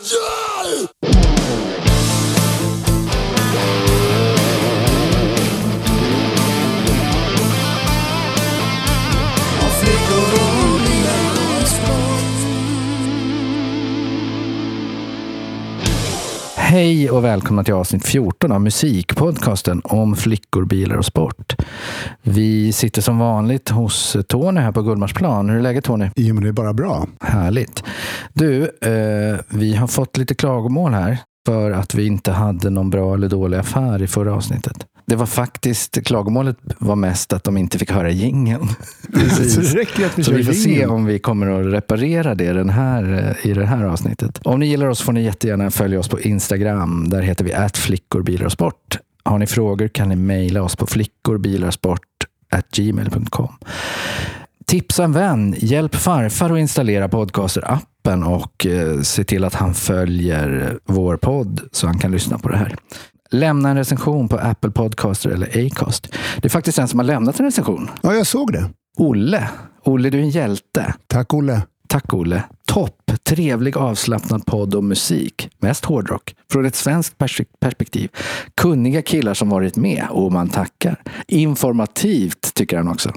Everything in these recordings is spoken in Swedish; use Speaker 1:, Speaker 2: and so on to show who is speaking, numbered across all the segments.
Speaker 1: Yeah. Hej och välkomna till avsnitt 14 av Musikpodcasten om flickor, bilar och sport. Vi sitter som vanligt hos Tony här på Gullmarsplan. Hur är läget Tony?
Speaker 2: Jo, men det är bara bra.
Speaker 1: Härligt. Du, eh, vi har fått lite klagomål här för att vi inte hade någon bra eller dålig affär i förra avsnittet. Det var faktiskt, klagomålet var mest att de inte fick höra jingeln.
Speaker 2: Så
Speaker 1: Så vi får se om vi kommer att reparera det den här, eh, i det här avsnittet. Om ni gillar oss får ni jättegärna följa oss på Instagram. Där heter vi att flickor, bilar och sport. Har ni frågor kan ni mejla oss på flickorbilarsport@gmail.com. Tipsa en vän. Hjälp farfar att installera Podcaster-appen och eh, se till att han följer vår podd så han kan lyssna på det här. Lämna en recension på Apple Podcaster eller Acast. Det är faktiskt en som har lämnat en recension.
Speaker 2: Ja, jag såg det.
Speaker 1: Olle. Olle, du är en hjälte.
Speaker 2: Tack, Olle.
Speaker 1: Tack Olle. Topp. Trevlig avslappnad podd om musik. Mest hårdrock. Från ett svenskt pers- perspektiv. Kunniga killar som varit med och man tackar. Informativt tycker han också.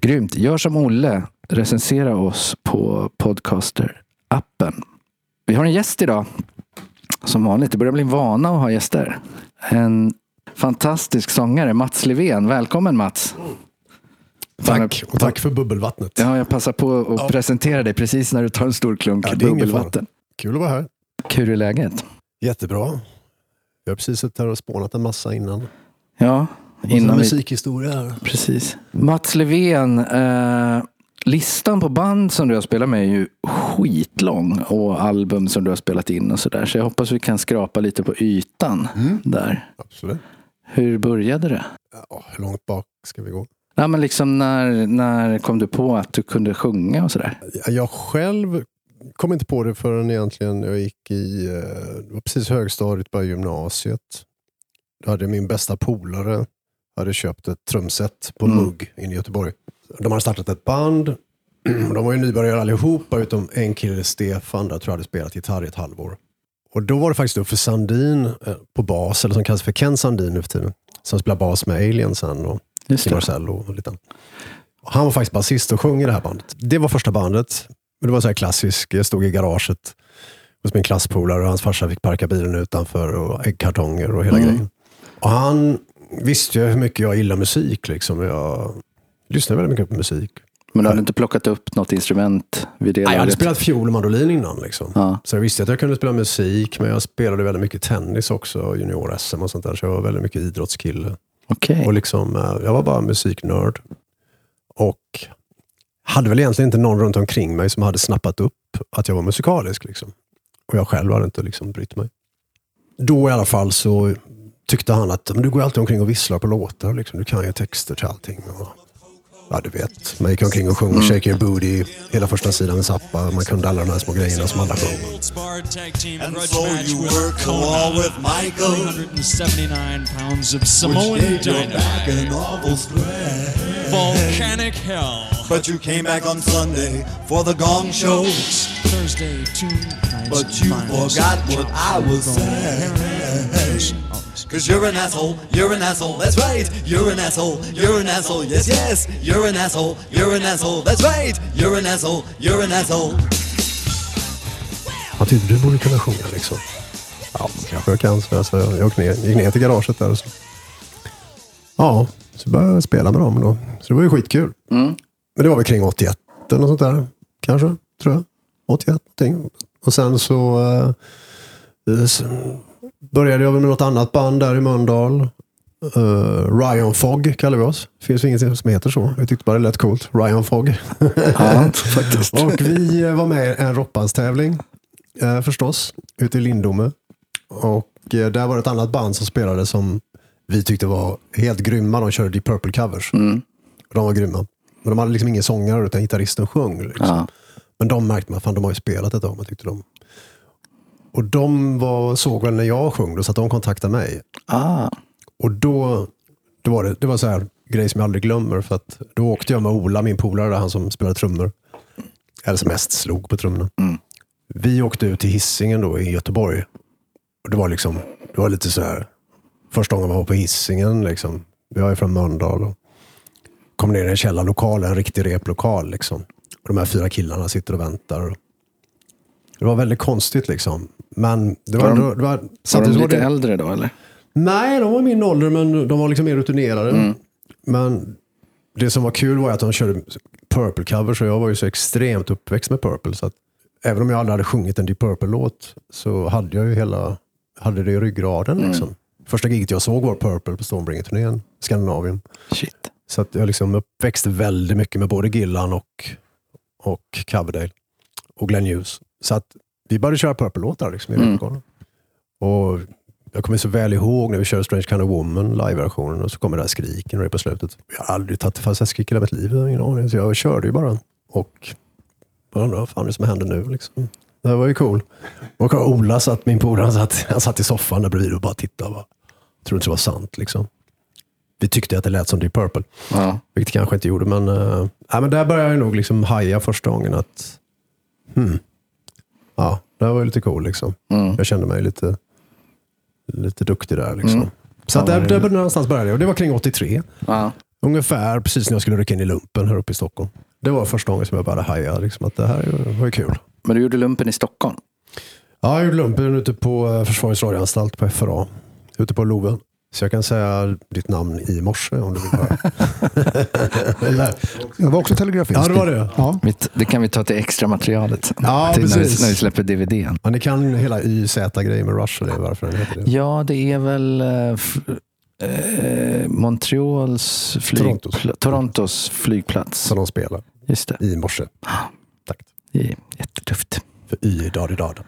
Speaker 1: Grymt. Gör som Olle. Recensera oss på Podcaster-appen. Vi har en gäst idag. Som vanligt. Det börjar bli en vana att ha gäster. En fantastisk sångare, Mats Levén. Välkommen Mats.
Speaker 3: Tack, och tack för bubbelvattnet.
Speaker 1: Ja, jag passar på att presentera dig precis när du tar en stor klunk
Speaker 3: Ja,
Speaker 1: bubbelvatten.
Speaker 3: Kul att vara här.
Speaker 1: Hur är läget?
Speaker 3: Jättebra. Jag har precis suttit här och spånat en massa innan.
Speaker 1: Ja,
Speaker 3: Innan
Speaker 1: innan vi...
Speaker 3: musikhistoria här.
Speaker 1: Precis. Mats Levén, eh, listan på band som du har spelat med är ju skitlång och album som du har spelat in och sådär. Så jag hoppas vi kan skrapa lite på ytan där.
Speaker 3: Absolut.
Speaker 1: Hur började det?
Speaker 3: Ja, hur långt bak ska vi gå?
Speaker 1: Ja, men liksom när, när kom du på att du kunde sjunga och sådär?
Speaker 3: Jag själv kom inte på det förrän egentligen jag gick i, eh, det var precis högstadiet, bara gymnasiet. Då hade min bästa polare hade köpt ett trumset på
Speaker 1: Mm.
Speaker 3: Mugg inne i Göteborg. De hade startat ett band. De var ju nybörjare allihopa utom en kille, Stefan, där jag tror jag hade spelat gitarr i ett halvår. Och då var det faktiskt Uffe Sandin eh, på bas, eller som kallas för Ken Sandin nu för tiden. Som spelar bas med Alien sen och Kim. Marcello och lite Han var faktiskt basist och sjöng i det här bandet. Det var första bandet. Men det var så här klassisk. Jag stod i garaget hos min klasspolare och hans farsa fick parka bilen utanför och äggkartonger och hela
Speaker 1: Mm.
Speaker 3: grejen. Och han visste ju hur mycket jag gillar musik. Liksom. Jag lyssnade väldigt mycket på musik.
Speaker 1: Men du hade inte plockat upp något instrument vid det
Speaker 3: Nej, jag hade spelat fiol och mandolin innan. Liksom.
Speaker 1: Ja.
Speaker 3: Så jag visste att jag kunde spela musik, men jag spelade väldigt mycket tennis också, junior-SM och sånt där. Så jag var väldigt mycket idrottskille.
Speaker 1: Okej.
Speaker 3: Och liksom, eh, jag var bara musiknörd. Och hade väl egentligen inte någon runt omkring mig som hade snappat upp att jag var musikalisk. Liksom. Och jag själv hade inte liksom brytt mig. Då i alla fall så tyckte han att men du går alltid omkring och visslar på låtar. Liksom. Du kan ju texter till allting. Och, ja, du vet. Man gick omkring och sjöng Shake your booty hela första sidan med Zappa. Man kunde alla de här små grejerna som alla sjöng.
Speaker 4: Goldspard tag team
Speaker 5: And so you
Speaker 4: with
Speaker 5: work along with Michael,
Speaker 4: 379 pounds of Samoan
Speaker 5: gave
Speaker 4: dynamite.
Speaker 5: an awful.
Speaker 4: Volcanic hell.
Speaker 5: But you came back on Sunday for the gong show.
Speaker 4: Thursday, two nights.
Speaker 5: But you forgot what I was saying. Cause you're an asshole, you're an asshole, that's right. You're an asshole, you're an asshole, yes, yes. You're an asshole, you're an asshole, that's right. You're an asshole, you're an asshole.
Speaker 3: Han tyckte du borde kunna sjunga liksom. Ja, kanske jag kan. Så jag, så jag gick, ner, gick ner till garaget där och så. Ja, så började jag spela med dem då. Så det var ju skitkul. Men det var väl kring 81 eller något sånt där. Kanske, tror jag. 81 någonting. Och sen så eh, s- började jag med något annat band där i Mölndal. Uh, Ryan Fogg kallar vi oss. Det finns inget som heter så. Jag tyckte bara det lät coolt. Ryan Fogg.
Speaker 1: Ja, faktiskt.
Speaker 3: Och vi eh, var med i en rockbandstävling eh, förstås, ute i Lindome. Och eh, där var det ett annat band som spelade som vi tyckte var helt grymma. De körde Deep Purple covers. Och de var grymma. Men de hade liksom ingen sångare utan gitarristen sjöng. Liksom.
Speaker 1: Ja.
Speaker 3: Men de märkte man, fan de har ju spelat ett tag, man tyckte de. Och de var, såg väl när jag sjöng då, så att de kontaktade mig.
Speaker 1: Ah,
Speaker 3: Och då, då var det, det var så här grej som jag aldrig glömmer. För att då åkte jag med Ola, min polare, han som spelade trummor. Eller som mest slog på trummorna. Vi åkte ut till Hisingen då i Göteborg. Och det var liksom, det var lite så här, första gången man var på Hisingen liksom. Jag är från Mölndal och kom ner i en källarlokal, en riktig replokal liksom. Och de här fyra killarna sitter och väntar. Det var väldigt konstigt liksom. Men det var,
Speaker 1: Var de-
Speaker 3: det var,
Speaker 1: Var de
Speaker 3: samtidigt var
Speaker 1: lite
Speaker 3: det,
Speaker 1: äldre då eller?
Speaker 3: Nej, de var min ålder, men de var liksom mer rutinerade.
Speaker 1: Mm.
Speaker 3: Men det som var kul var att de körde Purple-covers och jag var ju så extremt uppväxt med Purple. Så att även om jag aldrig hade sjungit en Deep Purple-låt så hade jag ju hela, hade det i ryggraden.
Speaker 1: Mm.
Speaker 3: Liksom. Första giget jag såg var Purple på Stormbringer-turnén, Skandinavien.
Speaker 1: Shit.
Speaker 3: Så att jag liksom uppväxte väldigt mycket med både Gillan och, och Coverdale och Glenn Hughes. Så att vi började köra Purple-låtar liksom, i
Speaker 1: Mm.
Speaker 3: Och jag kommer så väl ihåg när vi körde Strange Kind of Woman, live-versionen, och så kommer det här skriken och det på slutet. Jag har aldrig tagit fast jag skrik i hela mitt liv, ingen aning. Så jag körde ju bara. Och jag undrar vad fan är det som händer nu? Liksom. Det här var ju cool. Och Ola satt, min polare, han satt, han satt i soffan där bredvid och bara tittade. Bara, trodde inte det var sant. Liksom. Vi tyckte att det lät som Deep Purple.
Speaker 1: Ja.
Speaker 3: Vilket kanske inte gjorde, men, nej, men där började jag nog liksom haja första gången att hmm, ja, det här var ju lite cool. Liksom.
Speaker 1: Mm.
Speaker 3: Jag kände mig lite, lite duktig där. Liksom.
Speaker 1: Mm.
Speaker 3: Så att där, där någonstans började jag. Och det var kring 83.
Speaker 1: Ja.
Speaker 3: Ungefär precis när jag skulle rycka in i lumpen här uppe i Stockholm. Det var första gången som jag började haja liksom, att det här var ju kul.
Speaker 1: Men du gjorde lumpen i Stockholm?
Speaker 3: Ja, jag gjorde lumpen ute på eh, Försvarets radioanstalt på FRA. Ute på Loven. Så jag kan säga ditt namn i morse om du vill höra.
Speaker 2: Jag var också telegrafist.
Speaker 3: Ja, det var det.
Speaker 2: Ja.
Speaker 1: Det kan vi ta till extra materialet.
Speaker 3: Ja,
Speaker 1: till när, vi,
Speaker 3: precis.
Speaker 1: när vi släpper DVDn.
Speaker 3: ja, ni kan hela YZ-grejen med Rush och det, varför den heter det.
Speaker 1: Ja, det är väl f- eh, Montreals
Speaker 3: Torontos.
Speaker 1: flygpla- Torontos flygplats.
Speaker 3: Som de spelar
Speaker 1: Just det.
Speaker 3: i morse. Tack.
Speaker 1: Det jättetufft.
Speaker 3: För Y är dag i dag.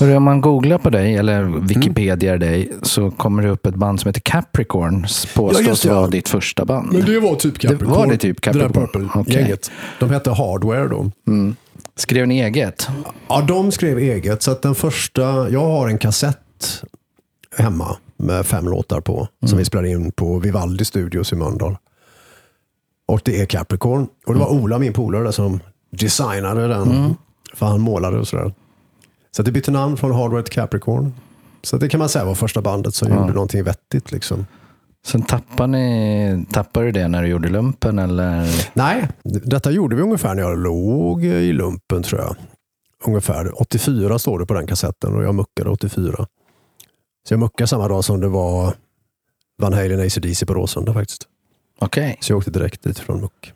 Speaker 1: Hörru, om man googlar på dig eller Wikipedia dig så kommer det upp ett band som heter Capricorn. Påstås
Speaker 3: Ja,
Speaker 1: vara ditt första band.
Speaker 3: Men det var typ
Speaker 1: Det var det typ Capricorn?
Speaker 3: Det där Purple-gänget. De hette Hardware då.
Speaker 1: Mm. Skrev ni eget?
Speaker 3: Ja, de skrev eget. Så att den första, jag har en kassett hemma med fem låtar på. Som vi spelade in på Vivaldi Studios i Mölndal. Och det är Capricorn. Och det var Ola, min polare, som designade den. För han målade och sådär. Så det bytte namn från Hardware till Capricorn. Så det kan man säga var första bandet som gjorde någonting vettigt. Liksom.
Speaker 1: Sen tappade, ni, tappade du det när du gjorde lumpen eller?
Speaker 3: Nej, detta gjorde vi ungefär när jag låg i lumpen tror jag. Ungefär 84 står det på den kassetten och jag muckade 84. Så jag muckade samma dag som det var Van Halen AC/DC på Råsunda faktiskt.
Speaker 1: Okej,
Speaker 3: Så jag åkte direkt dit från muck.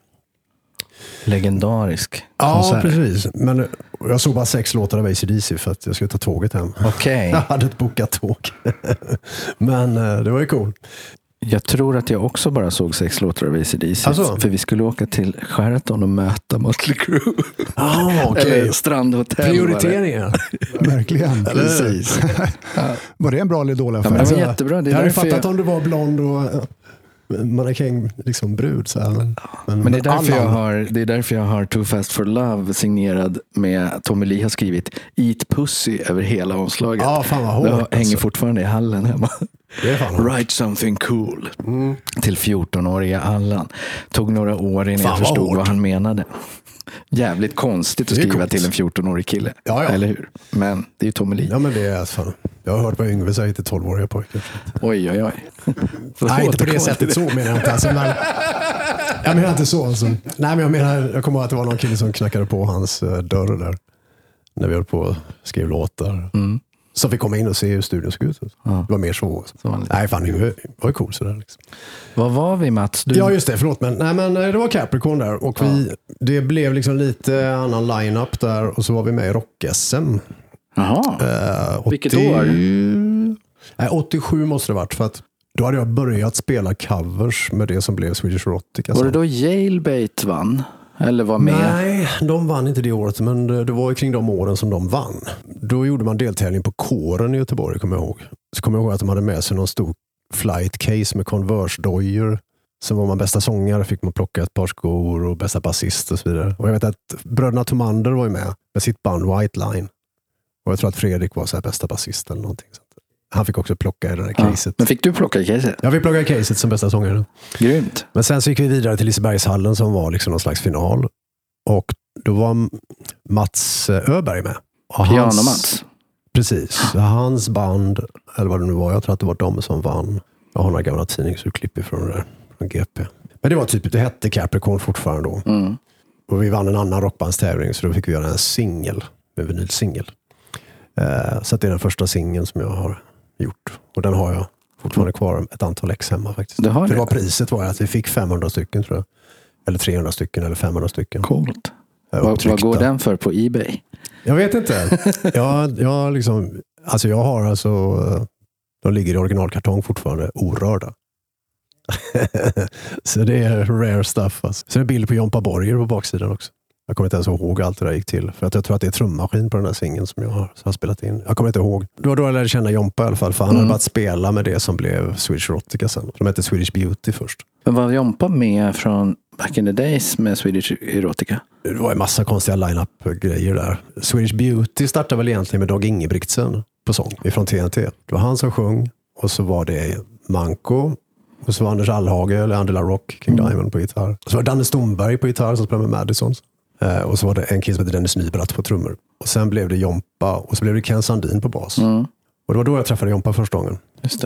Speaker 1: legendarisk
Speaker 3: Ja,
Speaker 1: konsert.
Speaker 3: precis. Men jag såg bara sex låtar av AC/DC för att jag skulle ta tåget hem.
Speaker 1: Okej,
Speaker 3: Jag hade ett bokat tåg. Men eh, det var ju cool.
Speaker 1: jag tror att jag också bara såg sex låtar av AC/DC.
Speaker 3: Alltså?
Speaker 1: För vi skulle åka till Sheraton och möta Mötley Crüe.
Speaker 3: Ah,
Speaker 1: Eller Strandhotell.
Speaker 3: Prioriteringar.
Speaker 2: Verkligen.
Speaker 1: Precis.
Speaker 2: Var det en bra eller dålig affär?
Speaker 1: Ja, men det var jättebra. Det är
Speaker 3: jag hade fattat
Speaker 1: jag,
Speaker 3: om du var blond och mannekäng, liksom brud. Så här. Men,
Speaker 1: men det är, därför jag har, det är därför jag har Too Fast For Love signerad med Tommy Lee har skrivit Eat Pussy över hela omslaget.
Speaker 3: Ja, fan vad hårt.
Speaker 1: det hänger
Speaker 3: alltså.
Speaker 1: fortfarande i hallen hemma. Write something cool. Till 14-åriga Allan. Tog några år innan
Speaker 3: Fan,
Speaker 1: jag
Speaker 3: vad
Speaker 1: förstod
Speaker 3: hårt.
Speaker 1: vad han menade. Jävligt konstigt att skriva till en 14-årig kille.
Speaker 3: Ja, ja.
Speaker 1: Eller hur? Men det är ju Tommy Lee.
Speaker 3: Ja, men det är fan. Jag har hört vad Yngve säger till 12-åriga pojkar.
Speaker 1: Oj, oj, oj.
Speaker 3: Nej, inte på det sättet så menar jag inte. Alltså, men, jag menar inte så. Alltså. Nej, men jag menar, jag kommer ihåg att det var någon kille som knackade på hans eh, dörr där. När vi höll på och skrev låtar.
Speaker 1: Mm.
Speaker 3: Så fick komma in och se hur studion såg ut.
Speaker 1: Ja.
Speaker 3: Det var mer så.
Speaker 1: Så det.
Speaker 3: Nej, fan Yngve var ju cool sådär. Liksom.
Speaker 1: Vad var vi Mats? Du...
Speaker 3: Ja, just det. Förlåt. Men, nej, men eh, det var Capricorn där. Och vi, det blev liksom lite annan line-up där. Och så var vi med i Rock-SM.
Speaker 1: Jaha.
Speaker 3: Eh,
Speaker 1: Vilket
Speaker 3: 80
Speaker 1: år?
Speaker 3: Nej, 87 måste det varit. För att då hade jag börjat spela covers med det som blev Swedish Erotic.
Speaker 1: Var det då Jailbait vann? Eller var med?
Speaker 3: Nej, de vann inte det året, men det, var ju kring de åren som de vann. Då gjorde man deltävling på kåren i Göteborg, kommer jag ihåg. Så kommer jag ihåg att de hade med sig någon stor flight case med Converse-dojor. Sen var man bästa sångare, fick man plocka ett par skor och bästa basist och så vidare. Och jag vet att bröderna Tomander var ju med med sitt band White Line. Och jag tror att Fredrik var så här bästa basist eller någonting. Han fick också plocka i det där
Speaker 1: Ja.
Speaker 3: caset.
Speaker 1: Men fick du plocka caset?
Speaker 3: Jag fick plocka i caset som bästa sångare.
Speaker 1: Grymt.
Speaker 3: Men sen så gick vi vidare till Lisebergshallen som var liksom någon slags final. Och då var Mats eh, Öberg med.
Speaker 1: Piano-Mats.
Speaker 3: Precis. Hans band, eller vad det nu var, jag tror att det var de som vann. Jag har några gamla tidningsurklipp ifrån det där, från GP. Men det var typ, det hette Capricorn fortfarande då.
Speaker 1: Mm.
Speaker 3: Och vi vann en annan rockbandstävling så då fick vi göra en singel, en vinylsingel. Eh, så det är den första singeln som jag har gjort. Och den har jag fortfarande kvar ett antal ex hemma faktiskt.
Speaker 1: Du har
Speaker 3: För
Speaker 1: det?
Speaker 3: var priset var att vi fick 500 stycken tror jag. Eller 300 stycken eller 500 stycken.
Speaker 1: Coolt. Vad, vad går den för på Ebay?
Speaker 3: Jag vet inte. jag, jag, liksom, alltså jag har alltså, de ligger i originalkartong fortfarande, orörda. så det är rare stuff. Alltså. Så det är en bild på Jompa Borger på baksidan också. Jag kommer inte ens ihåg hur allt det där gick till. För att jag tror att det är trummaskin på den här singeln som jag har, har spelat in. Jag kommer inte ihåg. Det var då jag lärde känna Jompa i alla fall. För han hade börjat spela med det som blev Swedish Erotica sen. De hette Swedish Beauty först.
Speaker 1: Men var Jompa med från back in the days med Swedish Erotica?
Speaker 3: Det var en massa konstiga line-up-grejer där. Swedish Beauty startade väl egentligen med Dag Ingebrigtsen på sång ifrån TNT. Det var han som sjöng och så var det Manko och så var Anders Allhage, eller Andela Rock, King Diamond på gitarr. Och så var det Danne Stomberg på gitarr som spelade med Madisons. Eh, och så var det en kille som hette Dennis Nybratt på trummor. Och sen blev det Jompa och så blev det Ken Sandin på bas. Och det var då jag träffade Jompa första gången.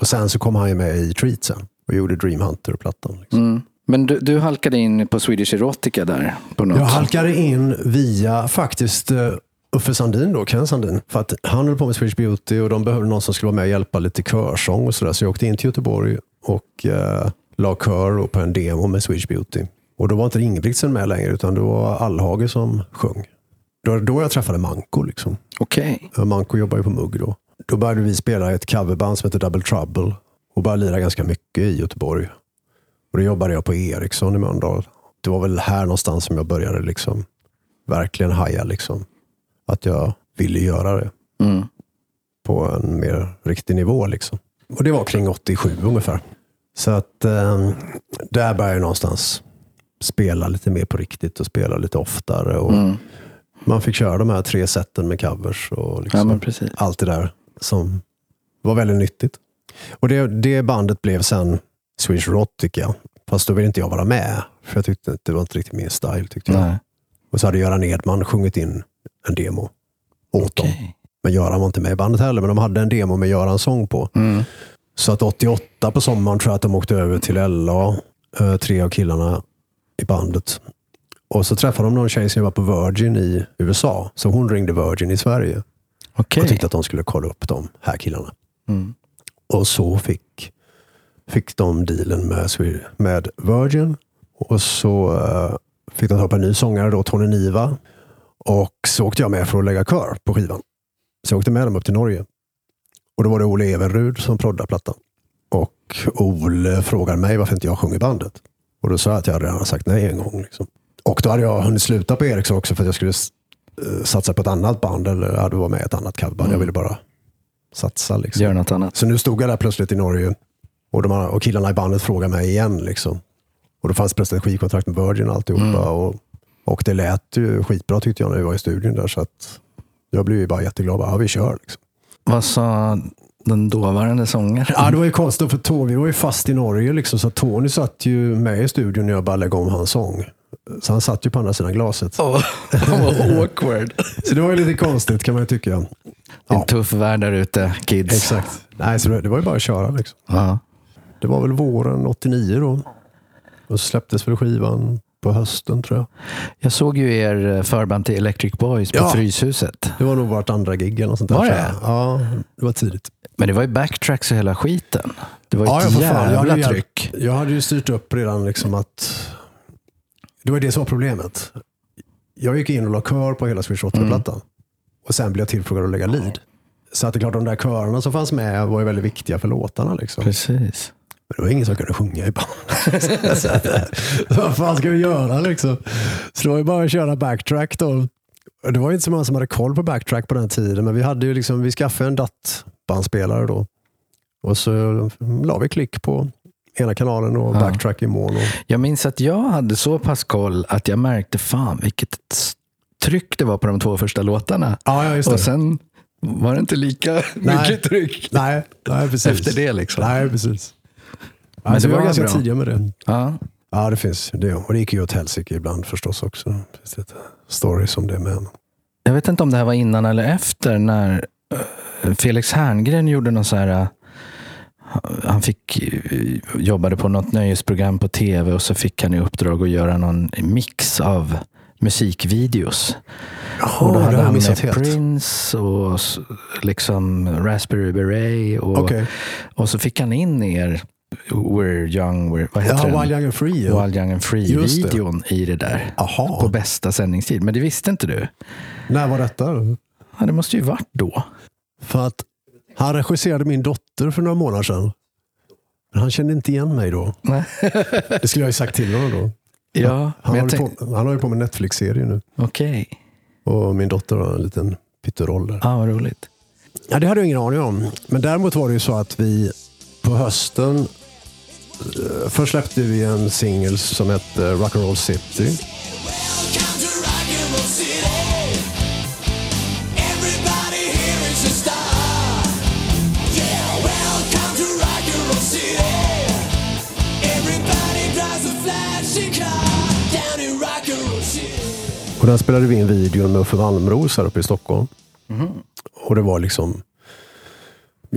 Speaker 3: Och sen så kom han ju med i Treat sen och gjorde Dream Hunter-plattan. Liksom.
Speaker 1: Mm. Men du, du halkade in på Swedish Erotica där? På något
Speaker 3: Jag halkade in via faktiskt uh, Uffe Sandin då, Ken Sandin. För att han höll på med Swedish Beauty och de behövde någon som skulle vara med och hjälpa lite körsång och sådär. Så jag åkte in till Göteborg och uh, la kör på en demo med Swedish Beauty. Och då var inte Ingebrigtsen med längre utan det var Allhage som sjöng. Då var det då jag träffade Manko. Liksom.
Speaker 1: Okej.
Speaker 3: Uh, Manko jobbar ju på Mugg då. Då började vi spela i ett coverband som heter Double Trouble och började lira ganska mycket i Göteborg. Och då jobbade jag på Ericsson i Mölndal. Det var väl här någonstans som jag började liksom verkligen haja liksom. Att jag ville göra det
Speaker 1: Mm.
Speaker 3: på en mer riktig nivå. Liksom. Och det var kring 87 ungefär. Så att eh, där började jag någonstans spela lite mer på riktigt och spela lite oftare. Och
Speaker 1: Mm.
Speaker 3: Man fick köra de här tre sätten med covers och liksom
Speaker 1: Ja,
Speaker 3: allt det där som var väldigt nyttigt. Och det, det bandet blev sen Swedish Erotica. Fast då ville inte jag vara med. För jag tyckte att det var inte riktigt min style. Tyckte jag. Och så hade Göran Edman sjungit in en demo åt dem.
Speaker 1: Okej.
Speaker 3: Men Göran var inte med i bandet heller, men de hade en demo med Görans sång på.
Speaker 1: Mm.
Speaker 3: Så att 88 på sommaren tror jag att de åkte över till LA, eh, tre av killarna i bandet. Och så träffade de någon tjej som var på Virgin i USA. Så hon ringde Virgin i Sverige
Speaker 1: Okej.
Speaker 3: och tyckte att de skulle kolla upp de här killarna.
Speaker 1: Mm.
Speaker 3: Och så fick, fick de dealen med, med Virgin. Och så eh, fick de ta upp en ny sångare, då, Tony Niva. Och så åkte jag med för att lägga kör på skivan. Så jag åkte med dem upp till Norge. Och då var det Ole Everrud som proddade plattan. Och Ole frågade mig varför inte jag sjöng i bandet. Och då sa jag att jag redan sagt nej en gång. Liksom. Och då hade jag hunnit sluta på Ericsson också för att jag skulle eh, satsa på ett annat band. Eller hade varit med i ett annat coverband. Jag ville bara satsa. Liksom.
Speaker 1: Gör något annat.
Speaker 3: Så nu stod jag där plötsligt i Norge och, de, och killarna i bandet frågade mig igen. Liksom. Och då fanns plötsligt ett skivkontrakt med Virgin och alltihopa. Och, och det lät ju skitbra tyckte jag när vi var i studion där. Så att jag blev ju bara jätteglad. Bara, Ja, vi kör. Liksom.
Speaker 1: Vad sa den dåvarande sångaren?
Speaker 3: Ja, det var ju konstigt för Tony, vi var ju fast i Norge. Liksom, så Tony satt ju med i studion när jag bara lägga om hans sång. Så han satt ju på andra sidan glaset.
Speaker 1: Åh, vad awkward.
Speaker 3: Så det var ju lite konstigt kan man ju tycka.
Speaker 1: Det är en tuff värld där ute, kids.
Speaker 3: Exakt. Nej, så det, det var ju bara att köra. Liksom.
Speaker 1: Ja.
Speaker 3: Det var väl våren 89 då. Och så släpptes väl skivan på hösten tror jag.
Speaker 1: Jag såg ju er eh, förband till Electric Boys på
Speaker 3: Ja.
Speaker 1: Fryshuset.
Speaker 3: Det var nog vårt andra gig eller något sånt där.
Speaker 1: Var det?
Speaker 3: Ja, det var tidigt.
Speaker 1: Men det var ju backtracks och hela skiten. Det var
Speaker 3: Ja,
Speaker 1: ett
Speaker 3: fan. Jag
Speaker 1: jävla
Speaker 3: hade, ju,
Speaker 1: tryck.
Speaker 3: jag hade ju styrt upp redan liksom att... Det var det som var problemet. Jag gick in och la kör på hela Swedish Rotter-plattan. Och sen blev jag tillfrågad att lägga lead. Så att det är klart, de där körerna som fanns med var ju väldigt viktiga för låtarna. Liksom.
Speaker 1: Precis.
Speaker 3: Men det var ingen som kunde sjunga i bandet. Så att, eh, Vad fan ska vi göra liksom? Så det var ju bara att köra backtrack då. Och Det var inte så många som hade koll på backtrack på den tiden, men vi, hade ju liksom, vi skaffade en DAT-bandspelare då. Och så la vi klick på ena kanalen och backtrack i mono.
Speaker 1: Jag minns att jag hade så pass koll att jag märkte fan vilket tryck det var på de två första låtarna.
Speaker 3: Ja, ja, just det.
Speaker 1: Och sen var det inte lika mycket tryck
Speaker 3: Nej, nej precis.
Speaker 1: efter det. liksom.
Speaker 3: Nej, precis.
Speaker 1: Men
Speaker 3: Men
Speaker 1: det
Speaker 3: var
Speaker 1: var
Speaker 3: ganska
Speaker 1: bra.
Speaker 3: tidiga med det.
Speaker 1: Ja.
Speaker 3: Ja, det finns det. Och det gick ju åt helsike ibland förstås också. Det finns lite stories om det med.
Speaker 1: Jag vet inte om det här var innan eller efter när eh, Felix Herngren gjorde någon så här eh, han fick, eh, jobbade på något nöjesprogram på tv och så fick han i uppdrag att göra någon mix av musikvideos. och då hade han med. Prince och liksom Raspberry Beret. Och,
Speaker 3: Okej.
Speaker 1: och så fick han in er We're young, we're, vad heter
Speaker 3: Ja,
Speaker 1: den?
Speaker 3: Wild Young and Free. Ja.
Speaker 1: Wild Young and. Free-videon i det där.
Speaker 3: Aha.
Speaker 1: På bästa sändningstid. Men det visste inte du.
Speaker 3: När var detta?
Speaker 1: Ja, det måste ju varit då.
Speaker 3: För att han regisserade min dotter för några månader sedan. Men han kände inte igen mig då.
Speaker 1: Nej.
Speaker 3: Det skulle jag ju sagt till honom då.
Speaker 1: Ja,
Speaker 3: Han, håller
Speaker 1: tänkte,
Speaker 3: på, han har ju på med Netflix-serie nu.
Speaker 1: okej.
Speaker 3: Och min dotter har en liten pytteroll där.
Speaker 1: Ja, vad roligt.
Speaker 3: Ja, det hade jag ingen aning om. Men däremot var det ju så att vi på hösten Först släppte vi en singel som hette Rock'n'Roll City.
Speaker 5: Welcome to Rock'n'Roll City.
Speaker 3: Och där spelade vi in videon med Uffe Malmros här uppe i Stockholm. Och det var liksom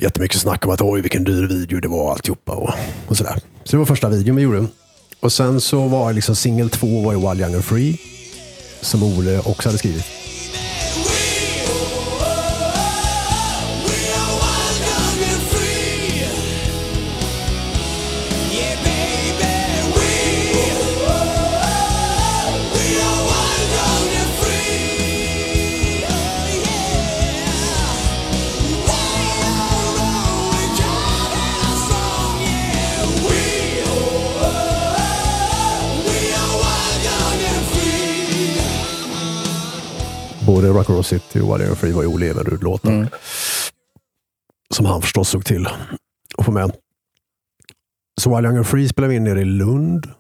Speaker 3: jättemycket snack om att oj vilken dyr video det var alltihopa och, och sådär. Så det var första videon vi gjorde. Och sen så var liksom singel två var ju Wild Young and Free. Som Ole också hade skrivit. City och and Free var ju Ole Everud-låtar. Som han förstås såg till att få med. Så Wild Young and Free spelade vi in nere i Lund,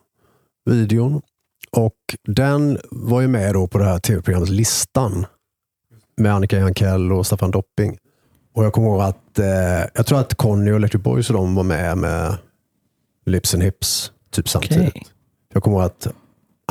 Speaker 3: videon. Och den var ju med då på det här tv-programmet Listan. Med Annika Jankell och Staffan Dopping. Och jag kommer ihåg att, eh, jag tror att Conny och Electric Boys och de var med med Lips and Hips typ samtidigt.
Speaker 1: Okej.
Speaker 3: Jag kommer ihåg att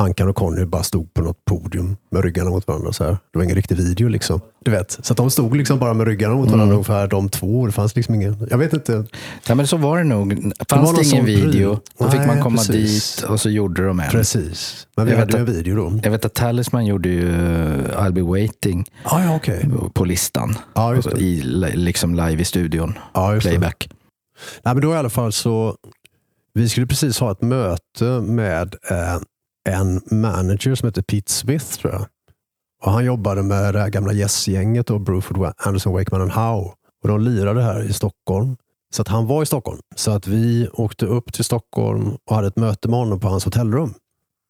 Speaker 3: Ankan och Conny bara stod på något podium med ryggarna mot varandra. Så här. Det var ingen riktig video. liksom. Du vet. Så de stod liksom bara med ryggarna mot varandra ungefär de två. Det fanns liksom ingen... Jag vet inte.
Speaker 1: Ja, men så var det nog. Fanns
Speaker 3: någon
Speaker 1: det ingen
Speaker 3: sån pryl.
Speaker 1: video, då fick
Speaker 3: Nej,
Speaker 1: man komma
Speaker 3: precis.
Speaker 1: dit och så gjorde de en.
Speaker 3: Precis. Men vi
Speaker 1: Jag
Speaker 3: hade ju en video då.
Speaker 1: Jag vet att Talisman gjorde ju uh, I'll be waiting
Speaker 3: Ah, ja, okej.
Speaker 1: på listan.
Speaker 3: Det.
Speaker 1: I, li- liksom live i studion.
Speaker 3: Det.
Speaker 1: Playback.
Speaker 3: Nej, men då i alla fall så... Vi skulle precis ha ett möte med eh, en manager som heter Pete Smith, tror jag. Och han jobbade med det här gamla Yes-gänget och Bruford, Anderson, Wakeman and Howe. Och de lirade här i Stockholm. Så att han var i Stockholm. Så att vi åkte upp till Stockholm och hade ett möte med honom på hans hotellrum.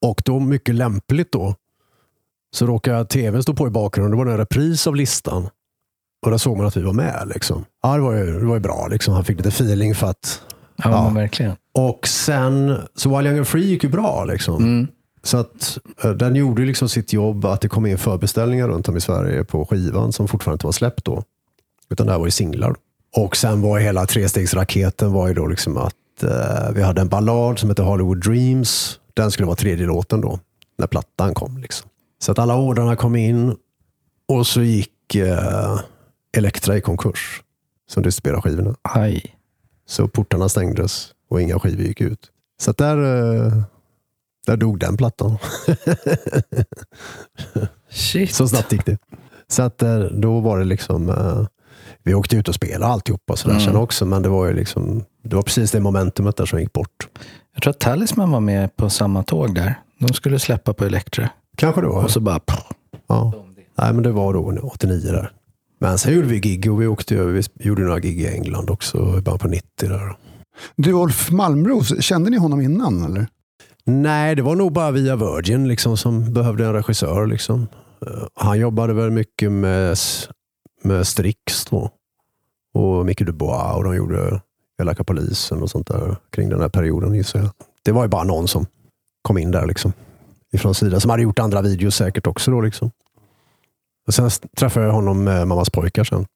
Speaker 3: Och då, mycket lämpligt då, så råkade tvn stå på i bakgrunden. Det var en repris av listan. Och där såg man att vi var med. Liksom. Ja, det var ju, det var ju bra. Liksom. Han fick lite feeling för att...
Speaker 1: Ja,
Speaker 3: Ja.
Speaker 1: verkligen.
Speaker 3: Och sen, så Wild Young and Free gick ju bra. Liksom.
Speaker 1: Mm.
Speaker 3: Så att eh, den gjorde liksom sitt jobb att det kom in förbeställningar runt om i Sverige på skivan som fortfarande inte var släppt då. Utan det här var ju singlar. Och sen var hela trestegsraketen var ju då liksom att eh, vi hade en ballad som heter Hollywood Dreams. Den skulle vara tredje låten då, när plattan kom. Liksom. Så att alla ordrarna kom in och så gick eh, Elektra i konkurs som distribuerar skivorna.
Speaker 1: Aj.
Speaker 3: Så portarna stängdes och inga skivor gick ut. Så att där, eh, där dog den plattan.
Speaker 1: Shit.
Speaker 3: Så snabbt gick det. Så att eh, då var det liksom, eh, vi åkte ut och spelade alltihopa och sådär
Speaker 1: Mm.
Speaker 3: sen också. Men det var ju liksom, det var precis det momentumet där som gick bort.
Speaker 1: Jag tror att Talisman var med på samma tåg där. De skulle släppa på Elektra.
Speaker 3: Kanske det var.
Speaker 1: Och så bara...
Speaker 3: Ja. Nej, men det var då 89 där. Men sen gjorde vi gig och vi åkte över, vi gjorde några gig i England också i början på 90 där.
Speaker 2: Du Ulf Malmros, kände ni honom innan eller?
Speaker 3: Nej, det var nog bara via Virgin liksom, som behövde en regissör. Liksom. Eh, Han jobbade väl mycket med, med Strix då. Och Micke Dubois och de gjorde Elaka polisen och sånt där kring den här perioden gissar jag. Det var ju bara någon som kom in där liksom. Ifrån sidan. Som hade gjort andra videos säkert också då liksom. Och sen träffade jag honom med Mammas pojkar sen.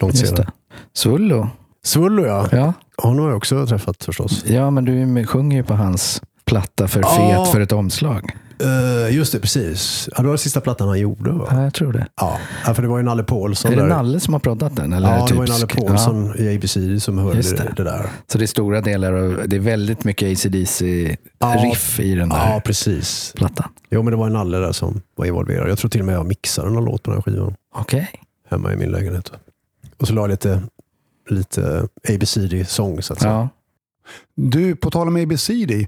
Speaker 3: Långt senare.
Speaker 1: Svullo.
Speaker 3: Svullo ja.
Speaker 1: Ja.
Speaker 3: Honom har jag också träffat förstås.
Speaker 1: ja, men du sjunger ju på hans platta för
Speaker 3: Ja.
Speaker 1: fet för ett omslag.
Speaker 3: Uh, just det, precis. Ja, det var den sista plattan han gjorde va?
Speaker 1: Ja, jag tror det.
Speaker 3: Ja, ja, för det var ju Nalle Paulsson.
Speaker 1: är det
Speaker 3: där.
Speaker 1: Nalle som har proddat den? Eller
Speaker 3: Ja, det
Speaker 1: typ
Speaker 3: var ju Nalle
Speaker 1: sk-
Speaker 3: Paulsson i ABC som höll det.
Speaker 1: det.
Speaker 3: det där.
Speaker 1: Så det är stora delar av, det är väldigt mycket ACDC-riff i den där
Speaker 3: Ja, precis.
Speaker 1: plattan.
Speaker 3: Jo, men det var en Nalle där som var involverad. Jag tror till och med jag mixade någon låt på den här skivan
Speaker 1: Okej.
Speaker 3: hemma i min lägenhet. Och så la jag lite, lite ABCD-sång så att säga.
Speaker 1: Ja.
Speaker 2: Du, på tal om ABCD.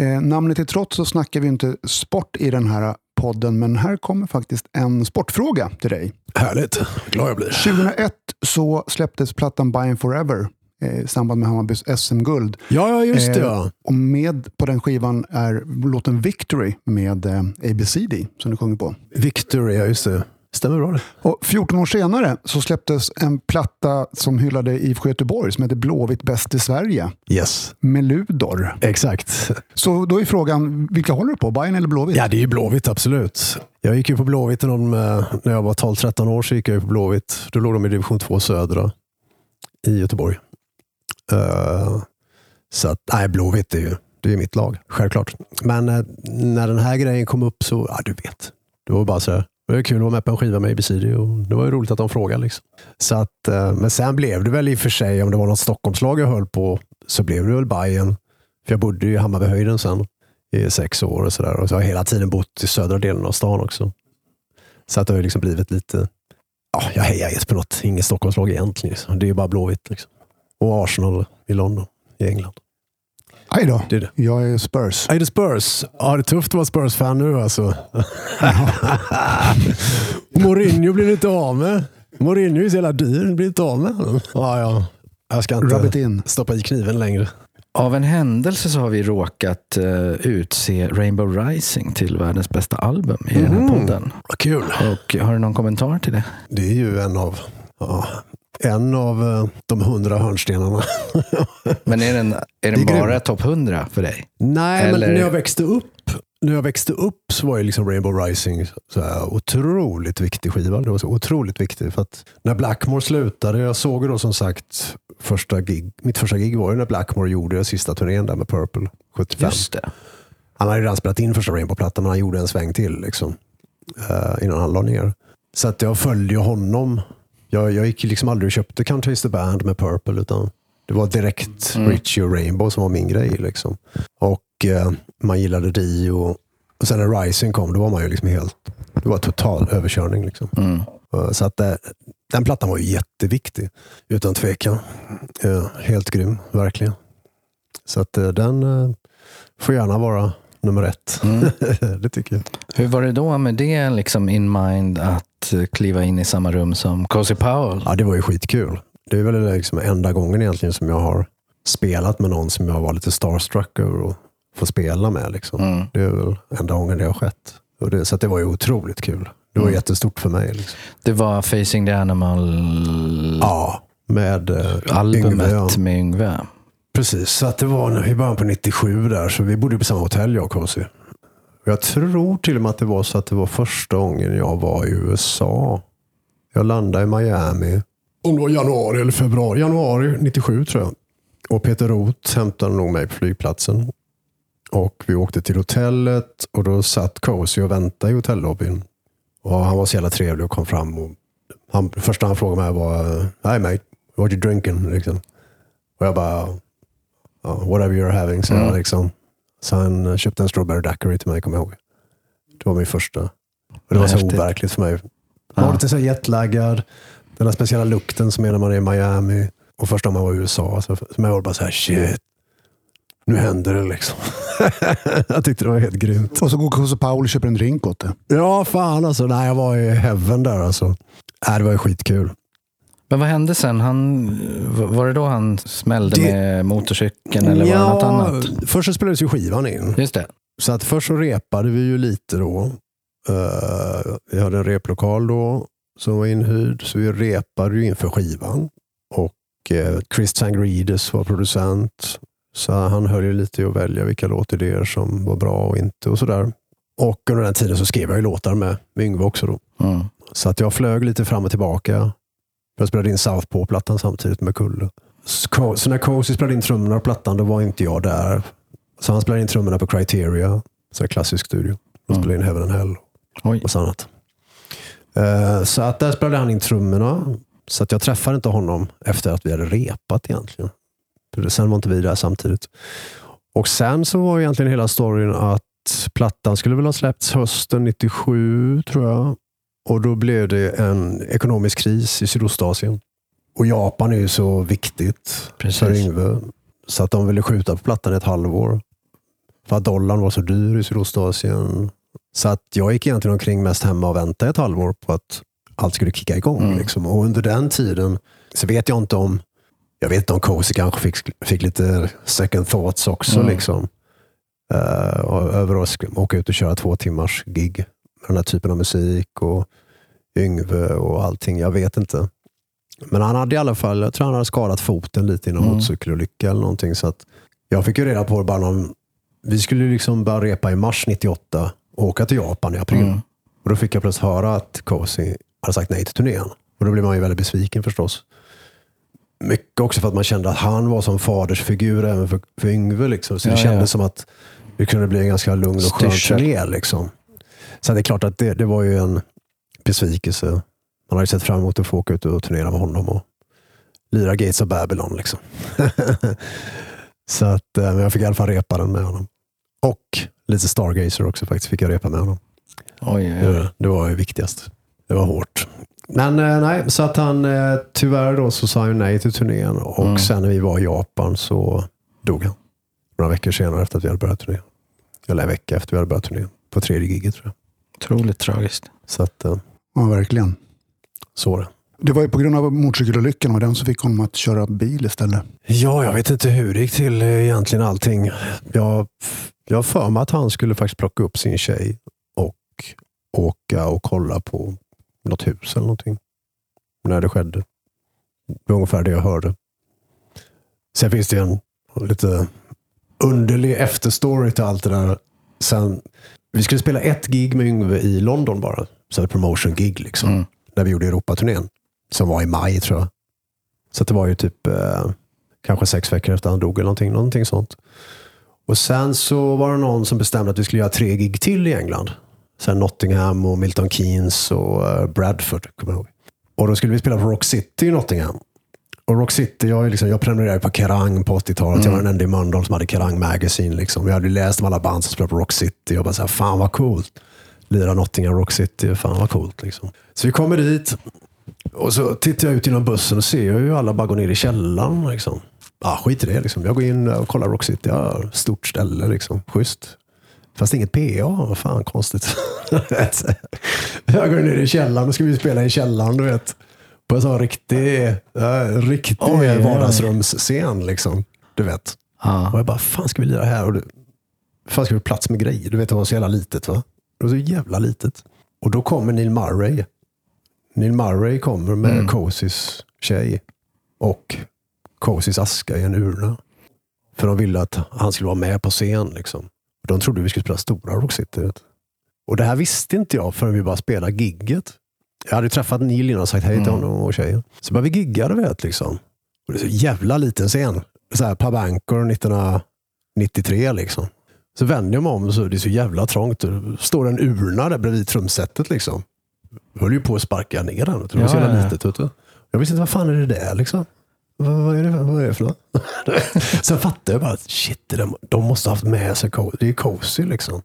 Speaker 2: Eh, namnet till trots så snackar vi inte sport i den här podden, men här kommer faktiskt en sportfråga till dig.
Speaker 3: Härligt. Glad jag blir.
Speaker 2: 2001 så släpptes plattan Buying Forever eh, i samband med Hammarbys SM-guld.
Speaker 3: Ja, ja, just det.
Speaker 2: Eh,
Speaker 3: Ja.
Speaker 2: Och med på den skivan är låten Victory med eh, ABCD som du sjunger på.
Speaker 3: Victory, ja just det. Stämmer bra det.
Speaker 2: Och 14 år senare så släpptes en platta som hyllade IFK Göteborg som heter Blåvitt bäst i Sverige
Speaker 3: Yes,
Speaker 2: med Ludor.
Speaker 3: exakt.
Speaker 2: Så då är frågan, vilka håller du på? Bayern eller Blåvitt?
Speaker 3: Ja, det är ju Blåvitt, absolut. Jag gick ju på Blåvitt när, de, eh, när jag var 12-13 år. så gick jag på Blåvitt. Då låg de i division 2 södra i Göteborg. Eh, så att, nej, Blåvitt är ju det är mitt lag, självklart. Men eh, när den här grejen kom upp så, ja du vet. Det var bara så här, det var kul att vara med på en skiva med ABCD och det var ju roligt att de frågade. Liksom. Så att, eh, men sen blev det väl i och för sig, om det var något Stockholmslag jag höll på, så blev det väl Bayern. För jag bodde ju i Hammarbyhöjden sen i sex år och sådär. Och så har jag hela tiden bott i södra delen av stan också. Så att det har ju liksom blivit lite, ja, jag hejar inte på något, inget Stockholmslag egentligen. Liksom. Det är ju bara Blåvitt. Liksom. Och Arsenal i London, i England.
Speaker 2: Aj då,
Speaker 3: Det är det.
Speaker 2: jag är Spurs.
Speaker 3: Är det Spurs? Ja, det är tufft att vara Spurs-fan nu alltså. Mourinho blir inte av med. Mourinho är så jävla dyr, blir inte av med. Ja, ja. Jag ska
Speaker 2: Rub it
Speaker 3: inte
Speaker 2: in.
Speaker 3: stoppa i kniven längre.
Speaker 1: Av en händelse så har vi råkat eh, utse Rainbow Rising till världens bästa album i den här podden.
Speaker 3: Vad kul.
Speaker 1: Och har du någon kommentar till det?
Speaker 3: Det är ju en av, ja, en av eh, de hundra hörnstenarna.
Speaker 1: Men är den, är
Speaker 3: Det
Speaker 1: den
Speaker 3: är
Speaker 1: bara topp 100 för dig?
Speaker 3: Nej,
Speaker 1: Eller-
Speaker 3: men när jag växte upp när jag växte upp så var ju liksom Rainbow Rising så här otroligt viktig skiva. Det var så otroligt viktigt. För att när Blackmore slutade, jag såg ju då som sagt första gig, mitt första gig var ju när Blackmore gjorde sista turnén där med Purple 75.
Speaker 1: Just det.
Speaker 3: Han hade redan spelat in första Rainbow-plattan men han gjorde en sväng till liksom, eh, innan han la ner. Så att jag följde honom. Jag, jag gick liksom aldrig och köpte Can't Taste the Band med Purple utan det var direkt Richie och Rainbow som var min grej. Liksom. Och eh, man gillade Dio. Och sen när Rising kom, då var man ju liksom helt... Det var total överkörning. Liksom.
Speaker 1: Mm.
Speaker 3: Eh, Så att eh, den plattan var ju jätteviktig, utan tvekan. Eh, helt grym, verkligen. Så att eh, den får gärna vara nummer ett. det tycker jag.
Speaker 1: Hur var det då med det liksom in mind att eh, kliva in i samma rum som Cozy Powell?
Speaker 3: Ja, det var ju skitkul. Det är väl liksom enda gången egentligen som jag har spelat med någon som jag var lite starstruck över att få spela med. Liksom.
Speaker 1: Mm.
Speaker 3: Det är väl enda gången det har skett. Och det, så det var ju otroligt kul. Det var jättestort för mig. Liksom.
Speaker 1: Det var Facing the Animal
Speaker 3: Ja, med eh,
Speaker 1: albumet
Speaker 3: Yngve,
Speaker 1: med Yngve.
Speaker 3: Precis, så att det var i början på 97 där, så vi bodde på samma hotell jag och Cozy. Jag tror till och med att det var så att det var första gången jag var i USA. Jag landade i Miami. Om det var januari eller februari. Januari 97 tror jag. Och Peter Roth hämtade nog mig på flygplatsen. Och vi åkte till hotellet och då satt Cozy och väntade i hotellobbyn. Och han var så jävla trevlig och kom fram. Och han, första han frågade mig var Hi mate, what you drinking? Liksom. Och jag bara whatever you're having, så jag liksom. Så han köpte en strawberry daiquiri till mig, kommer jag ihåg. Det var min första. Och det var så overkligt för mig. Man var lite så jetlaggad. Den där speciella lukten som är när man är i Miami. Och första man var i USA. Så för mig var det bara så här, shit. Nu händer det liksom. jag tyckte det var helt grymt.
Speaker 2: Och så går Cozy Powell och köper en drink åt det.
Speaker 3: Ja, fan alltså. Nej, jag var i heaven där alltså. Nej, det var ju skitkul.
Speaker 1: Men vad hände sen? Han, var det då han smällde
Speaker 3: Det-
Speaker 1: med motorcykeln eller var det något annat?
Speaker 3: Först så spelades ju skivan in.
Speaker 1: Just det.
Speaker 3: Så att först så repade vi ju lite då. Eh, vi hade en replokal då som var inhyrd, så vi repade ju inför skivan. Och uh, Chris Tangrides var producent, så han höll ju lite i att välja vilka låtidéer som var bra och inte och sådär. Och under den tiden så skrev jag ju låtar med, med Yngve också då.
Speaker 1: Mm.
Speaker 3: Så att jag flög lite fram och tillbaka. Jag spelade in Southpaw-plattan samtidigt med Kulle. Så när Cozy spelade in trummorna på plattan, då var inte jag där. Så han spelade in trummorna på Criteria, så här klassisk studio. De spelade in Heaven and Hell
Speaker 1: Oj.
Speaker 3: och annat. Eh, Så att där spelade han in trummorna. Så att jag träffade inte honom efter att vi hade repat egentligen. Sen var inte vi där samtidigt. Och sen så var egentligen hela storyn att plattan skulle väl ha släppts hösten 97 tror jag. Och då blev det en ekonomisk kris i Sydostasien. Och Japan är ju så viktigt
Speaker 1: Precis.
Speaker 3: för Yngve. Så att de ville skjuta på plattan ett halvår. För att dollarn var så dyr i Sydostasien. Så att jag gick egentligen omkring mest hemma och väntade ett halvår på att allt skulle kicka igång.
Speaker 1: Mm.
Speaker 3: Liksom. Och under den tiden så vet jag inte om jag vet inte om Cozy kanske fick, fick lite second thoughts också.
Speaker 1: Mm.
Speaker 3: Liksom. Och över att åka ut och köra två timmars gig den här typen av musik och Yngve och allting. Jag vet inte. Men han hade i alla fall, jag tror han hade skadat foten lite i någon
Speaker 1: Mm.
Speaker 3: motorcykelolycka eller någonting. Så att jag fick ju reda på det bara någon, vi skulle liksom börja repa i mars 98 och åka till Japan i april.
Speaker 1: Mm.
Speaker 3: Och då fick jag plötsligt höra att Cozy hade sagt nej till turnén. Och då blev man ju väldigt besviken förstås. Mycket också för att man kände att han var som fadersfigur även för, för Yngve. Liksom. Så det
Speaker 1: Ja,
Speaker 3: kändes
Speaker 1: ja.
Speaker 3: som att det kunde bli en ganska lugn och skön turné. Liksom. Så det är klart att det, det var ju en besvikelse. Man hade ju sett fram emot att få åka ut och turnera med honom och lira Gates of Babylon. Liksom. så att, eh, men jag fick i alla fall repa den med honom. Och lite Stargazer också faktiskt fick jag repa med honom.
Speaker 1: Oj, oj, oj.
Speaker 3: Det, det var ju viktigast. Det var hårt. Men eh, nej, så att han eh, tyvärr då så sa han nej till turnén och
Speaker 1: Mm.
Speaker 3: sen när vi var i Japan så dog han. Några veckor senare efter att vi hade börjat turnén. Eller en vecka efter vi hade börjat turnén. På tredje giget tror jag.
Speaker 1: Otroligt tragiskt.
Speaker 3: Så att eh,
Speaker 2: Ja, verkligen.
Speaker 3: så det.
Speaker 2: Det var ju på grund av motorcykelolyckan och den som fick honom att köra bil istället.
Speaker 3: Ja, jag vet inte hur det gick till eh, egentligen allting. Jag, jag har för mig att han skulle faktiskt plocka upp sin tjej och åka och kolla på något hus eller någonting. När det skedde. Det var ungefär det jag hörde. Sen finns det en lite underlig efterstory till allt det där. Sen, vi skulle spela ett gig med Yngve i London bara. Så ett promotion gig liksom.
Speaker 1: Mm.
Speaker 3: När vi gjorde Europaturnén. Som var i maj tror jag. Så det var ju typ eh, kanske sex veckor efter han dog eller någonting, någonting sånt. Och sen så var det någon som bestämde att vi skulle göra tre gig till i England. Sen Nottingham och Milton Keynes och eh, Bradford. Kommer jag ihåg. Och då skulle vi spela på Rock City i Nottingham. Och Rock City, jag, är liksom, jag prenumererade på Kerrang på 80-talet. Jag var den enda i Mölndal som hade Kerrang Magazine. Liksom. Jag hade läst om alla band som spelade på Rock City. Jag bara så här, fan vad coolt. Lira Nottingham Rock City, fan vad coolt. Liksom. Så vi kommer dit och så tittar jag ut genom bussen och ser jag ju alla bara gå ner i källaren. Liksom. Ah, skit i det. Liksom. Jag går in och kollar Rock City. Ja, stort ställe, liksom. schysst. Fast inget PA, vad fan konstigt. jag går ner i källaren och ska vi spela i källaren, du vet. På en sån riktig, riktig
Speaker 1: Oj, oj.
Speaker 3: vardagsrumsscen. Liksom. Du vet.
Speaker 1: Ja.
Speaker 3: Och jag bara, fan ska vi lira här? Och du, fan ska vi plats med grejer? Du vet, det var så jävla litet va? Det var så jävla litet. Och då kommer Neil Murray. Neil Murray kommer med
Speaker 1: Mm.
Speaker 3: Cosys tjej. Och Cosys aska i en urna. För de ville att han skulle vara med på scen. Liksom. De trodde vi skulle spela stora Rock City. Och det här visste inte jag förrän vi bara spelade gigget. Jag hade ju träffat Neil innan och sagt hej till
Speaker 1: Mm.
Speaker 3: honom och tjejen. Så bara vi giggade vet liksom. Och det är så jävla liten scen. Så här Pabankor 1993 liksom. Så vänder jag mig om och så är det så jävla trångt. Det står en urna där bredvid trumsetet liksom. Jag höll ju på att sparka ner den. Det var så
Speaker 1: Ja,
Speaker 3: jävla
Speaker 1: ja.
Speaker 3: litet. Vet du. Jag visste inte vad fan är det där liksom. Vad, är, det, vad är det för något? Sen fattade jag bara shit, det de måste ha haft med sig Det är cozy liksom.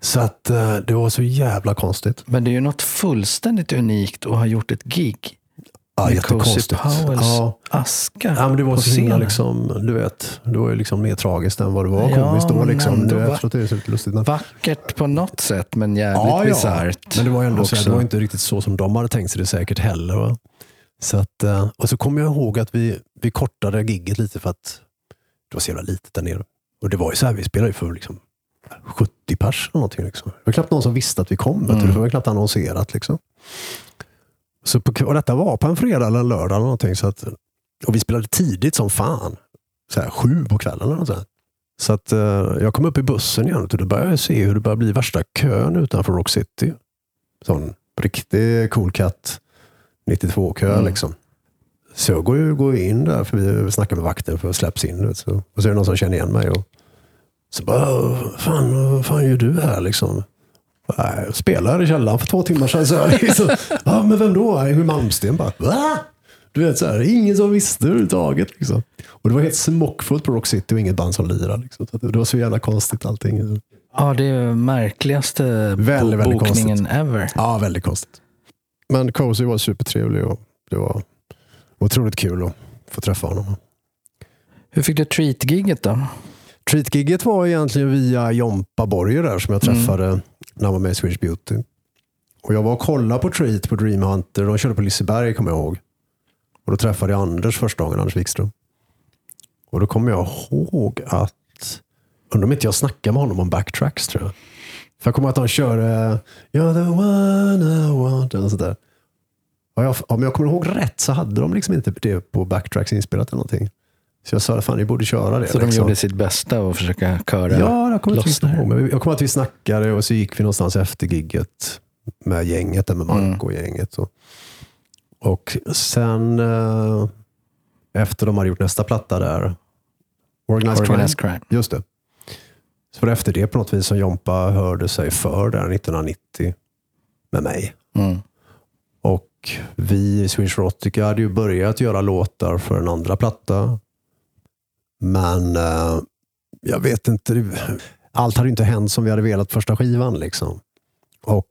Speaker 3: Så att eh, det var så jävla konstigt.
Speaker 1: Men det är ju något fullständigt unikt att ha gjort ett gig
Speaker 3: Ja,
Speaker 1: med Cozy. Powells
Speaker 3: Ja.
Speaker 1: aska
Speaker 3: Ja, men det var så himla liksom, du vet, det var ju liksom mer tragiskt än vad det var
Speaker 1: Ja,
Speaker 3: komiskt då. Liksom.
Speaker 1: ändå
Speaker 3: Det,
Speaker 1: va-
Speaker 3: det är så lustigt. Men,
Speaker 1: Vackert på något sätt, men jävligt bisarrt.
Speaker 3: Men det var ändå så, det var inte riktigt så som de hade tänkt sig det säkert heller. Va? Så att, eh, och så kommer jag ihåg att vi, vi kortade gigget lite för att det var så jävla litet där nere. Och det var ju så här, vi spelade ju för liksom 70 pers eller någonting. Liksom. Det var knappt någon som visste att vi kom. du. Det var knappt annonserat. Liksom. Så på, och detta var på en fredag eller en lördag. Eller någonting, så att, och vi spelade tidigt som fan. Så här, sju på kvällen. Eller något sånt. Så att, eh, jag kom upp i bussen igen och då började jag se hur det började bli värsta kön utanför Rock City. Sån riktig cool cat 92-kö liksom. Så jag går går in där, för vi snackar med vakten för att släpps in. Så, och så är det någon som känner igen mig. Och, så bara, fan, vad fan gör du här liksom? Nej, Jag spelade i källaren för två timmar sedan. Så här, liksom. ja, men vem då? Hur Malmsten bara, va? Du vet, så här, ingen som visste överhuvudtaget. Liksom. Och det var helt smockfullt på Rock City och inget band som lirade. Liksom. Det var så jävla konstigt allting.
Speaker 1: Ja, det är märkligaste
Speaker 3: Väldigt, väldigt
Speaker 1: bokningen
Speaker 3: konstigt.
Speaker 1: ever.
Speaker 3: Ja, väldigt konstigt. Men Cozy var supertrevlig och det var otroligt kul att få träffa honom.
Speaker 1: Hur fick du treat-giget då?
Speaker 3: Treat-giget var egentligen via Jompa Borger där som jag träffade när han var med i Swedish Beauty. Och jag var och kollade på Treat på Dream Hunter. De körde på Liseberg kommer jag ihåg. Och då träffade jag Anders första gången, Anders Wikström. Och då kommer jag ihåg att, undrar om inte jag snackade med honom om backtracks tror jag. För jag kommer att de körde You're the one I want, eller sådär. Ja, jag, om jag kommer ihåg rätt så hade de liksom inte det på backtracks inspelat eller någonting. Så jag sa, fan ni borde köra det.
Speaker 1: Så de
Speaker 3: liksom.
Speaker 1: gjorde sitt bästa och försöka köra
Speaker 3: Ja, jag kommer inte ihåg. Men jag kommer att vi snackade och så gick vi någonstans efter gigget med gänget, där med Marco och gänget. Och, och sen eh, efter de hade gjort nästa platta där, Organized,
Speaker 1: Organized
Speaker 3: Crime.
Speaker 1: crime.
Speaker 3: Just det. Så var det efter det på något vis som Jompa hörde sig för där 1990 med mig.
Speaker 1: Mm.
Speaker 3: Och vi i Swedish Erotica hade ju börjat göra låtar för en andra platta. Men eh, jag vet inte. Allt hade inte hänt som vi hade velat första skivan. Liksom. Och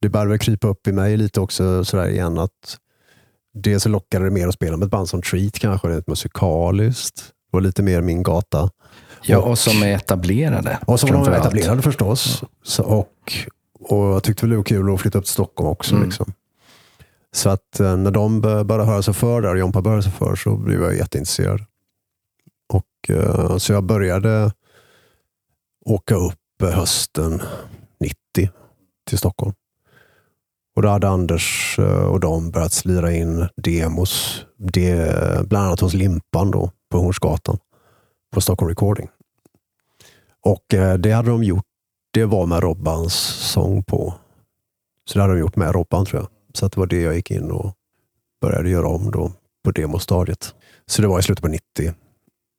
Speaker 3: det började krypa upp i mig lite också sådär igen att dels lockade det mer att spela med ett band som Treat kanske, ett musikaliskt. Det var lite mer min gata.
Speaker 1: Ja, och som är etablerade.
Speaker 3: Och som var etablerade förstås. Så, och, och jag tyckte väl det var kul att flytta upp till Stockholm också.
Speaker 1: Mm.
Speaker 3: Liksom. Så att eh, när de bör- började höra sig för där och Jompa började sig för så blev jag jätteintresserad. Och, eh, så jag började åka upp eh, hösten 90 till Stockholm. Och då hade Anders eh, och de börjat slira in demos, det, bland annat hos Limpan då, på Hornsgatan, på Stockholm Recording. Och eh, det hade de gjort, det var med Robbans sång på. Så det hade de gjort med Robban tror jag. Så det var det jag gick in och började göra om då på demostadiet. Så det var i slutet på 90.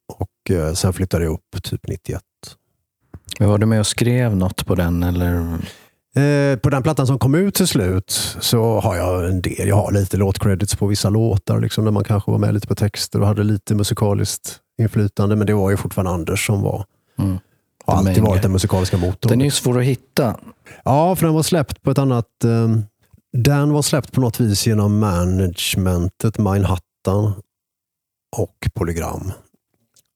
Speaker 3: Och eh, sen flyttade jag upp typ 91.
Speaker 1: Men var du med och skrev något på den? Eller?
Speaker 3: Eh, på den plattan som kom ut till slut så har jag en del. Jag har lite låtcredits på vissa låtar liksom, där man kanske var med lite på texter och hade lite musikaliskt inflytande. Men det var ju fortfarande Anders som var.
Speaker 1: Mm.
Speaker 3: Har alltid varit den musikaliska motorn.
Speaker 1: Den är ju svår att hitta.
Speaker 3: Ja, för den var släppt på ett annat... Eh, den var släppt på något vis genom managementet Manhattan och Polygram.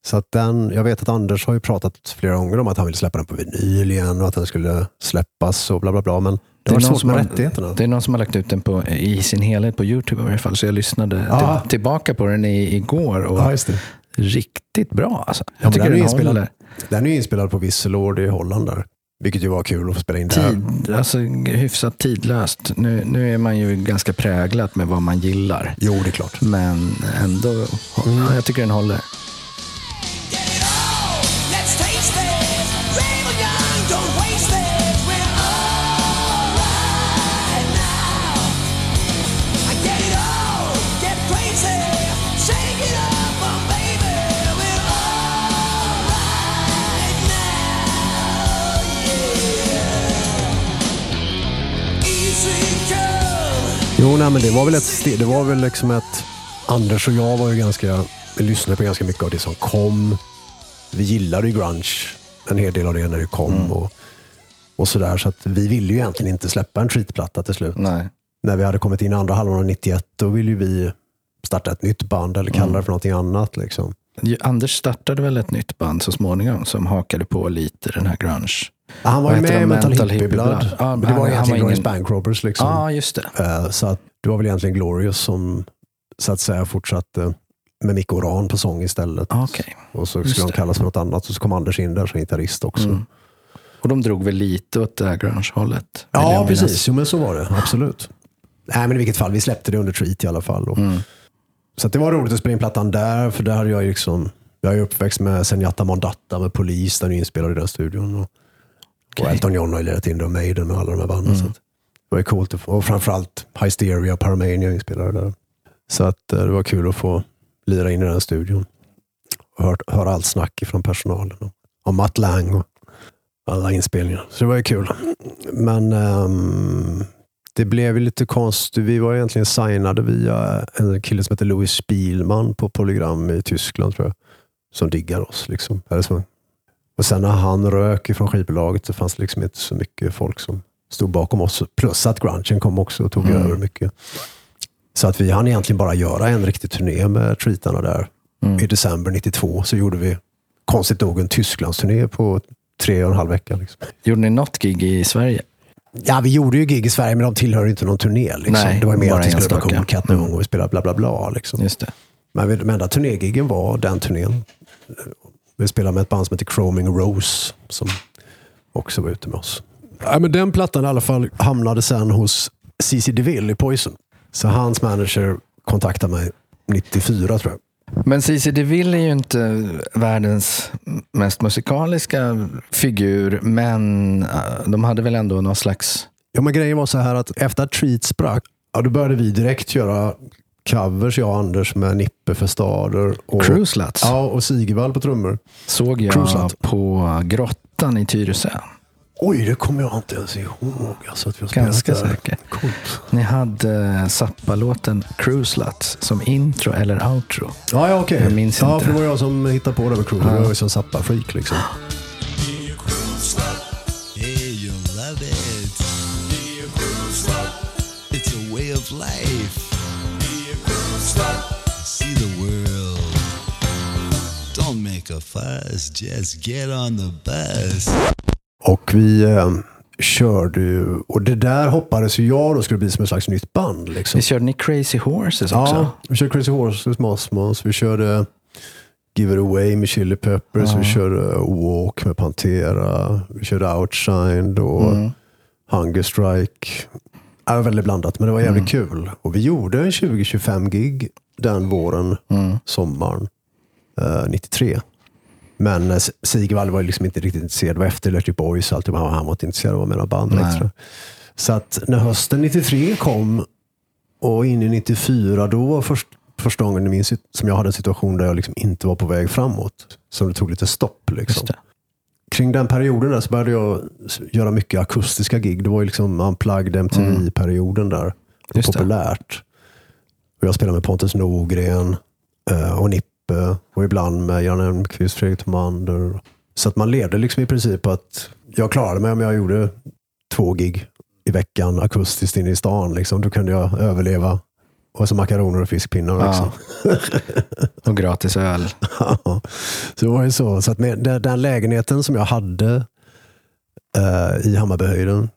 Speaker 3: Så att den, jag vet att Anders har ju pratat flera gånger om att han vill släppa den på vinyl igen och att den skulle släppas och bla bla bla. Men det,
Speaker 1: Det är
Speaker 3: var svårt
Speaker 1: som
Speaker 3: med
Speaker 1: har-
Speaker 3: rättigheterna.
Speaker 1: Det är någon som har lagt ut den på, i sin helhet på Youtube i varje fall. Så jag lyssnade
Speaker 3: Ja.
Speaker 1: till, tillbaka på den i, igår och
Speaker 3: Ja, det.
Speaker 1: riktigt bra. Alltså.
Speaker 3: Ja,
Speaker 1: Jag
Speaker 3: men
Speaker 1: tycker
Speaker 3: den, är inspelad,
Speaker 1: håller.
Speaker 3: den är ju inspelad på Visselord i Holland där. Vilket ju var kul att få spela in där.
Speaker 1: Tid, alltså, hyfsat tidlöst. Nu, nu är man ju ganska präglad med vad man gillar.
Speaker 3: Jo, det är klart.
Speaker 1: Men ändå,
Speaker 3: Mm.
Speaker 1: jag tycker den håller.
Speaker 3: Jo, nej, men det var väl ett. Det var väl liksom ett... Anders och jag var ju ganska... Vi lyssnade på ganska mycket av det som kom. Vi gillade ju grunge. En hel del av det när det kom. Och, och sådär. Så att vi ville ju egentligen inte släppa en treatplatta till slut.
Speaker 1: Nej.
Speaker 3: När vi hade kommit in andra halvan av 91, då ville ju vi starta ett nytt band eller kalla det för någonting annat. Liksom.
Speaker 1: Anders startade väl ett nytt band så småningom som hakade på lite den här grunge.
Speaker 3: Ja, Han var ju med i? Mental,
Speaker 1: Mental
Speaker 3: Hippie Blood.
Speaker 1: Blood. Ja,
Speaker 3: Men det
Speaker 1: han-
Speaker 3: var egentligen Glorious
Speaker 1: ingen-
Speaker 3: Bank Robbers. Liksom.
Speaker 1: Ja, just det.
Speaker 3: Eh, Så att det var väl egentligen Glorious som så att säga fortsatte med Micke Oran på sång istället.
Speaker 1: Ah, Okej.
Speaker 3: Och så skulle de kallas för något annat och så kom Anders in där som gitarrist också.
Speaker 1: Mm. Och de drog väl lite åt det här grunge-hållet?
Speaker 3: Ja, precis. Jo, men så var det. Absolut. Nej, men i vilket fall, vi släppte det under Treat i alla fall. Och,
Speaker 1: Mm.
Speaker 3: Så det var roligt att spela in plattan där, för där hade jag ju liksom, jag är uppväxt med Senjata Mondatta med Polis, den är inspelad i den studion. Och, och
Speaker 1: Okej. Mm.
Speaker 3: Elton John har ju lirat in det och Maiden och alla de här banden. Så att, det var ju coolt. att få- Och framförallt Hysteria och Paramania inspelade där. Så att eh, det var kul att få lira in i den studion. Och hört, höra allt snack från personalen. Och, och Matt Lang och alla inspelningar. Så det var ju kul. Men ehm, det blev lite konstigt. Vi var egentligen signade via en kille som heter Louis Spielman på Polygram i Tyskland tror jag. Som diggar oss. Liksom. Och sen när han rök ifrån skivbolaget så fanns det liksom inte så mycket folk som stod bakom oss. Plus att grungen kom också och tog över mycket. Så att vi hann egentligen bara göra en riktig turné med treatarna där. I december 92 så gjorde vi konstigt nog en Tysklandsturné på tre och en halv vecka. Liksom.
Speaker 1: Gjorde ni något gig i Sverige?
Speaker 3: Ja, vi gjorde ju gig i Sverige, men de tillhör inte någon turné. Liksom.
Speaker 1: Nej,
Speaker 3: det var mer att vi skulle
Speaker 1: enstaka.
Speaker 3: på Cool Cat någon gång och vi spelade bla bla bla. Liksom.
Speaker 1: Just det.
Speaker 3: Men de enda turnégiggen var den turnén. Vi spelade med ett band som heter Chroming Rose, som också var ute med oss. Ja, men den plattan i alla fall hamnade sen hos CC DeVille i Poison. Så hans manager kontaktade mig 94 tror jag.
Speaker 1: Men Cissi DeVille är ju inte världens mest musikaliska figur, men äh, de hade väl ändå någon slags...
Speaker 3: Ja, men grejen var så här att efter att Treat sprack, ja, då började vi direkt göra covers, jag och Anders, med Nippe för stader. Och,
Speaker 1: Cruise Lats
Speaker 3: Ja, och Sigvall på trummor.
Speaker 1: såg jag
Speaker 3: Cruise Lats.
Speaker 1: på Grottan i Tyresö.
Speaker 3: Oj, det kommer jag inte ens ihåg. Alltså, att vi
Speaker 1: Ganska säker.
Speaker 3: Coolt.
Speaker 1: Ni hade Zappa-låten Cruise Lats som intro eller outro.
Speaker 3: Ja, ja okej.
Speaker 1: Jag minns
Speaker 3: ja,
Speaker 1: inte.
Speaker 3: för det var jag som hittade på det med Cruise. Jag var ju som Zappa-freak liksom.
Speaker 6: Hey, you love it. It's a way of life. See the world. Don't make a fuss, just get on the bus.
Speaker 3: Och vi eh, körde ju, och det där hoppades ju jag då skulle bli som ett slags nytt band. Liksom.
Speaker 1: Vi körde ni Crazy Horses också?
Speaker 3: Ja, vi körde Crazy Horses med Osmos. Vi körde Give It Away med Chili Peppers. Vi körde Walk med Pantera. Vi körde Outshined och
Speaker 1: Mm.
Speaker 3: Hunger Strike. Det var väldigt blandat, men det var jävligt kul. Och vi gjorde en 20-25 gig den våren, sommaren eh, 93. Men eh, Sigvall var liksom inte riktigt intresserad. Det var efter Electric Boys och allt. Han var inte intresserad av att vara med band. Extra. Så att när hösten 93 kom och in i 94, då var först, första gången i min, som jag hade en situation där jag liksom inte var på väg framåt. Som det tog lite stopp. Liksom. Kring den perioden där så började jag göra mycket akustiska gig. Det var ju liksom Unplugged MTV-perioden där.
Speaker 1: Just.
Speaker 3: Populärt. Och jag spelade med Pontus Norgren eh, och Nippe och ibland med Jan Elmqvist, Fredrik Thomander. Så att man levde liksom i princip att jag klarade mig om jag gjorde två gig i veckan akustiskt inne i stan. Liksom. Då kunde jag överleva. Och så makaroner och fiskpinnar.
Speaker 1: Ja.
Speaker 3: Liksom.
Speaker 1: Och gratis öl.
Speaker 3: Ja, så det var ju så. så att med den, den lägenheten som jag hade eh, i Hammarbyhöjden,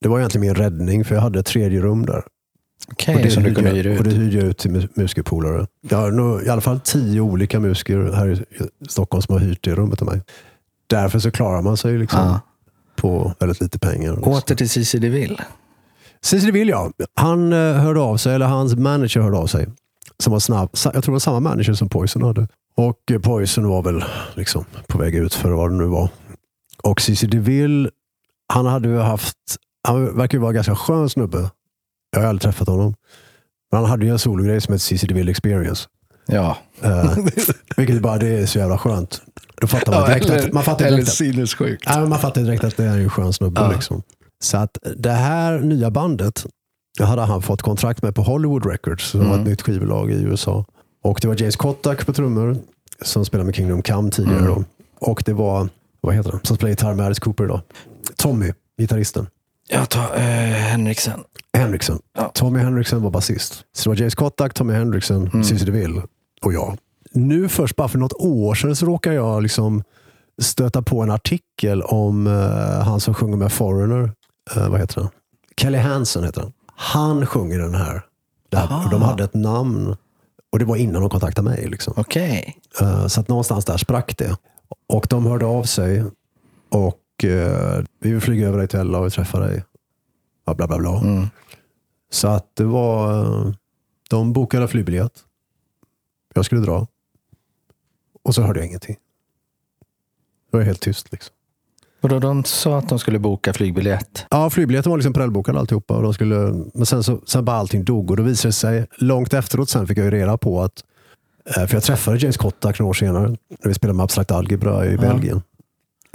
Speaker 3: det var egentligen min räddning, för jag hade ett tredje rum där.
Speaker 1: Okej,
Speaker 3: och det
Speaker 1: som du kunde hyra
Speaker 3: Och det
Speaker 1: ut.
Speaker 3: hyrde jag ut till mu- musikerpolare. Jag har nog i alla fall tio olika musiker här i Stockholm som har hyrt det rummet av mig. Därför så klarar man sig liksom
Speaker 1: Ja.
Speaker 3: på väldigt lite pengar.
Speaker 1: Åter till Cissi DeVille.
Speaker 3: Cicely vill jag. Han eh, hörde av sig, eller hans manager hörde av sig. Som var snabb. Jag tror det var samma manager som Poison hade. Och eh, Poison var väl liksom på väg ut för vad det nu var. Och Cissi DeVille, han hade ju haft, han verkar ju vara en ganska skön snubbe. Jag har aldrig träffat honom. Men han hade ju en sologrej som heter Cissi DeVille Experience.
Speaker 1: Ja.
Speaker 3: Eh, vilket bara, det är så jävla skönt. Då fattar man direkt att, man fattar direkt att,
Speaker 1: sinnessjukt.
Speaker 3: Ja, man fattar direkt att det är en skön snubbe.
Speaker 1: Ja.
Speaker 3: Liksom. Så att det här nya bandet det hade han fått kontrakt med på Hollywood Records, som var ett nytt skivbolag i USA. Och det var James Kotak på trummor, som spelade med Kingdom Come tidigare. Då. Och det var, vad heter han, som spelar gitarr med Alice Cooper idag. Tommy, gitarristen.
Speaker 1: Jag tar eh, Henriksen.
Speaker 3: Henriksen.
Speaker 1: Ja.
Speaker 3: Tommy Henriksen var basist. Så det var James Kotak, Tommy Henriksen, mm. Cissi DeVille och jag. Nu först, bara för något år sedan, så råkar jag liksom stöta på en artikel om eh, han som sjunger med Foreigner. Eh, vad heter han? Kelly Hansen heter han. Han sjunger den här. Och de hade ett namn Och det var innan de kontaktade mig. Liksom.
Speaker 1: Okej.
Speaker 3: Eh, Så att någonstans där sprack det. Och de hörde av sig. Och eh, vi vill flyga över dig till LA och träffa dig. Ja, bla bla bla.
Speaker 1: Mm.
Speaker 3: Så att det var... eh, De bokade flygbiljett. Jag skulle dra. Och så hörde jag ingenting. Det var helt tyst. Liksom.
Speaker 1: Och då de sa att de skulle boka flygbiljett.
Speaker 3: Ja, flygbiljetten var liksom parallellbokad alltihopa. Och de skulle, men sen, så, sen bara allting dog. Och då visade det sig, långt efteråt sen fick jag ju reda på att, eh, för jag träffade James Kotak några år senare, när vi spelade med Abstrakt Algebra i Belgien.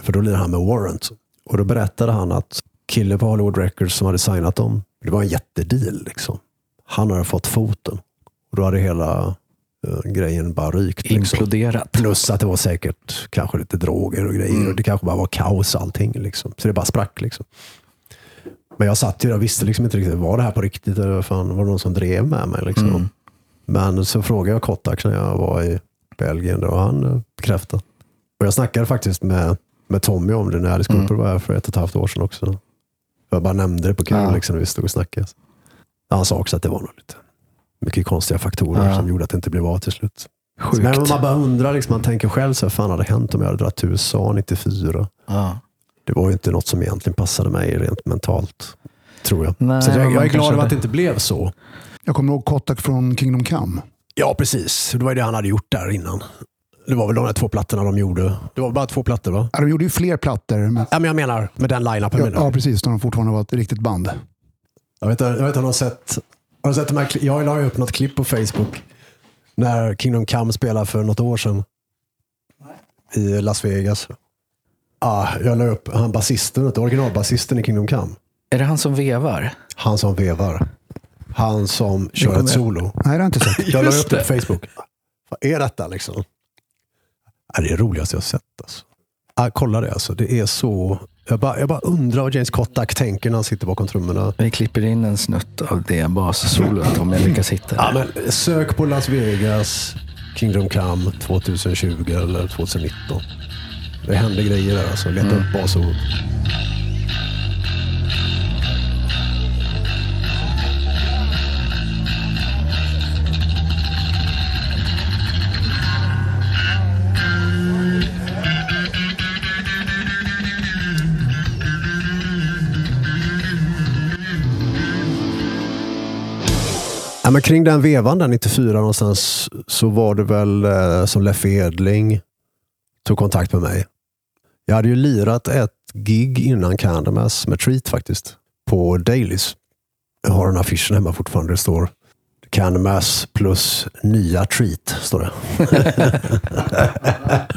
Speaker 3: För då lirade han med Warrant. Och då berättade han att killen på Hollywood Records som hade signat dem, det var en jättedeal. Liksom. Han hade fått foten. Och då hade hela eh, grejen bara rykt. Liksom.
Speaker 1: Imploderat.
Speaker 3: Plus att det var säkert kanske lite droger och grejer. Och det kanske bara var kaos allting. Liksom. Så det bara sprack. Liksom. Men jag satt ju där och visste liksom inte riktigt, var det här på riktigt? Eller fan, var det någon som drev med mig? Liksom. Men så frågade jag Kotak när jag var i Belgien och han bekräftade. Och jag snackade faktiskt med, med Tommy om det när Alice Cooper var här för ett och ett halvt år sedan också. Jag bara nämnde det på kul
Speaker 1: Ja.
Speaker 3: liksom, när vi stod och snackade. Han sa också att det var nog lite mycket konstiga faktorer
Speaker 1: Ja.
Speaker 3: som gjorde att det inte blev av till slut.
Speaker 1: Sjukt.
Speaker 3: Men man bara undrar, liksom, man tänker själv, så här, fan hade hänt om jag hade dragit till USA 94?
Speaker 1: Ja.
Speaker 3: Det var ju inte något som egentligen passade mig rent mentalt, tror jag.
Speaker 1: Nej,
Speaker 3: så jag, jag är glad över att det inte blev så.
Speaker 2: Jag kommer ihåg Kotak från Kingdom Come.
Speaker 3: Ja, precis. Det var ju det han hade gjort där innan. Det var väl de där två plattorna de gjorde. Det var bara två plattor va?
Speaker 2: Ja, de gjorde ju fler plattor. Men,
Speaker 3: Ja, men jag menar med den line-upen.
Speaker 2: ja, ja, precis. När de fortfarande var ett riktigt band.
Speaker 3: Jag vet, jag vet inte om du har sett, har du sett de här, kli- jag la upp något klipp på Facebook när Kingdom Come spelade för något år sedan. I Las Vegas. Ah, jag la upp han basisten, originalbasisten i Kingdom Come.
Speaker 1: Är det han som vevar?
Speaker 3: Han som vevar. Han som kör ett solo.
Speaker 2: Nej, det har jag inte sett.
Speaker 3: Jag la upp det på. Facebook. Vad är detta liksom? Det är det roligaste jag har sett. Alltså. Ah, kolla det alltså. Det är så... Jag bara, jag bara undrar vad James Kotak tänker när han sitter bakom trummorna.
Speaker 1: Vi klipper in en snutt av det bassolot om jag lyckas hitta det.
Speaker 3: men sök på Las Vegas, Kingdom Come 2020 eller 2019. Det händer grejer där alltså. Leta upp basord. Ja, men kring den vevan där 94 någonstans så var det väl eh, som Leffe Edling tog kontakt med mig. Jag hade ju lirat ett gig innan Candlemass med Treat faktiskt. På Dailys. Jag har den affischen hemma fortfarande. Det står Candlemass plus nya Treat. Står det.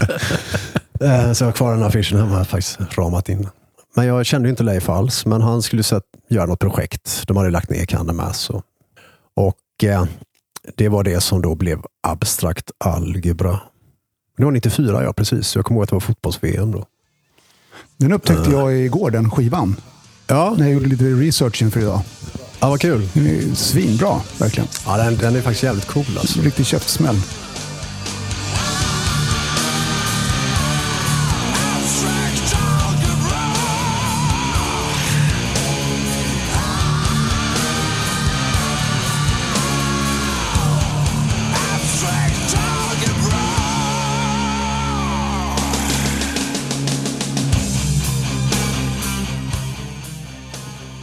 Speaker 3: Eh, så jag har kvar den affischen hemma faktiskt. Ramat in. Men jag kände ju inte Leif alls. Men han skulle sett, göra något projekt. De hade lagt ner Candlemass. Och och eh, det var det som då blev abstrakt algebra. Det var 94, ja precis. Jag kommer ihåg att det var fotbolls-VM då.
Speaker 2: Den upptäckte jag igår, den skivan.
Speaker 3: Ja,
Speaker 2: När jag gjorde lite research inför idag.
Speaker 3: ja vad kul.
Speaker 2: Den är svinbra, verkligen.
Speaker 3: Ja, den, den är faktiskt jävligt cool alltså.
Speaker 2: Riktig käftsmäll.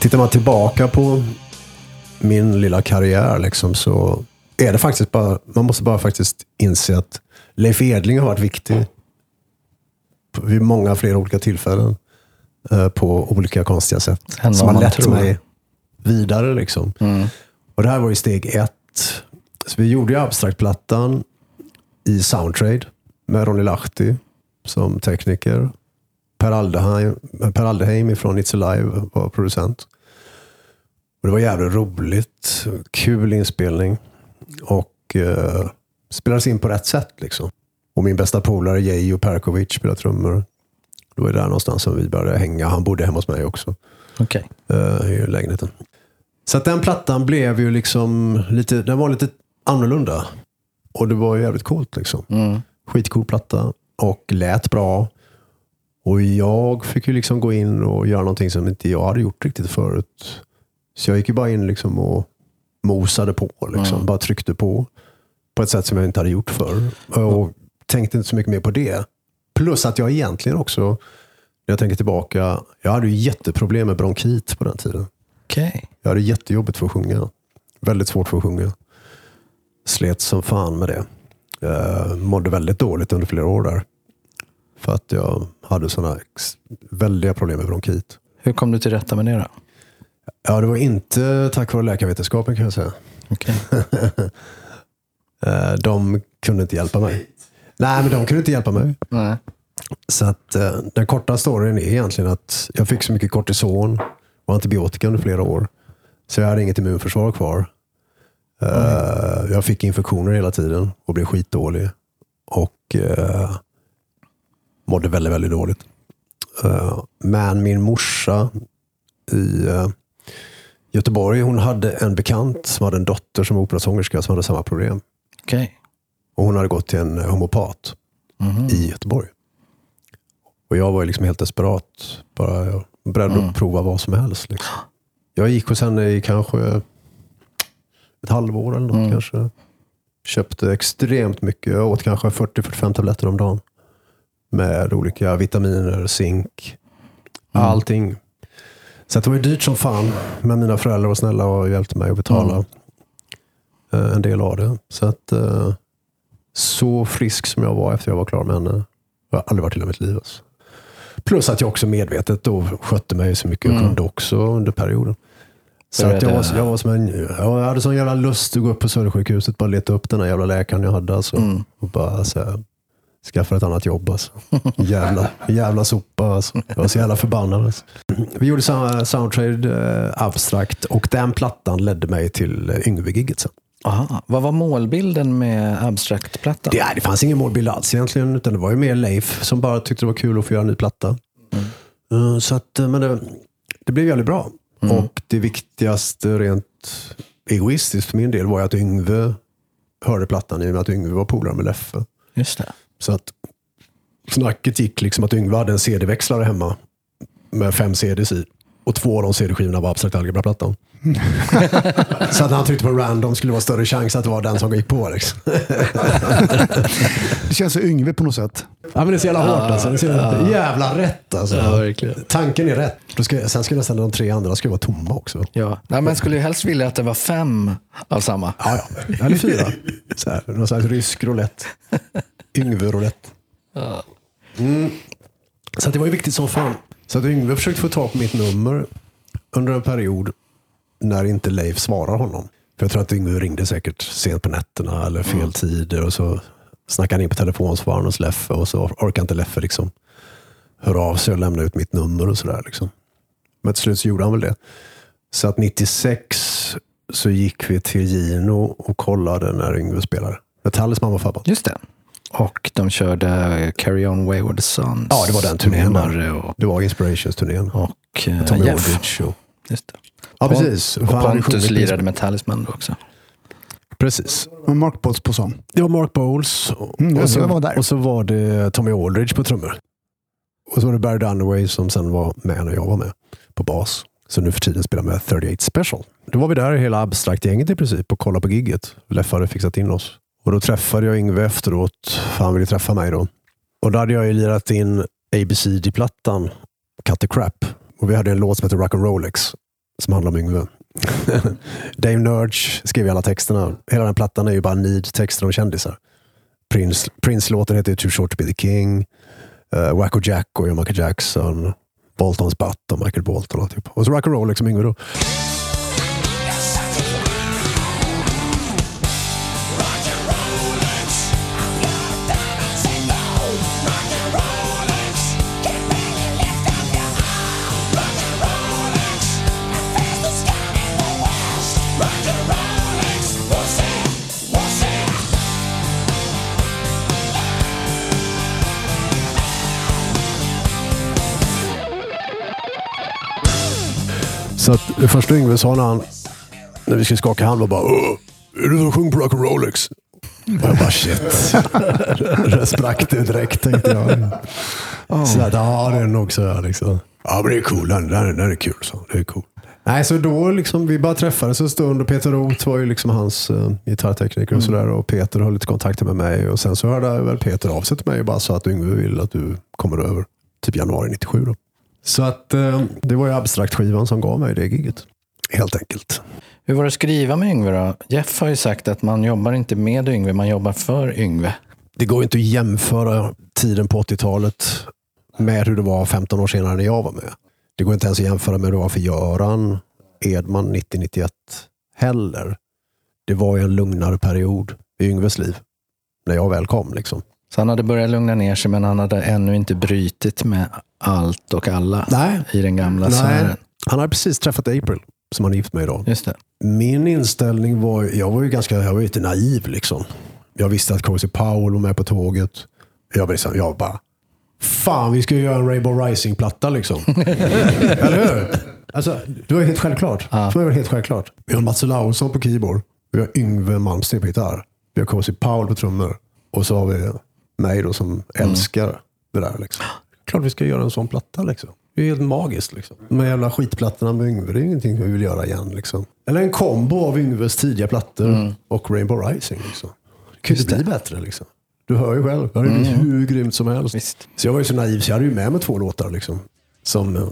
Speaker 3: Tittar man tillbaka på min lilla karriär liksom, så är det faktiskt bara, man måste bara faktiskt inse att Leif Edling har varit viktig vid många fler olika tillfällen eh, på olika konstiga sätt.
Speaker 1: Än
Speaker 3: Som har lett
Speaker 1: tror.
Speaker 3: mig vidare. Liksom. Och det här var ju steg ett. Så vi gjorde ju Abstract-plattan i Soundtrade med Ronny Lahti som tekniker. Per Aldeheim, per Aldeheim från It's Alive var producent. Och det var jävligt roligt. Kul inspelning. Och eh, spelades in på rätt sätt. Liksom. Och min bästa polare Jejo Perkovic spelade trummor. Det var där någonstans som vi började hänga. Han bodde hemma hos mig också
Speaker 1: Okej.
Speaker 3: eh, i lägenheten. Så den plattan blev ju liksom lite, den var lite annorlunda. Och det var jävligt coolt liksom.
Speaker 1: Mm.
Speaker 3: Skitcool platta och lät bra. Och jag fick ju liksom gå in och göra någonting som inte jag hade gjort riktigt förut. Så jag gick ju bara in liksom och mosade på. Liksom. Bara tryckte på. på ett sätt som jag inte hade gjort förr. Och tänkte inte så mycket mer på det. Plus att jag egentligen också, när jag tänker tillbaka, jag hade ju jätteproblem med bronkit på den tiden.
Speaker 1: Okej.
Speaker 3: Jag hade jättejobbigt för att sjunga. Väldigt svårt för att sjunga. Slet som fan med det. Jag mådde väldigt dåligt under flera år där. För att jag hade sådana väldiga problem med bronkit.
Speaker 1: Hur kom du till rätta med det då?
Speaker 3: Ja, det var inte tack vare läkarvetenskapen kan jag säga.
Speaker 1: Okej.
Speaker 3: Eh, De kunde inte hjälpa mig. Nej, men de kunde inte hjälpa mig.
Speaker 1: Nej.
Speaker 3: Så att eh, den korta storyn är egentligen att jag fick så mycket kortison och antibiotika under flera år. Så jag hade inget immunförsvar kvar. Eh, jag fick infektioner hela tiden och blev skitdålig. Och mådde väldigt, väldigt dåligt. Eh, men min morsa i eh, Göteborg, hon hade en bekant som hade en dotter som var operasångerska som hade samma problem.
Speaker 1: Okej.
Speaker 3: Och hon hade gått till en homopat i Göteborg. Och jag var liksom helt desperat. Bara beredd att prova vad som helst. Liksom. Jag gick hos henne i kanske ett halvår eller något kanske. Köpte extremt mycket. Jag åt kanske 40-45 tabletter om dagen. Med olika vitaminer, zink, allting. Så att det var ju dyrt som fan. Men mina föräldrar var snälla och hjälpte mig att betala eh, en del av det. Så att eh, så frisk som jag var efter jag var klar med henne. har Jag aldrig varit i hela mitt liv. Alltså. Plus att jag också medvetet då skötte mig så mycket jag kunde också under perioden. Så att jag, var, jag, var som en, jag hade sån jävla lust att gå upp på Södersjukhuset bara leta upp den här jävla läkaren jag hade. Alltså. Och bara så här, skaffa ett annat jobb. Alltså. Jävla, jävla sopa. Alltså. Jag var så jävla förbannad. Alltså. Vi gjorde Sou- Soundtrade eh, Abstract och den plattan ledde mig till eh, Yngve-gigget sen.
Speaker 1: Aha. Vad var målbilden med Abstract-plattan?
Speaker 3: Det, det fanns ingen målbild alls egentligen, utan det var ju mer Leif som bara tyckte det var kul att få göra en ny platta. Eh, Så att, eh, men det, det blev jävligt bra. Och det viktigaste rent egoistiskt för min del var ju att Yngve hörde plattan i och med att Yngve var polare med Leffe.
Speaker 1: Just det.
Speaker 3: Så att snacket gick liksom att Yngve hade en CD-växlare hemma med fem CDs i. Och två av de CD-skivorna var Abstrakt Algebra-plattan. så att han tryckte på random skulle det vara större chans att det var den som gick på. Liksom.
Speaker 2: Det känns så Yngve på något sätt.
Speaker 3: Ja, men det är så jävla hårt alltså. Det är så jävla, jävla rätt alltså.
Speaker 1: Ja.
Speaker 3: Tanken är rätt. Då ska, sen ska nästan de tre andra ska vara tomma också.
Speaker 1: Ja. Nej, men skulle ju helst vilja att det var fem av samma.
Speaker 3: Ja, ja. Eller fyra. Så här, någon slags rysk roulette. Yngve roulette. Mm. Så att det var ju viktigt som fan. Så att Yngve försökte få tag på mitt nummer under en period när inte Leif svarar honom. För jag tror att Yngve ringde säkert sent på nätterna eller fel tider och så snackade han in på telefonsvararen hos Leffe och så orkade inte Leffe liksom höra av sig och lämna ut mitt nummer och sådär. Liksom. Men till slut så gjorde han väl det. Så att 96 så gick vi till Gino och kollade när Yngve spelade. Med Talisman var förband.
Speaker 1: Just det. Och de körde Carry On Wayward Sons.
Speaker 3: Ja, det var den turnén.
Speaker 1: Och,
Speaker 3: Det var Inspirations-turnén.
Speaker 1: och eh,
Speaker 3: Tommy
Speaker 1: Jeff.
Speaker 3: Aldridge. Och...
Speaker 1: Just det.
Speaker 3: Ja, precis.
Speaker 1: Och Pontus lirade med Talisman då också.
Speaker 3: Precis.
Speaker 2: Och Mark Potts på sång.
Speaker 3: Det var Mark Bowles. Och,
Speaker 2: Mm,
Speaker 3: och, så,
Speaker 2: var där.
Speaker 3: och så var det Tommy Aldridge på trummor. Och så var det Barry Dunaway som sen var med när jag var med på bas. Så nu för tiden spelar med 38 Special. Då var vi där hela Abstract-gänget i princip och kollade på gigget. Leffe hade fixat in oss. Och då träffade jag Yngve efteråt, för han ville träffa mig då. Och då hade jag ju lirat in ABCD-plattan, Cut the Crap. Och vi hade en låt som hette Rock and Rolex som handlar om Yngve. Dave Nurge skrev alla texterna. Hela den plattan är ju bara need-texter om kändisar. Prince, Prince-låten heter Too Short To Be The King. Uh, Wacko Jack och Michael Jackson. Boltons Butt och Michael Bolton. Och, typ. och så Rock and Rolex liksom Yngve då. Så att det första Yngve sa när, han, när vi skulle skaka hand var bara är du som sjunger på Rock Rolex? Och jag bara shit. det sprack det direkt tänkte jag. Så att, ja, det är nog så. här, Liksom. Ja, men det är cool. Den, den, den är kul. Så. Det är cool. Nej, så då liksom, vi bara träffades en stund och Peter Roth var ju liksom hans uh, gitarrtekniker och sådär. Och Peter höll lite kontakter med mig. Och sen så hörde väl Peter av sig till mig och bara sa att Yngve vill att du kommer över. Typ januari 97 då. Så att eh, det var ju Abstrakt-skivan som gav mig det giget. Helt enkelt.
Speaker 1: Hur var det att skriva med Yngve då? Jeff har ju sagt att man jobbar inte med Yngve, man jobbar för Yngve.
Speaker 3: Det går inte att jämföra tiden på 80-talet med hur det var 15 år senare när jag var med. Det går inte ens att jämföra med hur det var för Göran Edman 90-91 heller. Det var ju en lugnare period i Yngves liv. När jag väl kom. Liksom.
Speaker 1: Så han hade börjat lugna ner sig, men han hade ännu inte brytit med allt och alla
Speaker 3: Nej.
Speaker 1: i den gamla
Speaker 3: Nej,
Speaker 1: sfären.
Speaker 3: han hade precis träffat April som han är gift med idag.
Speaker 1: Just det.
Speaker 3: Min inställning var, jag var ju ganska, jag var lite naiv liksom. Jag visste att Cozy Powell var med på tåget. Jag, liksom, jag bara, fan vi ska ju göra en Rainbow Rising-platta liksom. Eller hur? Alltså, det var helt självklart. Det var helt självklart. Vi har Mats Olausson på keyboard. Vi har Yngve Malmsteen på gitarr. Vi har Cozy Powell på trummor. Och så har vi mig då som älskar det där. Liksom. Klart vi ska göra en sån platta. Liksom. Det är helt magiskt. Liksom. De här jävla skitplattorna med Yngve, det är ingenting vi vill göra igen. Liksom. Eller en kombo av Yngves tidiga plattor och Rainbow Rising. Liksom. Det kan inte bli bättre. Liksom. Du hör ju själv. Det hade blivit hur grymt som helst.
Speaker 1: Visst.
Speaker 3: Så jag var ju så naiv så jag hade ju med mig två låtar. Liksom, som, eh,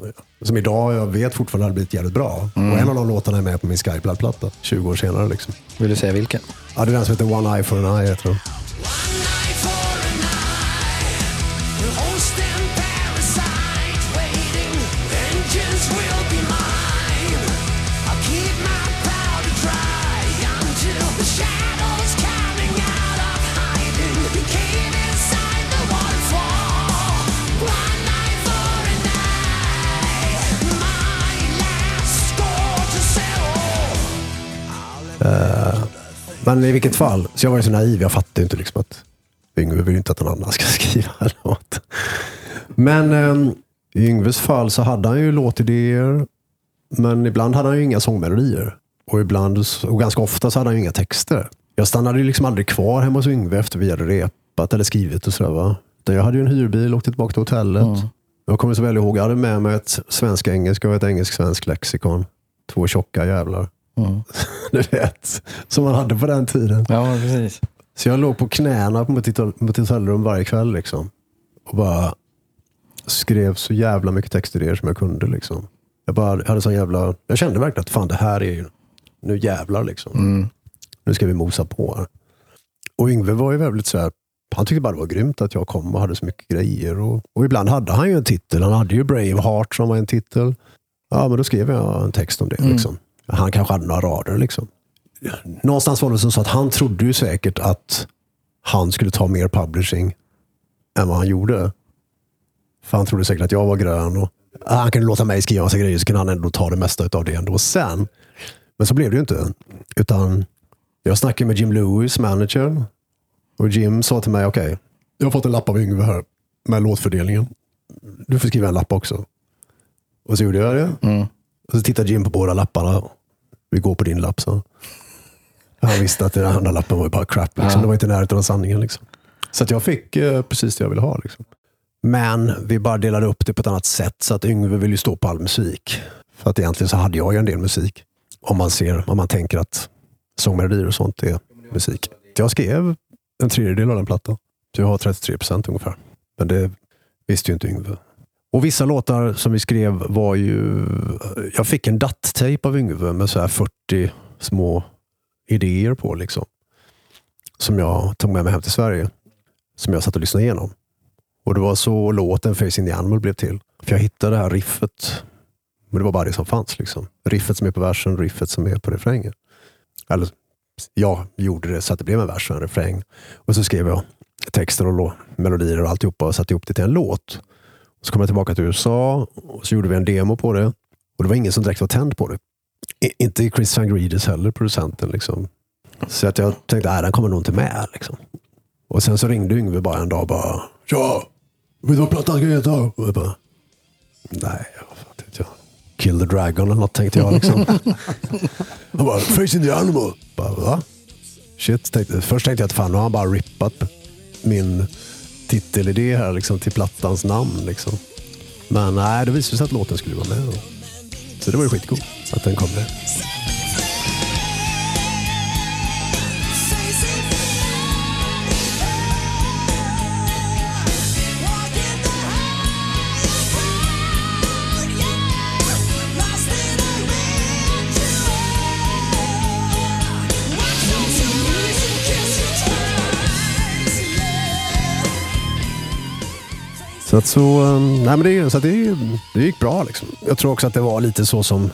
Speaker 3: som idag jag vet fortfarande hade blivit jävligt bra. Och en av de låtarna är med på min Skype-platta 20 år senare. Liksom.
Speaker 1: Vill du säga vilken?
Speaker 3: Ja, det är den som heter One Eye for an Eye. Jag tror. Men i vilket fall, så jag var ju så naiv. Jag fattade inte liksom att Yngve vill ju inte att någon annan ska skriva en låt. Men eh, i Yngves fall så hade han ju låtidéer. Men ibland hade han ju inga sångmelodier. Och ibland, och ganska ofta så hade han ju inga texter. Jag stannade ju liksom aldrig kvar hemma hos Yngve efter vi hade repat eller skrivit och sådär. Va? Utan Jag hade ju en hyrbil och åkte tillbaka till hotellet. Jag kommer så väl ihåg, jag hade med mig ett svensk-engelska och ett engelsk-svensk lexikon. Två tjocka jävlar. du vet, som man hade på den tiden.
Speaker 1: Ja, precis.
Speaker 3: Så jag låg på knäna på mitt hotell- mitt hotellrum varje kväll. Liksom. Och bara skrev så jävla mycket textidéer som jag kunde. Liksom. Jag, bara, hade sån jävla, jag kände verkligen att fan det här är ju, nu jävlar liksom. Nu ska vi mosa på här. Och Yngve var ju väldigt så här, han tyckte bara det var grymt att jag kom och hade så mycket grejer. Och, och ibland hade han ju en titel. Han hade ju Braveheart som var en titel. Ja, men då skrev jag en text om det. Liksom. Han kanske hade några rader. Liksom. Någonstans var det som så att han trodde ju säkert att han skulle ta mer publishing än vad han gjorde. För han trodde säkert att jag var grön. Och, han kunde låta mig skriva massa grejer så kunde han ändå ta det mesta av det ändå sen. Men så blev det ju inte. Utan jag snackade med Jim Lewis, manager. Och Jim sa till mig, okej, jag har fått en lapp av Yngve här med låtfördelningen. Du får skriva en lapp också. Och så gjorde jag det. Och så tittade Jim på båda lapparna. Vi går på din lapp, så. Han visste att den andra lappen var ju bara crap. Liksom. Det var inte närheten av sanningen. Liksom. Så att jag fick eh, precis det jag ville ha. Liksom. Men vi bara delade upp det på ett annat sätt. Så att Yngve ville ju stå på all musik. För att egentligen så hade jag ju en del musik. Om man, ser, om man tänker att sångmelodier och sånt är musik. Jag skrev en tredjedel av den plattan. Så jag har 33 procent ungefär. Men det visste ju inte Yngve. Och vissa låtar som vi skrev var ju... Jag fick en datt-tejp av Yngve med så här 40 små idéer på. liksom. Som jag tog med mig hem till Sverige. Som jag satt och lyssnade igenom. Och det var så låten Face in the Animal blev till. För jag hittade det här riffet. Men det var bara det som fanns. Liksom. Riffet som är på versen, riffet som är på refrängen. Eller jag gjorde det så att det blev en vers och en refräng. Och så skrev jag texter och melodier och alltihopa och satte ihop det till en låt. Så kom jag tillbaka till USA och så gjorde vi en demo på det. Och det var ingen som direkt var tänd på det. I, inte Chris Sangridis heller, producenten. Liksom. Så att jag tänkte, nej den kommer nog inte med. Liksom. Och sen så ringde Yngve bara en dag och bara, ja, vet du vad plattan ska heta? Och jag bara, nej, vad vet jag. Kill the Dragon eller något tänkte jag. Liksom. Han bara, Facing the Animal. Bara, va? Shit, tänkte, först tänkte jag att fan, nu har han bara rippat min titelidé här liksom, till plattans namn. Liksom. Men nej, det visade sig att låten skulle vara med. Då. Så det var ju skitcoolt. Att den kom med. Så att så, um, nej men det, så att det, det gick bra liksom. Jag tror också att det var lite så som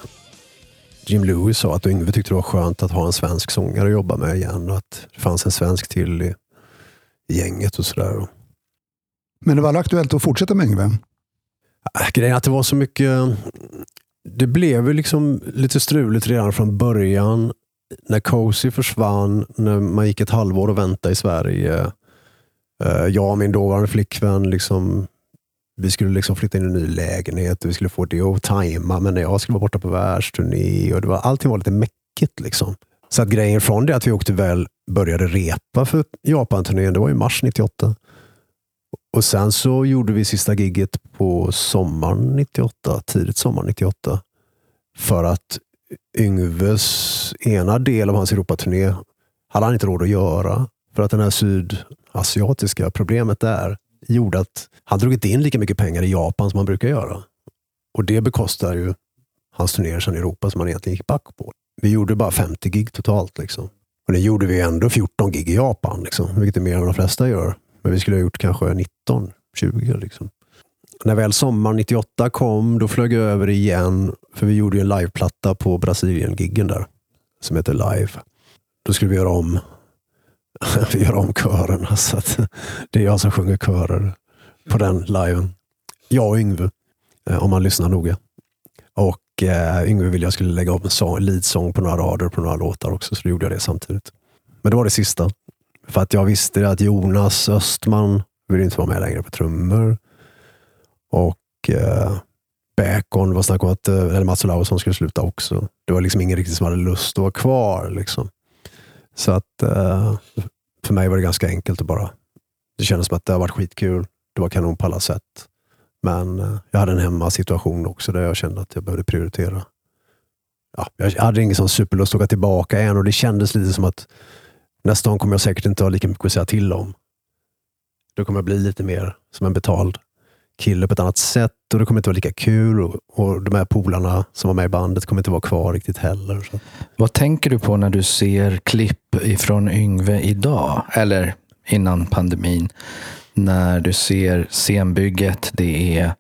Speaker 3: Jim Lewis sa, att Yngve tyckte det var skönt att ha en svensk sångare att jobba med igen och att det fanns en svensk till i, i gänget och sådär.
Speaker 2: Men det var aldrig aktuellt att fortsätta med Yngve?
Speaker 3: Äh, Grejen är att det var så mycket, det blev ju liksom lite struligt redan från början. När Cozy försvann, när man gick ett halvår och väntade i Sverige. Eh, Jag och min dåvarande flickvän, liksom, vi skulle liksom flytta in i en ny lägenhet och vi skulle få det att tajma, men jag skulle vara borta på världsturné och det var, allting var lite mäckigt. Liksom. Så att grejen från det att vi åkte väl, började repa för Japan-turnén, det var i mars 98. Och sen så gjorde vi sista gigget på sommaren 98, tidigt sommar 98. För att Yngves ena del av hans Europaturné hade han inte råd att göra. För att det här sydasiatiska problemet där gjorde att han drog inte in lika mycket pengar i Japan som han brukar göra. Och det bekostar ju hans turnéer sen i Europa som han egentligen gick back på. Vi gjorde bara 50 gig totalt. Liksom. Och det gjorde vi ändå 14 gig i Japan, liksom, vilket är mer än de flesta gör. Men vi skulle ha gjort kanske 19, 20. Liksom. När väl sommaren 98 kom, då flög jag över igen. För vi gjorde ju en liveplatta på Brasilien-giggen där, som heter Live. Då skulle vi göra om vi gör om körerna. Så att det är jag som sjunger körer på den liven. Jag och Yngve, eh, om man lyssnar noga. Och eh, Yngve ville jag skulle lägga upp en sång, leadsång på några rader på några låtar också, så då gjorde jag det samtidigt. Men det var det sista. För att jag visste att Jonas Östman ville inte vara med längre på trummor. Och eh, Bacon, var snack om att eh, eller Mats Olausson skulle sluta också. Det var liksom ingen riktigt som hade lust att vara kvar. Liksom. Så att eh, för mig var det ganska enkelt att bara... Det kändes som att det har varit skitkul. Det var kanon på alla sätt. Men eh, jag hade en hemmasituation också där jag kände att jag behövde prioritera. Ja, jag hade ingen sån superlust att åka tillbaka än och det kändes lite som att nästa gång kommer jag säkert inte ha lika mycket att säga till om. Då kommer jag bli lite mer som en betald kille på ett annat sätt och det kommer inte vara lika kul och, och de här polarna som var med i bandet kommer inte vara kvar riktigt heller. Så.
Speaker 1: Vad tänker du på när du ser klipp ifrån Yngve idag? Eller innan pandemin. När du ser scenbygget. Det är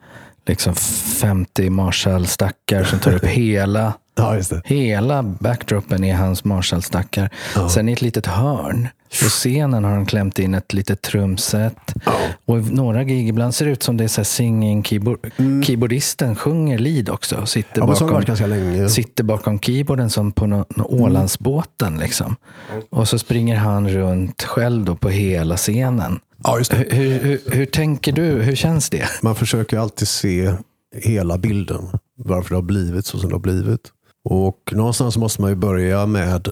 Speaker 1: liksom 50 Marshall-stackar som tar upp hela
Speaker 3: Ja.
Speaker 1: Hela backdropen är hans Marshall-stackar. Sen i ett litet hörn på scenen har han klämt in ett litet trumset. Och några gig ibland ser det ut som det är så singing keyboard. Keyboardisten sjunger lead också. Och sitter,
Speaker 3: Mm. Ja,
Speaker 1: bakom,
Speaker 3: länge.
Speaker 1: sitter bakom keyboarden som på nå- nå Ålandsbåten. Liksom. Och så springer han runt själv då på hela scenen.
Speaker 3: Ja,
Speaker 1: hur, hur, hur tänker du? Hur känns det?
Speaker 3: Man försöker alltid se hela bilden. Varför det har blivit så som det har blivit. Och någonstans måste man ju börja med...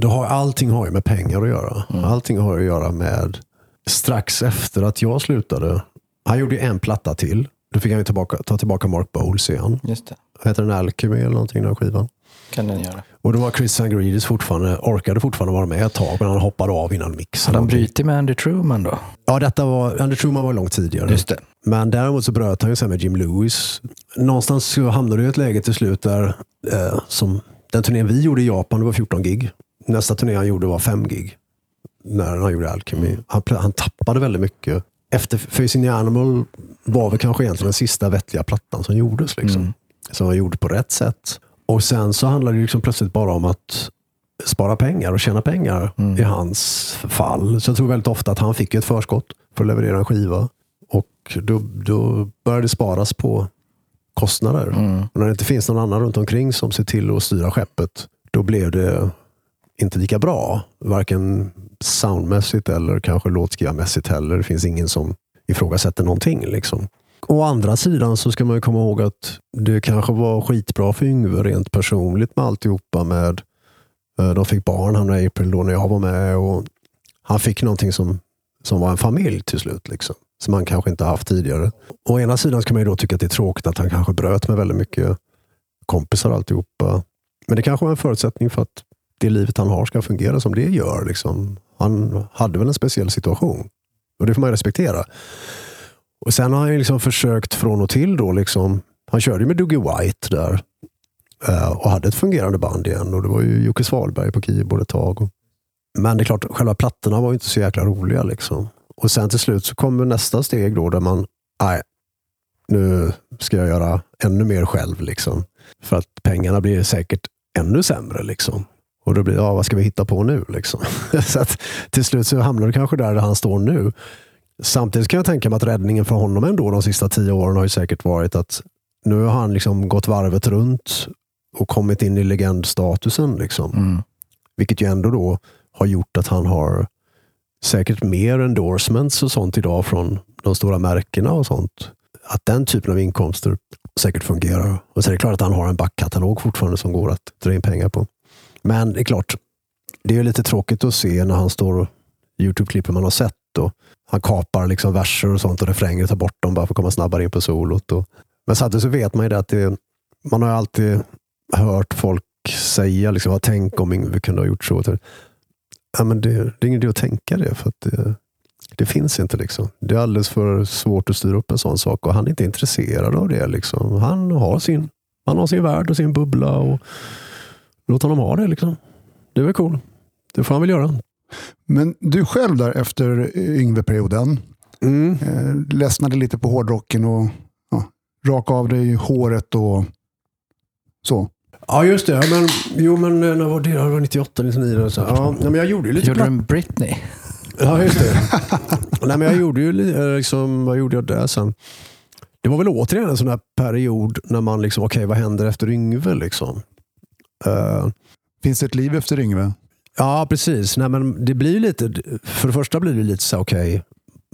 Speaker 3: Det har, allting har ju med pengar att göra. Allting har att göra med... Strax efter att jag slutade. Han gjorde ju en platta till. Då fick han ju tillbaka, ta tillbaka Mark Bowles igen.
Speaker 1: Just det.
Speaker 3: Heter den Alchemy eller någonting, den skivan?
Speaker 1: kan den göra.
Speaker 3: Och då var Chris Sangridis fortfarande, orkade fortfarande vara med ett tag, men han hoppade av innan mixen.
Speaker 1: Hade han brutit med Andy Truman då?
Speaker 3: Ja, detta var, Andy Truman var långt tidigare.
Speaker 1: Just det.
Speaker 3: Men däremot så bröt han ju sen med Jim Lewis. Någonstans så hamnade det i ett läge till slut där, eh, som den turnén vi gjorde i Japan, det var 14 gig. Nästa turné han gjorde var 5 gig. När han gjorde Alchemy. Han, han tappade väldigt mycket. Efter Facing the Animal var väl kanske egentligen den sista vettliga plattan som gjordes. Liksom. Som var gjord på rätt sätt. Och sen så handlade det liksom plötsligt bara om att spara pengar och tjäna pengar i hans fall. Så jag tror väldigt ofta att han fick ett förskott för att leverera en skiva. Och då, då började det sparas på kostnader. Och när det inte finns någon annan runt omkring som ser till att styra skeppet, då blev det inte lika bra. Varken soundmässigt eller kanske låtskrivarmässigt heller. Det finns ingen som ifrågasätter någonting. Liksom. Å andra sidan så ska man ju komma ihåg att det kanske var skitbra för Yngve rent personligt med alltihopa. Med, eh, de fick barn, han och April, då när jag var med. Och han fick någonting som, som var en familj till slut. Liksom, som han kanske inte haft tidigare. Å ena sidan kan man ju då tycka att det är tråkigt att han kanske bröt med väldigt mycket kompisar och alltihopa. Men det kanske var en förutsättning för att det livet han har ska fungera som det gör. Liksom. Han hade väl en speciell situation. Och det får man ju respektera. Och Sen har han ju liksom försökt från och till. Då, liksom, han körde ju med Dougie White där. Eh, och hade ett fungerande band igen. Och Det var ju Jocke Svalberg på keyboard ett tag. Men det är klart, själva plattorna var ju inte så jäkla roliga. Liksom. Och sen till slut så kommer nästa steg då där man, nej, nu ska jag göra ännu mer själv. Liksom. För att pengarna blir säkert ännu sämre. Liksom. Och då blir det, ja, vad ska vi hitta på nu? Liksom. så att till slut så hamnar det kanske där, där han står nu. Samtidigt kan jag tänka mig att räddningen för honom ändå de sista tio åren har ju säkert varit att nu har han liksom gått varvet runt och kommit in i legendstatusen. Liksom.
Speaker 1: Mm.
Speaker 3: Vilket ju ändå då har gjort att han har säkert mer endorsements och sånt idag från de stora märkena och sånt. Att den typen av inkomster säkert fungerar. Och så är det klart att han har en backkatalog fortfarande som går att dra in pengar på. Men det är klart, det är lite tråkigt att se när han står och Youtube-klippen man har sett. Och han kapar liksom verser och sånt och refränger och tar bort dem bara för att komma snabbare in på solot. Och, men samtidigt så vet man ju det att det, man har alltid hört folk säga, liksom, tänk om Yngve kunde ha gjort så. Ja, men det, det är ingen idé att tänka det, för att det, det finns inte. Liksom. Det är alldeles för svårt att styra upp en sån sak och han är inte intresserad av det. Liksom. Han, har sin, han har sin värld och sin bubbla och låt honom ha det. Liksom. Det är cool. Det får han väl göra.
Speaker 2: Men du själv där efter Yngve-perioden,
Speaker 3: Mm.
Speaker 2: eh, ledsnade lite på hårdrocken och ja, raka av dig håret och så.
Speaker 3: Ja, just det. Ja, men, jo, men eh, när var det? Det var 98, 99. Så. Ja, men jag gjorde ju lite
Speaker 1: Gjorde du en Britney?
Speaker 3: Ja, just det. Nej, men jag gjorde ju eh, liksom, vad gjorde jag där sen? Det var väl återigen en sån här period när man liksom, okej, vad händer efter Yngve liksom? Eh,
Speaker 2: Finns det ett liv efter Yngve?
Speaker 3: ja, precis. Nej, men det blir lite, för det första blir det lite så okej,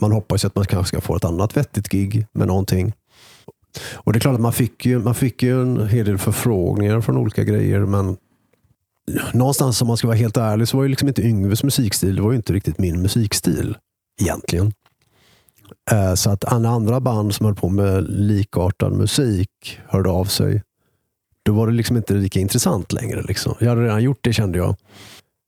Speaker 3: man hoppas att man kanske ska få ett annat vettigt gig med någonting. Och det är klart att man fick ju, man fick ju en hel del förfrågningar från olika grejer, men någonstans om man ska vara helt ärlig så var ju liksom inte Yngves musikstil, det var ju inte riktigt min musikstil egentligen. Eh, Så att alla andra band som höll på med likartad musik hörde av sig. Då var det liksom inte lika intressant längre. Liksom. Jag hade redan gjort det kände jag.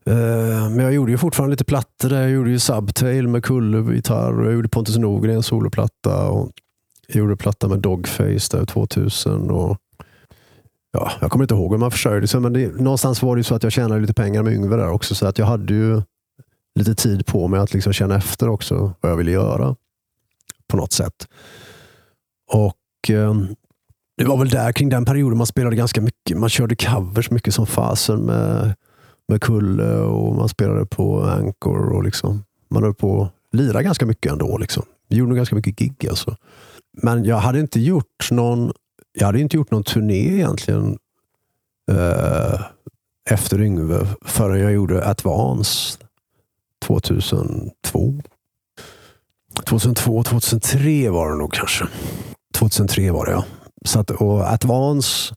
Speaker 3: Eh, men jag gjorde ju fortfarande lite plattor. där. Jag gjorde ju Subtail med Kulle gitarr och jag gjorde Pontus Norgren soloplatta. Och jag gjorde platta med Dogface där 2000. Och ja, jag kommer inte ihåg hur man försörjde sig, men det, någonstans var det ju så att jag tjänade lite pengar med Yngve där också. Så att jag hade ju lite tid på mig att liksom känna efter också vad jag ville göra. På något sätt. Och eh, det var väl där kring den perioden man spelade ganska mycket. Man körde covers mycket som fasen med, med Kulle och man spelade på Anchor. Och liksom, man höll på att lira ganska mycket ändå. Liksom. Vi gjorde nog ganska mycket gig. Alltså. Men jag hade inte gjort någon jag hade inte gjort någon turné egentligen eh, efter Yngve förrän jag gjorde Advance 2002. 2002, 2003 var det nog kanske. 2003 var det ja. Så att, och Advance,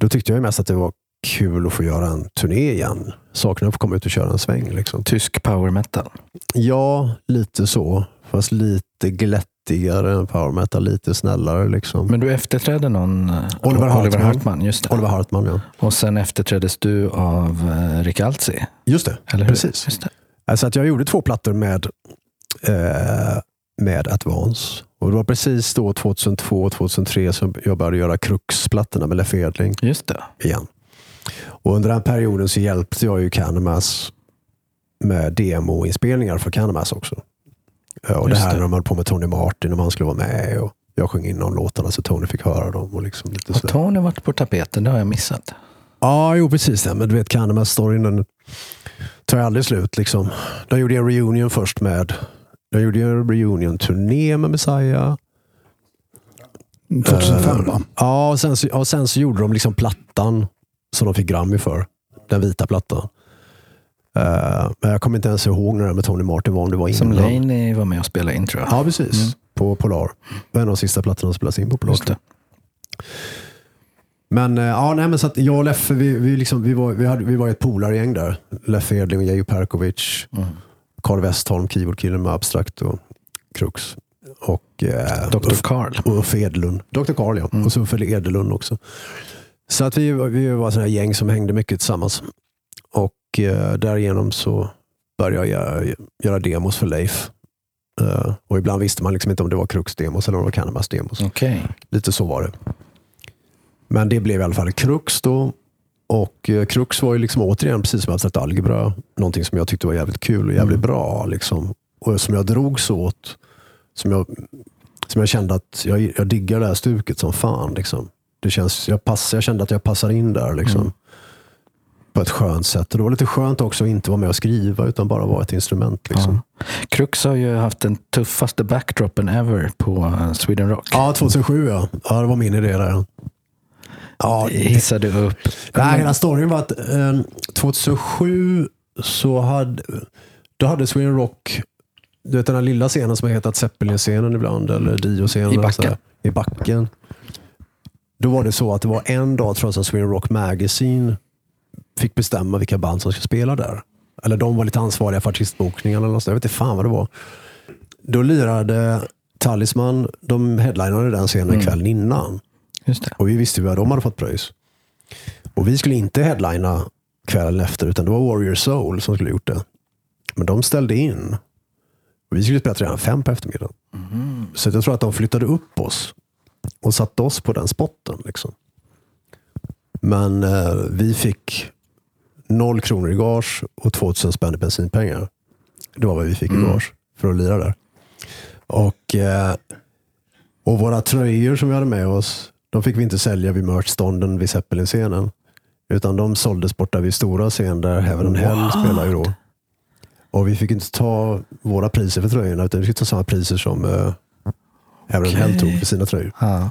Speaker 3: då tyckte jag mest att det var kul att få göra en turné igen. Saknade att få komma ut och köra en sväng. Liksom.
Speaker 1: Tysk power metal.
Speaker 3: Ja, lite så. Fast lite glättigare än power metal. Lite snällare. Liksom.
Speaker 1: Men du efterträdde någon? eh,
Speaker 3: Oliver Hartman.
Speaker 1: Hartman just det.
Speaker 3: Oliver Hartman, ja.
Speaker 1: Och sen efterträddes du av eh, Rick Altsey.
Speaker 3: Just det.
Speaker 1: Eller hur?
Speaker 3: Precis.
Speaker 1: Just det.
Speaker 3: Alltså att jag gjorde två plattor med, eh, med Advance. Och det var precis då 2002-2003 som jag började göra Crux-plattorna med Leif Edling
Speaker 1: Just det.
Speaker 3: igen. Och under den perioden så hjälpte jag ju Canamas med demoinspelningar för Canamas också. Och det här
Speaker 1: det.
Speaker 3: när de höll på med Tony Martin och man skulle vara med. Och jag sjöng in de låtarna så Tony fick höra dem. Och liksom lite
Speaker 1: Har. Tony varit på tapeten? Det har jag missat.
Speaker 3: Ja, jo precis. Det. Men du vet, Canamas-storyn tar aldrig slut. Liksom. De gjorde en reunion först med de gjorde ju en reunion-turné med Messiah.
Speaker 2: 2005 va?
Speaker 3: Ja, och sen, så, och sen så gjorde de liksom plattan som de fick Grammy för. Den vita plattan. Eh, men jag kommer inte ens ihåg när det med Tony Martin var, om det var
Speaker 1: Som
Speaker 3: innan.
Speaker 1: Laney var med och spelade in tror jag.
Speaker 3: Ja, precis. På Polar. En av de sista plattorna som spelades in på Polar.
Speaker 1: Just det.
Speaker 3: Men, eh, ja, nej, men så att jag och Leffe, vi, vi, liksom, vi, var, vi, hade, vi var ett polargäng där. Leffe Edling och Jejo Perkovic. Carl Westholm, keyboardkillen med Abstrakt och Crux. Och, eh,
Speaker 1: Dr. Karl.
Speaker 3: och Uffe Edlund. Dr. Karl ja. Och så Uffe Edlund också. Så att vi, vi var sådana gäng som hängde mycket tillsammans. Och eh, därigenom så började jag göra, göra demos för Leif. Eh, och ibland visste man liksom inte om det var Krux-demos eller om det var Cannabis-demos.
Speaker 1: Okej.
Speaker 3: Lite så var det. Men det blev i alla fall Krux då. Och eh, Krux var ju liksom återigen, precis som abstrakt algebra, någonting som jag tyckte var jävligt kul och jävligt bra. Liksom. Och som jag drogs åt. Som jag, som jag kände att jag, jag diggar det här stuket som fan. Liksom. Det känns, jag, pass, jag kände att jag passar in där. Liksom. På ett skönt sätt. Och det var lite skönt också att inte vara med och skriva utan bara vara ett instrument. Liksom.
Speaker 1: Ja. Krux har ju haft den tuffaste backdropen ever på eh, Sweden Rock.
Speaker 3: Ja, 2007 ja. ja. Det var min idé där. Ja,
Speaker 1: Det hissade upp.
Speaker 3: Nej, hela storyn var att eh, 2007 så hade, då hade Sweden Rock, du vet den här lilla scenen som har hetat Zeppelin-scenen ibland, eller Dio-scenen.
Speaker 1: I backen.
Speaker 3: I backen. Då var det så att det var en dag tror jag som Sweden Rock Magazine fick bestämma vilka band som skulle spela där. Eller de var lite ansvariga för artistbokningen eller något. Jag vet inte fan vad det var. Då lirade Talisman, de headlinade den scenen kvällen innan.
Speaker 1: Just det.
Speaker 3: Och vi visste ju vad de hade fått pröjs. Och vi skulle inte headlina kvällen efter, utan det var Warrior Soul som skulle gjort det. Men de ställde in. Och vi skulle spela redan fem på eftermiddagen. Så jag tror att de flyttade upp oss och satte oss på den spotten. Liksom. Men eh, vi fick noll kronor i gage och 2000 spänn i bensinpengar. Det var vad vi fick i gage för att lira där. Och, eh, och våra tröjor som vi hade med oss, de fick vi inte sälja vid merchstånden vid Zeppelin-scenen. Utan de såldes borta vid stora scen där Heaven and Hell spelar ju då. Och vi fick inte ta våra priser för tröjorna, utan vi fick ta samma priser som uh, Heaven and Hell tog för sina tröjor.
Speaker 1: Ja.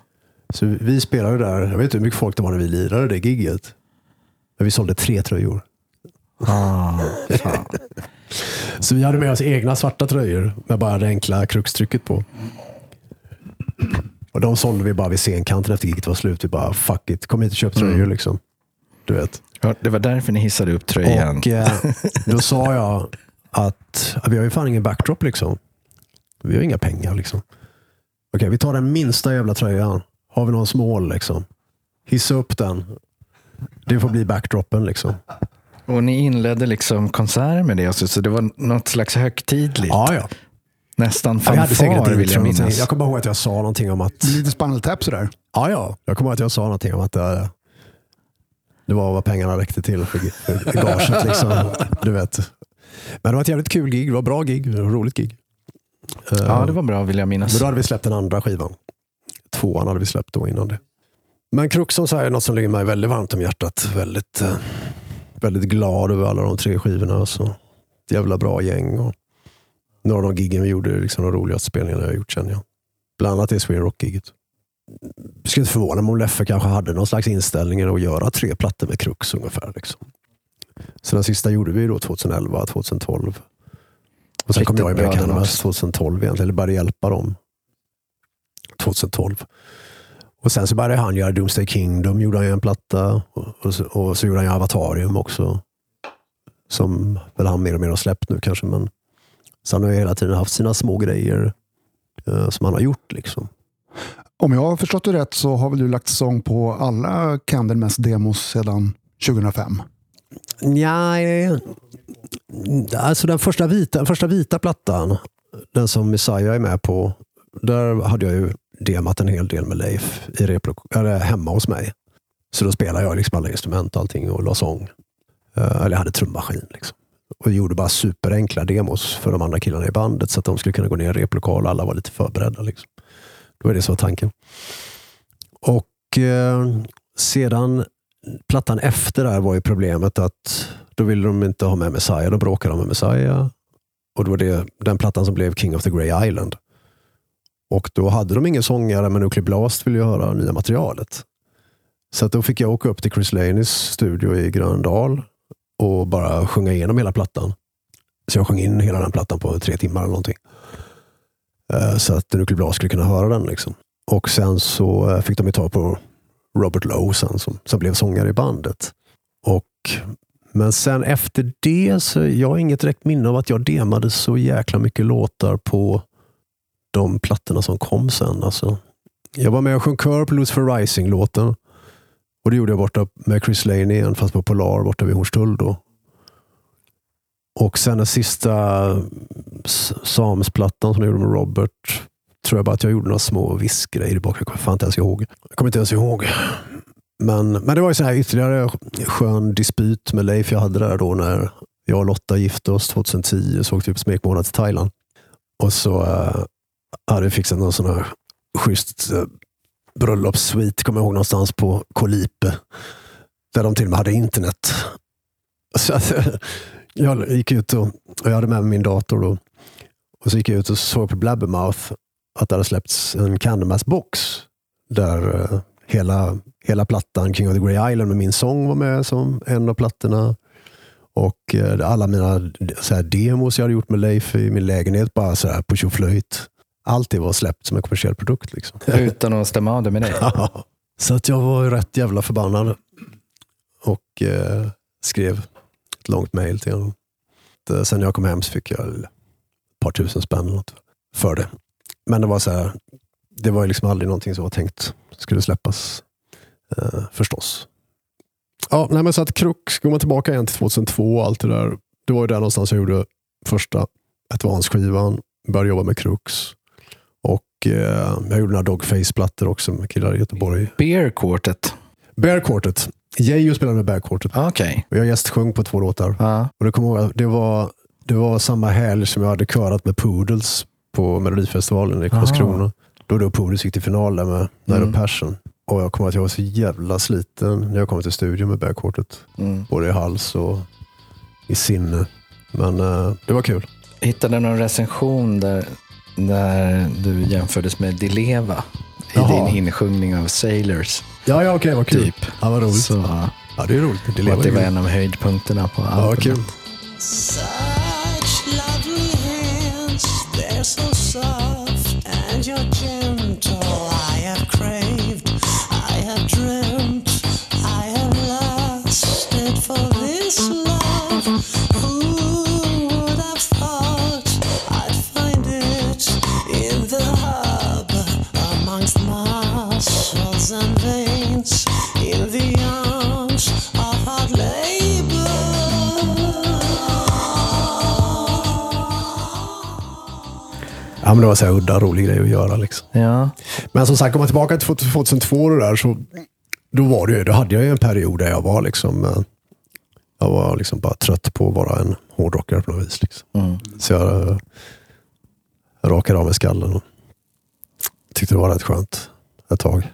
Speaker 3: Så vi- vi spelade där, jag vet inte hur mycket folk det var när vi lirade det gigget. Men vi sålde tre tröjor.
Speaker 1: Ah.
Speaker 3: Så vi hade med oss egna svarta tröjor med bara det enkla kruxtrycket på. Och de sålde vi bara vid scenkanten efter giget var slut. Vi bara, fuck it, kom hit och köp tröjor liksom. Du vet.
Speaker 1: Ja, Det var därför ni hissade upp tröjan.
Speaker 3: Och eh, då sa jag att vi har ju fan ingen backdrop liksom. Vi har inga pengar liksom. Okej, vi tar den minsta jävla tröjan. Har vi någon smål liksom? Hissa upp den. Det får bli backdropen liksom.
Speaker 1: Och ni inledde liksom konserter med det, alltså, så det var något slags högtidligt.
Speaker 3: Ja, ja.
Speaker 1: Nästan
Speaker 3: Ja, vi hade säkert
Speaker 1: fanfar
Speaker 3: ett
Speaker 1: vill jag minnas.
Speaker 3: Jag kommer ihåg att jag sa någonting om att...
Speaker 2: Lite Spinal Tap sådär.
Speaker 3: Ja, ja. Jag kommer ihåg att jag sa någonting om att det, det var vad pengarna räckte till för, för gaget. Liksom. Du vet. Men det var ett jävligt kul gig. Det var bra gig. Det var roligt gig. Eh,
Speaker 1: Ja, det var bra vill jag
Speaker 3: Men
Speaker 1: minnas.
Speaker 3: då hade vi släppt den andra skivan. Tvåan hade vi släppt då innan det. Men Kruxon så är något som ligger mig väldigt varmt om hjärtat. Väldigt, eh, väldigt glad över alla de tre skivorna. Så. Ett jävla bra gäng. Och några av de giggen vi gjorde liksom de roligaste spelningarna jag har gjort känner jag. Bland annat det Sweden Rock-giget. Jag skulle inte förvåna mig om Leffe kanske hade någon slags inställning att göra tre plattor med Krux ungefär. Liksom. Så den sista gjorde vi då 2011, 2012. Och sen kom
Speaker 1: Riktigt
Speaker 3: jag
Speaker 1: bra
Speaker 3: med Cannabis
Speaker 1: också.
Speaker 3: 2012 egentligen, eller började hjälpa dem. 2012. Och sen så började han göra Doomsday Kingdom, gjorde han en platta. Och, så, och så gjorde han Avatarium också. Som väl han mer och mer har släppt nu kanske. Men så han har ju hela tiden haft sina små grejer eh, som han har gjort. liksom.
Speaker 2: Om jag har förstått det rätt så har väl du lagt sång på alla Candlemass demos sedan 2005?
Speaker 3: Nej, alltså den första vita, första vita plattan, den som Messiah är med på, där hade jag ju demat en hel del med Leif i replok- eller hemma hos mig. Så då spelade jag liksom alla instrument och allting och la sång. Eh, eller jag hade trummaskin. Liksom. Och gjorde bara superenkla demos för de andra killarna i bandet så att de skulle kunna gå ner i replokal och alla var lite förberedda. Liksom. Det var det som var tanken. Och eh, sedan plattan efter där var ju problemet att då ville de inte ha med Messiah. Då bråkade de med Messiah. Och det var det, den plattan som blev King of the Grey Island. Och då hade de ingen sångare, men Nuclear Blast ville ju höra nya materialet. Så att då fick jag åka upp till Chris Laneys studio i Gröndal och bara sjunga igenom hela plattan. Så jag sjöng in hela den plattan på tre timmar eller någonting. Eh, så att Nuclear Blast skulle kunna höra den. Liksom. Och sen så eh, fick de ju tag på Robert Lowe sen, som, som blev sångare i bandet. Och, men sen efter det, så jag har inget direkt minne av att jag demade så jäkla mycket låtar på de plattorna som kom sen. Alltså. Jag var med och sjöng kör på Lucifer Rising-låten. Och det gjorde jag borta med Chris Lane igen, fast på Polar borta vid Hornstull då. Och sen den sista Samsplattan som jag gjorde med Robert, tror jag bara att jag gjorde några små vissgrejer bakgrunden. Jag kommer fan inte ens ihåg. Jag kommer inte ens ihåg. Men, men det var ju så här ytterligare skön dispyt med Leif jag hade där då när jag och Lotta gifte oss 2010. Så åkte vi på smekmånad till Thailand. Och så äh, hade vi fixat någon sån här schysst eh, bröllopssvit, kommer jag ihåg, någonstans på Kolipe. Där de till och med hade internet. Så att, jag gick ut och, och jag hade med mig min dator. Då. Och så gick jag ut och såg på Blabbermouth att det hade släppts en Candlemass-box. Där eh, hela, hela plattan King of the Grey Island med min sång var med som en av plattorna. Och eh, alla mina så här, demos jag hade gjort med Leif i min lägenhet bara så här, på tjoflöjt. Allt det var släppt som en kommersiell produkt. Liksom.
Speaker 1: Utan att stämma av det med dig.
Speaker 3: Ja. Så att jag var rätt jävla förbannad. Och eh, skrev ett långt mejl till honom. Eh, Sen jag kom hem så fick jag ett par tusen spänn eller något för det. Men det var så här, det var liksom aldrig någonting som var tänkt skulle släppas. Eh, förstås. Ja, nej men så att Krux, går man tillbaka igen till 2002 och allt det där. Det var ju där någonstans jag gjorde första Advance-skivan. Började jobba med Krux. Eh, jag gjorde några Dogface-plattor också med killar i Göteborg.
Speaker 1: Beer Quartet.
Speaker 3: Bear Quartet. Geijo spelade med Bear Quartet.
Speaker 1: Okej.
Speaker 3: Och jag gästsjöng på två låtar.
Speaker 1: Ja.
Speaker 3: Och det, jag ihåg, det, var, det var samma helg som jag hade körat med Poodles på Melodifestivalen i Karlskrona. Då då Poodles gick till final där med Night of Passion. Och jag kommer att jag var så jävla sliten när jag kom till studion med Bear Quartet.
Speaker 1: Mm.
Speaker 3: Både i hals och i sinne. Men eh, det var kul.
Speaker 1: Hittade du någon recension där, där du jämfördes med Dileva i
Speaker 3: Jaha.
Speaker 1: din insjungning av Sailors?
Speaker 3: Ja, ja okej, vad kul.
Speaker 1: Typ.
Speaker 3: Ja, vad roligt.
Speaker 1: Så,
Speaker 3: Ja, det är roligt.
Speaker 1: Och
Speaker 3: lever
Speaker 1: att det var en av höjdpunkterna på
Speaker 3: Ja, vad
Speaker 1: albumet.
Speaker 3: kul.
Speaker 5: Such lovely hands, they're so soft and you're
Speaker 3: Ja, men det var så här udda, rolig grej att göra. Liksom.
Speaker 1: Ja.
Speaker 3: Men som sagt, om man tillbaka till 2002 och det där, så då, var det ju, då hade jag ju en period där jag var liksom, eh, jag var liksom bara trött på att vara en hårdrockare på något vis. Liksom. Så jag, eh, jag rakade av mig skallen och tyckte det var rätt skönt ett tag.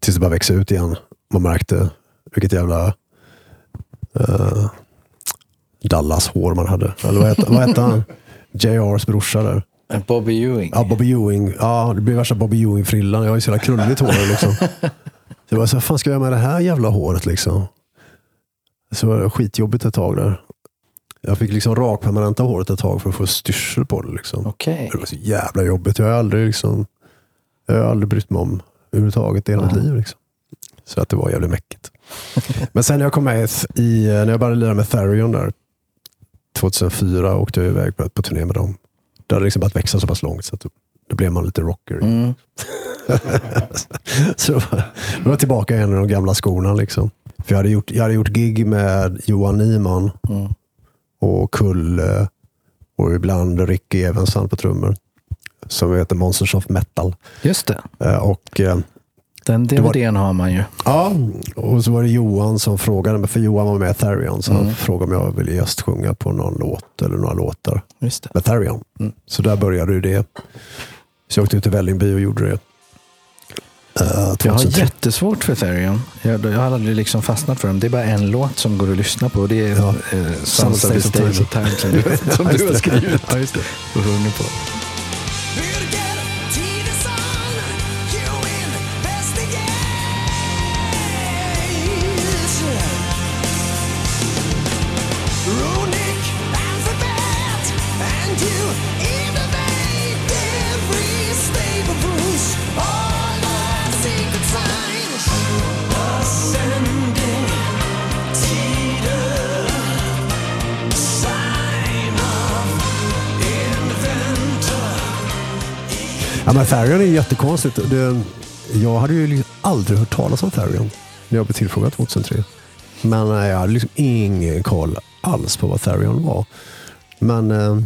Speaker 3: Tills det började växa ut igen. Man märkte vilket jävla uh, Dallas-hår man hade. Eller vad hette, vad hette han? JRs brorsa där.
Speaker 1: Bobby Ewing.
Speaker 3: Ja, Bobby Ewing. Ja, det blir värsta Bobby Ewing-frillan. Jag har ju så jävla krulligt hår. Liksom. Så jag så vad fan ska jag göra med det här jävla håret? Liksom? Så var det skitjobbigt ett tag där. Jag fick liksom rakpermanenta håret ett tag för att få styrsel på det. Liksom.
Speaker 1: Okej.
Speaker 3: Det var så jävla jobbigt. Jag har aldrig, liksom, jag har aldrig brytt mig om överhuvudtaget i hela mitt liv. Liksom. Så att det var jävligt mäckigt. Men sen när jag kom med i, när jag började lira med Therion där, 2004 åkte jag iväg på, på turné med dem. Det hade liksom börjat växa så pass långt så att då, blev man lite rocker.
Speaker 1: Mm.
Speaker 3: så då var, då var jag tillbaka igen i de gamla skorna. Liksom. För jag hade, gjort, jag hade gjort gig med Johan Nyman
Speaker 1: Mm.
Speaker 3: och Kulle och ibland Ricky Evansson på trummor. Som heter Monsters of Metal.
Speaker 1: Just det.
Speaker 3: Eh, Och, eh,
Speaker 1: Den
Speaker 3: var-
Speaker 1: DVDn har man ju.
Speaker 3: ja, och så var det Johan som frågade mig, för Johan var med i Therion, så
Speaker 1: Mm.
Speaker 3: han frågade om jag ville gästsjunga på någon låt eller några låtar
Speaker 1: Just det.
Speaker 3: med Therion.
Speaker 1: Mm.
Speaker 3: Så där började ju det. Så jag åkte ut till Vällingby och gjorde det. Eh,
Speaker 1: Jag har
Speaker 3: 2003.
Speaker 1: jättesvårt för Therion. Jag, jag har aldrig liksom fastnat för dem. Det är bara en låt som går att lyssna på. Det är
Speaker 3: Ja.
Speaker 1: the States of Time som du, har skrivit
Speaker 3: Ja, just det.
Speaker 1: och sjunger på.
Speaker 5: Here
Speaker 3: Ja, men Therion är jättekonstigt. Det, jag hade ju liksom aldrig hört talas om Therion. när jag blev tillfrågad 2003. Men eh, jag hade liksom ingen koll alls på vad Therion var. Men eh,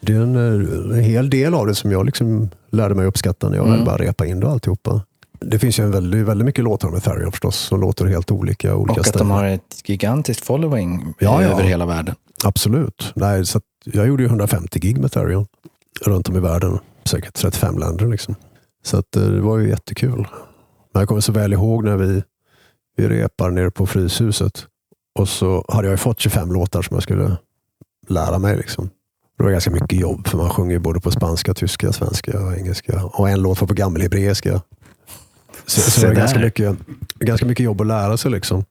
Speaker 3: det är en, eh, en hel del av det som jag liksom lärde mig uppskatta när jag väl bara repa in det och alltihopa. Det finns ju en väldigt, väldigt mycket låtar med Therion förstås, som låter helt olika. olika
Speaker 1: Och att de
Speaker 3: ställen.
Speaker 1: har ett gigantiskt following
Speaker 3: Ja, ja.
Speaker 1: över hela världen.
Speaker 3: Absolut. Nej, så jag gjorde ju 150 gig med Therion runt om i världen. Säkert 35 länder. Liksom. Så att, eh, det var ju jättekul. Men jag kommer så väl ihåg när vi, vi repar nere på Fryshuset. Och så hade jag ju fått 25 låtar som jag skulle lära mig. Liksom. Det var ganska mycket jobb för man sjunger ju både på spanska, tyska, svenska och engelska. Och en låt var på gammelhebreiska. Så, så det var ganska mycket, ganska mycket jobb att lära sig. Liksom.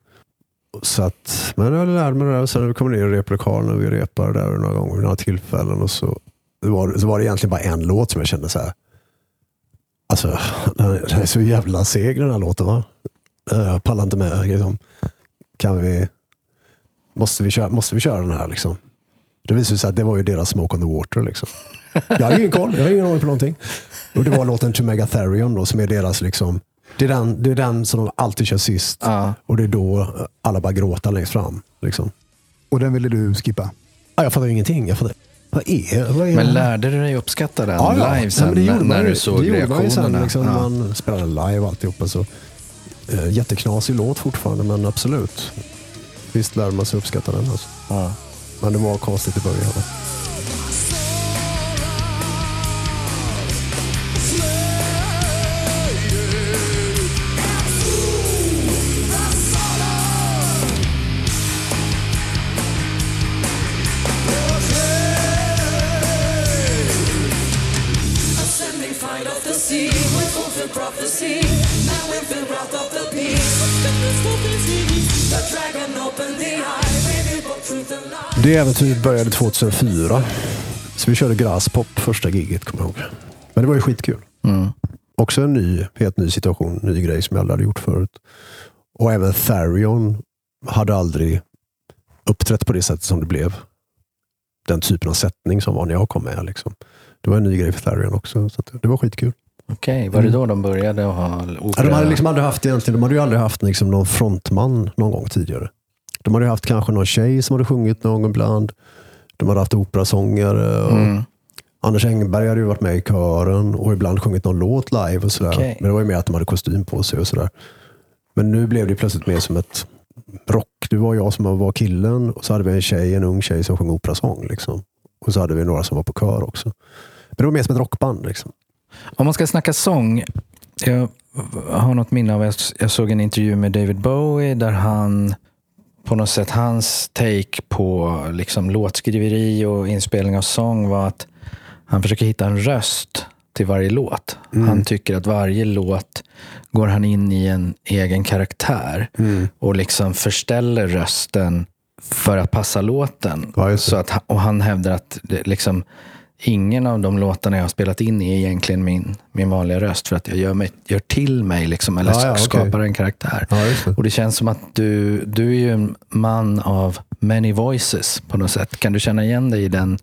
Speaker 3: Så att, men jag lärde mig det där. Sen när vi kom ner i replokalen och vi repade där några gånger vid några tillfällen. Och så, var, så var det egentligen bara en låt som jag kände så här. Alltså, den är, så jävla seg den här låten va? Eh, Jag pallar inte med. Liksom. Kan vi, måste, vi köra, måste vi köra den här liksom? Det visade sig att det var ju deras Smoke on the Water. Liksom. Jag har ingen koll, jag har ingen aning på någonting. Och det var låten To Megatherion då, som är deras liksom, det är, den, det är den som de alltid kör sist.
Speaker 1: Ja.
Speaker 3: Och det är då alla bara gråter längst fram. Liksom.
Speaker 2: Och den ville du skippa?
Speaker 3: Ah, jag fattar ingenting. Jag fattar, vad är, vad är
Speaker 1: Men lärde du dig uppskatta den
Speaker 3: Ja, ja.
Speaker 1: live sen
Speaker 3: gjorde
Speaker 1: när,
Speaker 3: ju-
Speaker 1: du såg
Speaker 3: det gjorde man ju sen, liksom,
Speaker 1: ja.
Speaker 3: Man spelade live och alltihopa. Så, eh, jätteknasig låt fortfarande, men absolut. Visst lärde man sig uppskatta den. Alltså.
Speaker 1: Ja.
Speaker 3: Men det var konstigt i början.
Speaker 5: Sea, we fulfill prophecy. Now we feel wrath of the beast. The dragon opened the eye, revealed both truth and lie.
Speaker 3: Det äventyret började 2004. Så vi körde Grasspop första giget, kommer jag ihåg. Men det var ju skitkul.
Speaker 1: Mm.
Speaker 3: Också en ny, helt ny situation, ny grej som jag aldrig hade gjort förut. Och även Therion hade aldrig uppträtt på det sättet som det blev. Den typen av sättning som var när jag kom med. Liksom. Det var en ny grej för Therion också, så det var skitkul.
Speaker 1: Okej, var det då de började att ha opera?
Speaker 3: Ja, de hade liksom aldrig haft egentligen, de hade ju aldrig haft liksom någon frontman någon gång tidigare. De hade haft kanske någon tjej som hade sjungit någon gång ibland. De hade haft operasångare. Och
Speaker 1: Mm.
Speaker 3: Anders Engberg hade ju varit med i kören och ibland sjungit någon låt live och sådär.
Speaker 1: Okej.
Speaker 3: Men det var ju mer att de hade kostym på sig och sådär. Men nu blev det plötsligt mer som ett rock. Du var jag som var killen och så hade vi en tjej, en ung tjej som sjöng operasång. Liksom. Och så hade vi några som var på kör också. Men det var mer som ett rockband. Liksom.
Speaker 1: Om man ska snacka sång. Jag har något minne av att jag såg en intervju med David Bowie där han på något sätt, hans take på liksom låtskriveri och inspelning av sång var att han försöker hitta en röst till varje låt. Han tycker att varje låt går han in i en egen karaktär och liksom förställer rösten för att passa låten.
Speaker 3: Ja,
Speaker 1: så att, och han hävdar att liksom, ingen av de låtarna jag har spelat in är egentligen min, min vanliga röst för att jag gör, mig, gör till mig liksom, eller
Speaker 3: Ja, ja,
Speaker 1: skapar en karaktär.
Speaker 3: Just det.
Speaker 1: Och det känns som att du, du är ju en man av many voices på något sätt. Kan du känna igen dig i den,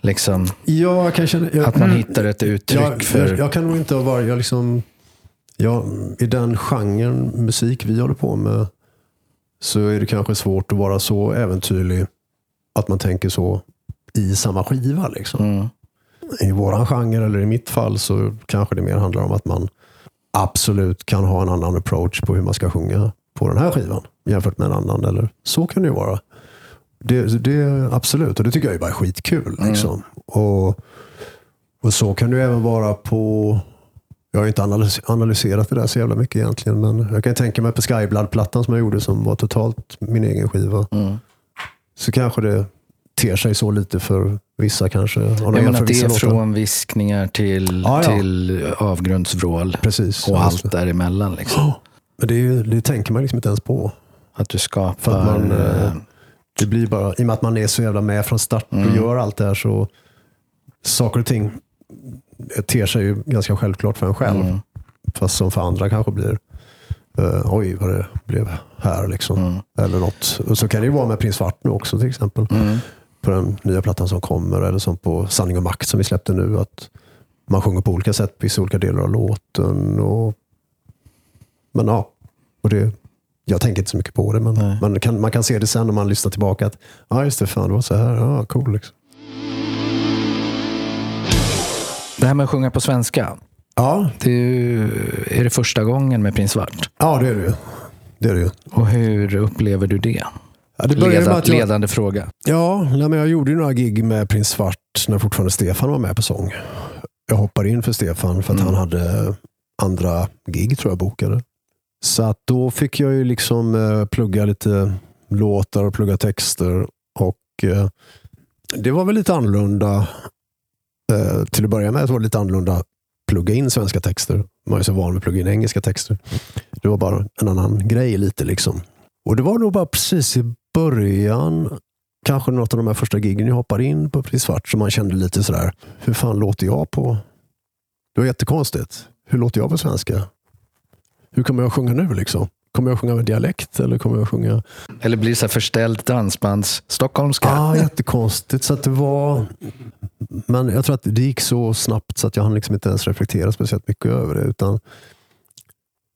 Speaker 1: liksom,
Speaker 3: Ja, känna, jag,
Speaker 1: att man hittar ett uttryck
Speaker 3: jag,
Speaker 1: för...
Speaker 3: jag, jag kan nog inte ha varit, jag liksom, jag, i den genren musik vi håller på med så är det kanske svårt att vara så äventyrlig att man tänker så i samma skiva. Liksom.
Speaker 1: Mm.
Speaker 3: I våran genre, eller i mitt fall, så kanske det mer handlar om att man absolut kan ha en annan approach på hur man ska sjunga på den här skivan jämfört med en annan. Eller, så kan det ju vara. Det, det, absolut, och det tycker jag är bara skitkul. Liksom. Och, och så kan det även vara på jag har inte analys- analyserat det där så jävla mycket egentligen. Men jag kan tänka mig på Skyblood-plattan som jag gjorde som var totalt min egen skiva.
Speaker 1: Mm.
Speaker 3: Så kanske det ter sig så lite för vissa kanske.
Speaker 1: Jag menar det är
Speaker 3: låtar.
Speaker 1: från viskningar till,
Speaker 3: Ja, ja.
Speaker 1: till avgrundsvrål
Speaker 3: Precis.
Speaker 1: och allt
Speaker 3: det.
Speaker 1: däremellan. Liksom.
Speaker 3: Men det, ju- det tänker man liksom inte ens på.
Speaker 1: Att du skapar...
Speaker 3: För att man, eh, Det blir bara, I och med att man är så jävla med från start och
Speaker 1: Mm.
Speaker 3: gör allt det här så saker och ting ter sig ju ganska självklart för en själv.
Speaker 1: Mm.
Speaker 3: Fast som för andra kanske blir eh, oj vad det blev här liksom.
Speaker 1: Mm.
Speaker 3: Eller något. Och så kan det ju vara med Prins Svart nu också till exempel.
Speaker 1: Mm.
Speaker 3: På den nya plattan som kommer eller som på Sanning och makt som vi släppte nu. Att man sjunger på olika sätt på olika delar av låten. Och, men ja, och det, jag tänker inte så mycket på det, men
Speaker 1: Nej.
Speaker 3: man kan, man kan se det sen när man lyssnar tillbaka. att Ja, just det, fan det var så här. Ja, cool. Liksom.
Speaker 1: Det här med att sjunga på svenska.
Speaker 3: Ja,
Speaker 1: Det är, ju, är det första gången med Prins Svart?
Speaker 3: ja, det är det ju. Det är det ju.
Speaker 1: Och hur upplever du det?
Speaker 3: Ja, det började med
Speaker 1: Leda,
Speaker 3: att jag,
Speaker 1: ledande fråga.
Speaker 3: Ja, men jag gjorde ju några gig med Prins Svart när fortfarande Stefan var med på sång. Jag hoppade in för Stefan för att
Speaker 1: Mm.
Speaker 3: han hade andra gig tror jag bokade. Så att då fick jag ju liksom eh, plugga lite låtar och plugga texter. Och eh, Det var väl lite annorlunda. Eh, till att börja med var det lite annorlunda plugga in svenska texter. Man är så van vid att plugga in engelska texter. Det var bara en annan grej lite. liksom. Och Det var nog bara precis i början kanske något av de här första giggen jag hoppade in på Prins Svart som man kände lite sådär, hur fan låter jag på? Det var jättekonstigt. Hur låter jag på svenska? Hur kommer jag sjunga nu liksom? Kommer jag sjunga med dialekt eller kommer jag sjunga?
Speaker 1: Eller blir det så här förställt dansbands stockholmska?
Speaker 3: Ja, ah, jättekonstigt. Så att det var... Men jag tror att det gick så snabbt så att jag hann liksom inte ens reflektera speciellt mycket över det. Utan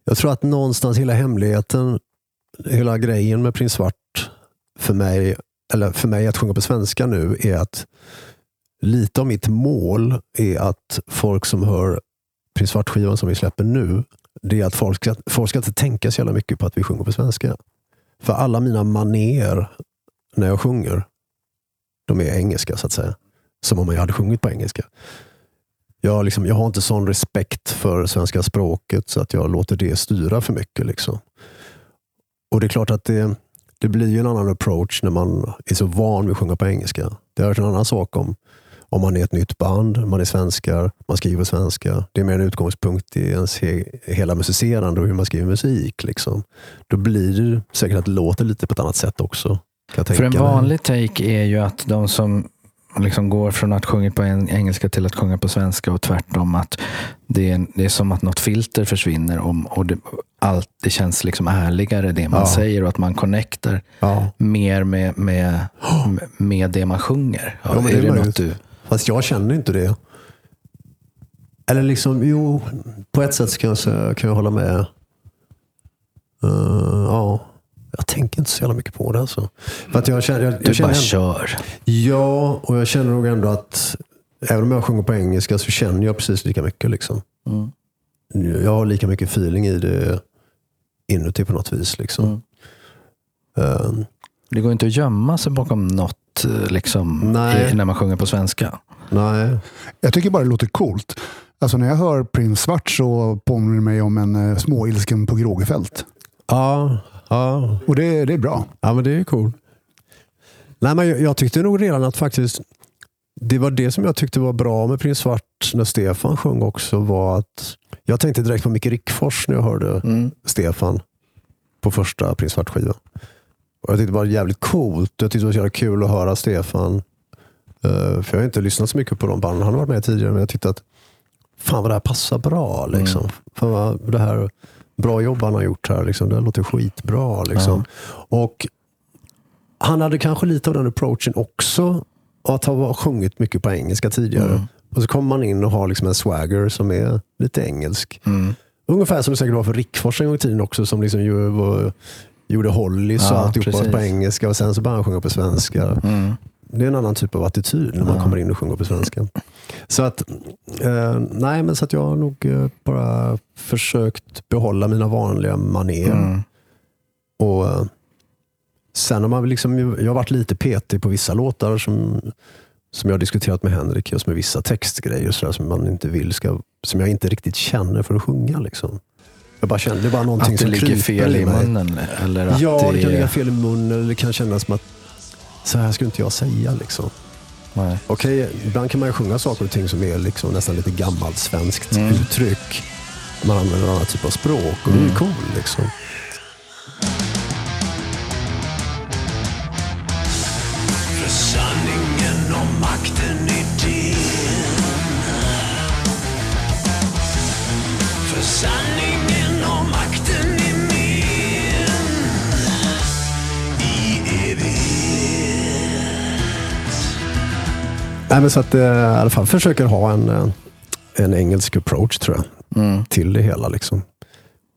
Speaker 3: jag tror att någonstans hela hemligheten, hela grejen med Prins Svart för mig, eller för mig att sjunga på svenska nu är att lite av mitt mål är att folk som hör Prins Svart-skivan som vi släpper nu, det är att folk ska, folk ska inte tänka så jävla mycket på att vi sjunger på svenska. För alla mina maner när jag sjunger, de är engelska så att säga. Som om jag hade sjungit på engelska. Jag, liksom, jag har inte sån respekt för svenska språket så att jag låter det styra för mycket. Liksom. Och det är klart att det, det blir ju en annan approach när man är så van vid att sjunga på engelska. Det är en annan sak om, om man är ett nytt band, man är svenskar, man skriver svenska. Det är mer en utgångspunkt i ens he, hela musicerande och hur man skriver musik. Liksom. Då blir det säkert att det låter lite på ett annat sätt också.
Speaker 1: För en vanlig take är ju att de som liksom går från att sjunga på en engelska till att sjunga på svenska och tvärtom. att Det är, det är som att något filter försvinner om, och det, allt, det känns liksom ärligare det man
Speaker 3: Ja.
Speaker 1: säger och att man connectar
Speaker 3: Ja.
Speaker 1: mer med, med, med det man sjunger.
Speaker 3: Ja, men det
Speaker 1: är
Speaker 3: är
Speaker 1: det något du...
Speaker 3: Fast jag känner inte det. Eller liksom, jo, på ett sätt kan jag, kan jag hålla med. Eh, ja, jag tänker inte så jävla mycket på det. Alltså. För att jag känner, jag, jag
Speaker 1: Du
Speaker 3: känner
Speaker 1: bara
Speaker 3: ändå-
Speaker 1: kör.
Speaker 3: Ja, och jag känner nog ändå att även om jag sjunger på engelska så känner jag precis lika mycket. Liksom.
Speaker 1: Mm.
Speaker 3: Jag har lika mycket feeling i det inuti på något vis. Liksom.
Speaker 1: Mm.
Speaker 3: Eh,
Speaker 1: Det går inte att gömma sig bakom något eh, liksom,
Speaker 3: Nej.
Speaker 1: i, när man sjunger på svenska.
Speaker 3: nej,
Speaker 2: Jag tycker bara det låter coolt. Alltså när jag hör Prins Svart så påminner det mig om en uh, småilsken på Grågefält.
Speaker 3: ja, ja.
Speaker 2: Och det, det är bra.
Speaker 3: Ja, men det är cool. Nej, men jag, jag tyckte nog redan att faktiskt det var det som jag tyckte var bra med Prins Svart när Stefan sjöng också var att jag tänkte direkt på Micke Rickfors när jag hörde
Speaker 1: Mm.
Speaker 3: Stefan på första Prins Svart-skivan. Jag tyckte det var jävligt coolt. Jag tyckte det var jävla kul att höra Stefan. Eh, för jag har inte lyssnat så mycket på de banden han har varit med tidigare, men jag tyckte att fan vad det här passar bra. Liksom. Fan vad det här bra jobb han har gjort här. Liksom. Det här låter skitbra. Liksom. Och han hade kanske lite av den approachen också. Att ha sjungit mycket på engelska tidigare.
Speaker 1: Mm.
Speaker 3: Och så kommer man in och har liksom en swagger som är lite engelsk.
Speaker 1: Mm.
Speaker 3: Ungefär som det säkert var för Rickfors en gång i tiden också. Som liksom ju var, gjorde Hollies och
Speaker 1: Ja,
Speaker 3: alltihopa
Speaker 1: precis.
Speaker 3: på engelska. Och sen så började han sjunga på svenska.
Speaker 1: Mm.
Speaker 3: Det är en annan typ av attityd när man
Speaker 1: Ja.
Speaker 3: kommer in och sjunger på svenska. Så att, eh, nej, men så att jag har nog eh, bara försökt behålla mina vanliga manér.
Speaker 1: Mm.
Speaker 3: Och eh, Sen har man liksom, jag har varit lite petig på vissa låtar som, som jag har diskuterat med Henrik, just med vissa textgrejer så där, som man inte vill ska, som jag inte riktigt känner för att sjunga. Liksom. Jag bara känner, det är bara någonting
Speaker 1: Att det
Speaker 3: som
Speaker 1: ligger fel i munnen? Eller att
Speaker 3: Ja, det kan
Speaker 1: är-
Speaker 3: ligga fel i munnen eller det kan kännas som att så här skulle inte jag säga. Liksom.
Speaker 1: Nej.
Speaker 3: Okej, ibland kan man ju sjunga saker och ting som är liksom nästan lite gammalt svenskt
Speaker 1: Mm.
Speaker 3: uttryck. Man använder en annan typ av språk och det är ju cool. Liksom. Nej, men så att eh, i alla fall försöker ha en, eh, en engelsk approach tror jag.
Speaker 1: Mm.
Speaker 3: Till det hela. Liksom.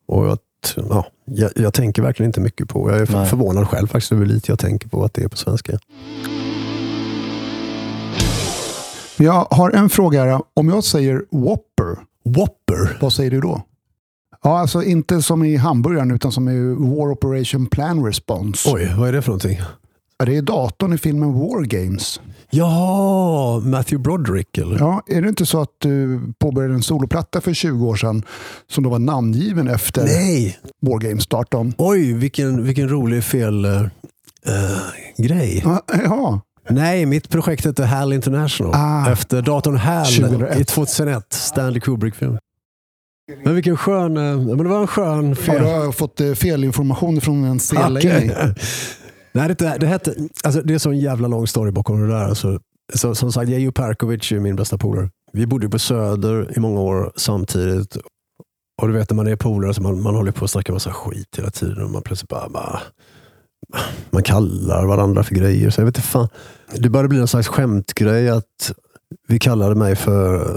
Speaker 3: Och jag, ja, Jag, jag tänker verkligen inte mycket på. Jag är
Speaker 1: Nej.
Speaker 3: förvånad själv faktiskt över hur lite jag tänker på att det är på svenska.
Speaker 2: Jag har en fråga här. Om jag säger Whopper,
Speaker 3: Whopper.
Speaker 2: vad säger du då? Ja, alltså inte som i hamburgaren utan som i War Operation Plan Response.
Speaker 3: Oj, vad är det för någonting?
Speaker 2: Ja, Det är datorn i filmen War Games.
Speaker 3: Ja, Matthew Broderick eller?
Speaker 2: Ja, är det inte så att du påbörjade en soloplatta för 20 år sedan som då var namngiven efter
Speaker 3: Nej!
Speaker 2: War Games-starten?
Speaker 3: Oj, vilken, vilken rolig fel eh, grej.
Speaker 2: Ja, ja,
Speaker 3: Nej, mitt projekt heter HAL International.
Speaker 2: Ah.
Speaker 3: Efter datorn HAL
Speaker 2: 2001.
Speaker 3: i 2001. Stanley Kubrick-film. Men vilken skön... eh, Men det var en skön
Speaker 2: ja,
Speaker 3: fel.
Speaker 2: du har fått felinformation från en C-ledning.
Speaker 3: Okej. Nej, det, det, hette, alltså, det är så en jävla lång story bakom det där. Alltså, så, som sagt, Jejo Perkovic är min bästa polare. Vi bodde på Söder i många år samtidigt. Och du vet när man är polare så man, man håller på att snacka massa skit hela tiden. Och man plötsligt bara, bara man kallar varandra för grejer. Så jag vet inte fan. Det började bli en slags skämtgrej att vi kallade mig för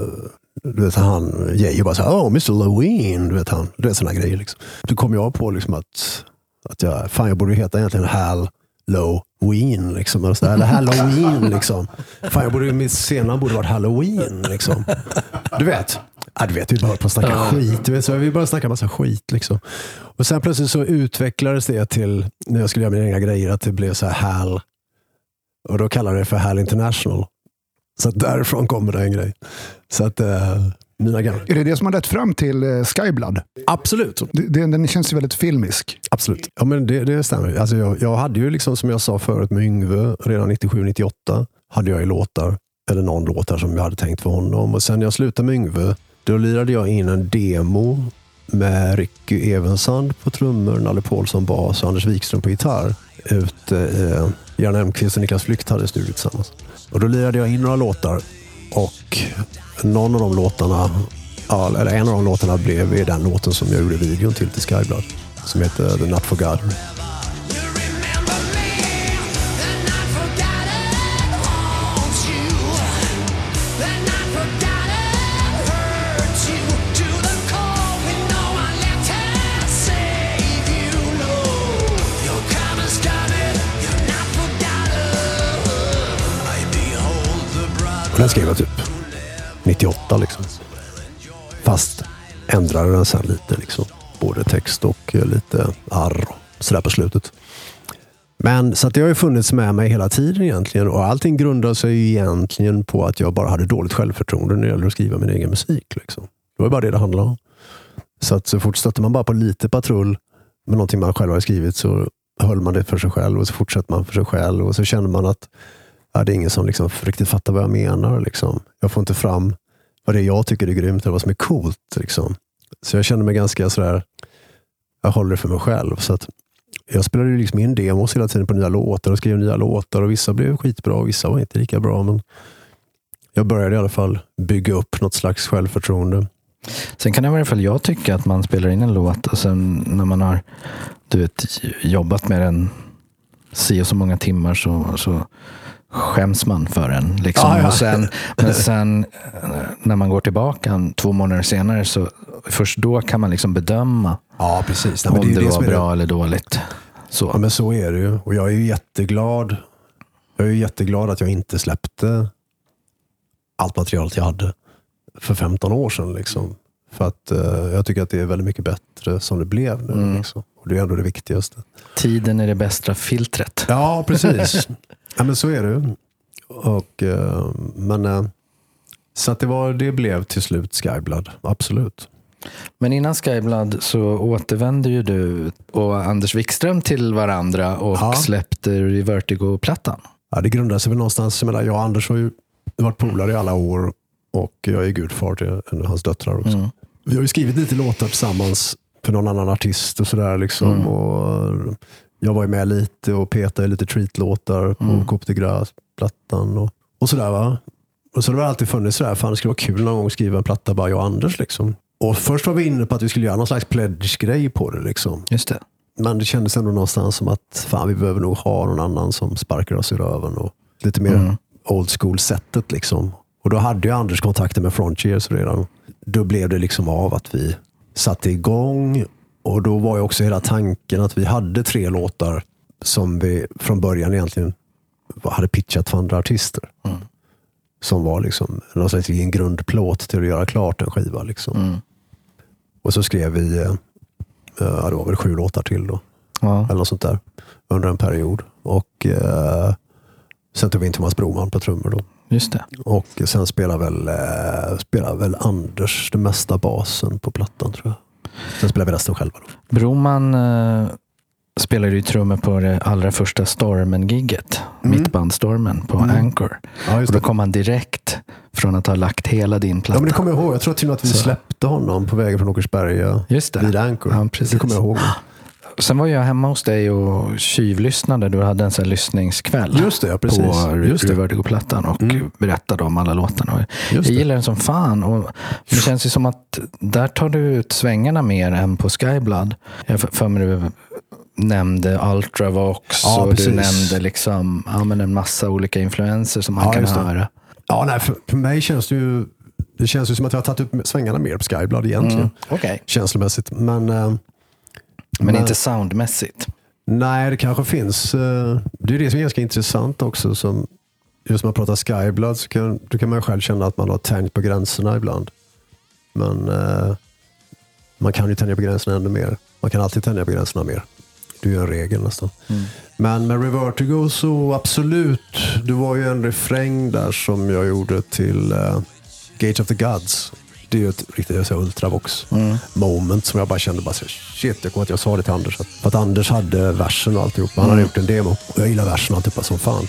Speaker 3: du vet han, Geijer bara såhär, oh Mr Lewin, du vet han. Du vet sådana grejer. Liksom. Då kom jag på liksom att, att jag, fan jag borde heta egentligen Hal Low Ween. Liksom, eller, så eller Halloween. Liksom. Fan, jag borde, mitt scenen borde varit Halloween. Liksom. Du vet. Ja, du vet, vi bara på att snacka skit. Du vet, så vi bara snacka massa skit. Liksom. Och sen plötsligt så utvecklades det till, när jag skulle göra mina egna grejer, att det blev så här Hal. Och då kallade jag det för Hal International. Så därifrån kommer det en grej. Så att eh, mina gamla...
Speaker 2: Är det det som har lett fram till eh, Skyblood?
Speaker 3: Absolut.
Speaker 2: Det, den känns ju väldigt filmisk.
Speaker 3: Absolut. Ja, men det, det stämmer. Alltså jag, jag hade ju, liksom, som jag sa förut med Yngve, redan 97-98 hade jag ju låtar, eller någon låtar som jag hade tänkt för honom. Och sen när jag slutade med Yngve, då lirade jag in en demo med Ricky Evensand på trummor, Nalle Paulsson bas och Anders Wikström på gitarr. Ute, eh, Jan Elmqvist och Niklas Flykt hade studio tillsammans. Och då lirade jag in några låtar och någon av de låtarna, eller en av de låtarna blev den låten som jag gjorde videon till till Skyblood. Som heter The Not
Speaker 5: for
Speaker 3: God. Den skrev jag typ 98 liksom. Fast ändrade den sen lite liksom. Både text och eh, lite arr och sådär på slutet. Men så att det har ju funnits med mig hela tiden egentligen. Och allting grundar sig ju egentligen på att jag bara hade dåligt självförtroende när det gäller att skriva min egen musik. Liksom. Det var bara det det handlade om. Så att så fort stötte man bara på lite patrull med någonting man själv har skrivit så höll man det för sig själv och så fortsätter man för sig själv och så känner man att ja, det är ingen som liksom riktigt fattar vad jag menar. Liksom. Jag får inte fram vad det är jag tycker är grymt eller vad som är coolt. Liksom. Så jag känner mig ganska sådär, jag håller det för mig själv. Så att jag spelade ju liksom in demos hela tiden på nya låtar och skrev nya låtar och vissa blev skitbra och vissa var inte lika bra. Men jag började i alla fall bygga upp något slags självförtroende.
Speaker 1: Sen kan i alla fall jag tycka att man spelar in en låt och sen när man har du vet, jobbat med den si och så många timmar så, så skäms man för den. Liksom.
Speaker 3: Ja, ja.
Speaker 1: Och sen, men sen eh, när man går tillbaka två månader senare så först då kan man liksom bedöma
Speaker 3: Ja, precis.
Speaker 1: om det, var bra eller dåligt. Så.
Speaker 3: Ja, men så är det ju. Och jag är ju jätteglad. Jag är jätteglad att jag inte släppte allt materialet jag hade för 15 år sedan. Liksom. För att eh, jag tycker att det är väldigt mycket bättre som det blev nu. Liksom. Och det är ändå det viktigaste.
Speaker 1: Tiden är det bästa filtret.
Speaker 3: Ja, precis. ja, men så är det. Och, eh, men, eh, så att det, var, det blev till slut Skyblood. Absolut.
Speaker 1: Men innan Skyblood så återvände ju du och Anders Wikström till varandra och
Speaker 3: Ja.
Speaker 1: släppte Vertigo-plattan.
Speaker 3: Ja, det grundar sig väl någonstans. Jag, menar, jag och Anders har ju varit polare i alla år och jag är gudfar till en av hans döttrar också.
Speaker 1: Mm.
Speaker 3: Vi har ju skrivit lite låtar tillsammans för någon annan artist och sådär. Liksom.
Speaker 1: Mm.
Speaker 3: Och jag var ju med lite och petade lite treat-låtar på
Speaker 1: Mm.
Speaker 3: Coupe de Gras-plattan. Och, och sådär va. Och så har det alltid funnits sådär, fan det skulle vara kul någon gång att skriva en platta bara jag och Anders. Liksom. Och först var vi inne på att vi skulle göra någon slags pledge-grej på det. Liksom.
Speaker 1: Just det.
Speaker 3: Men det kändes ändå någonstans som att fan, vi behöver nog ha någon annan som sparkar oss i röven. Och lite mer
Speaker 1: Mm.
Speaker 3: old school-sättet. Liksom. Och då hade ju Anders kontakter med Frontiers redan. Då blev det liksom av att vi satte igång Och då var ju också hela tanken att vi hade tre låtar som vi från början egentligen hade pitchat för andra artister. Som var liksom någon slags en grundplåt till att göra klart en skiva. Liksom. Och så skrev vi, eh, ja, det var väl sju låtar till då.
Speaker 1: Ja.
Speaker 3: Eller något sånt där. Under en period. Och eh, sen tog vi in Thomas Broman på trummor då.
Speaker 1: Just det.
Speaker 3: Och sen spelar väl, eh, spelar väl Anders det mesta basen på plattan tror jag. Sen spelar vi resten själva. Då.
Speaker 1: Broman eh, spelade ju trummor på det allra första Stormen-gigget. Mittbandstormen på Anchor.
Speaker 3: Ja,
Speaker 1: Och då kom han direkt från att ha lagt hela din platta.
Speaker 3: Ja, men det kommer jag ihåg. Jag tror till och med att vi
Speaker 1: Så.
Speaker 3: släppte honom på vägen från Åkersberga
Speaker 1: Just det.
Speaker 3: vid Anchor.
Speaker 1: Ja, precis.
Speaker 3: Det kommer jag ihåg.
Speaker 1: Sen var jag hemma hos dig och tjuvlyssnade. Du hade en sån lyssningskväll
Speaker 3: Just det, ja, precis.
Speaker 1: på
Speaker 3: Just det. Mm.
Speaker 1: Revertigo-plattan och berättade om alla låtarna.
Speaker 3: Just
Speaker 1: Jag gillar den som fan. Och det känns ju som att där tar du ut svängarna mer än på Skyblood. Jag för- mig du nämnde Ultravox
Speaker 3: Ja,
Speaker 1: och
Speaker 3: precis.
Speaker 1: du nämnde liksom, ja, men en massa olika influenser som man
Speaker 3: Ja,
Speaker 1: kan höra.
Speaker 3: Ja, nej, för, för mig känns det ju det känns ju som att jag har tagit ut svängarna mer på Skyblood egentligen.
Speaker 1: Okej.
Speaker 3: Känslomässigt. Men, eh,
Speaker 1: Men,
Speaker 3: Men-
Speaker 1: inte soundmässigt.
Speaker 3: nej, det kanske finns. eh, det är det som är ganska intressant också. Som, just när man pratar Skyblood så kan, då kan man själv känna att man har tänjt på gränserna ibland. Men eh, man kan ju tänja på gränserna ännu mer. Man kan alltid tänja på gränserna mer. Det är ju en regel nästan. Men med Revertigo så absolut. Det var ju en refräng där som jag gjorde till uh, Gate of the Gods. Det är ju ett riktigt ultravox moment som jag bara kände bara shit, jag kommer att jag sa det till Anders. Att, för att Anders hade versen och alltihop. Han hade gjort en demo och jag gillar versen och alltihopa som fan.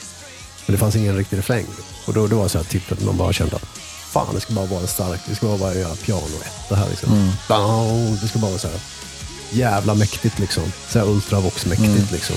Speaker 3: Men det fanns ingen riktig refräng. Och då, då var det så här tillfället man bara kände att fan, det ska bara vara en stark, det ska bara vara en piano det här liksom. Bam, Det ska bara vara så här jävla mäktigt liksom. Så här ultravox-mäktigt liksom.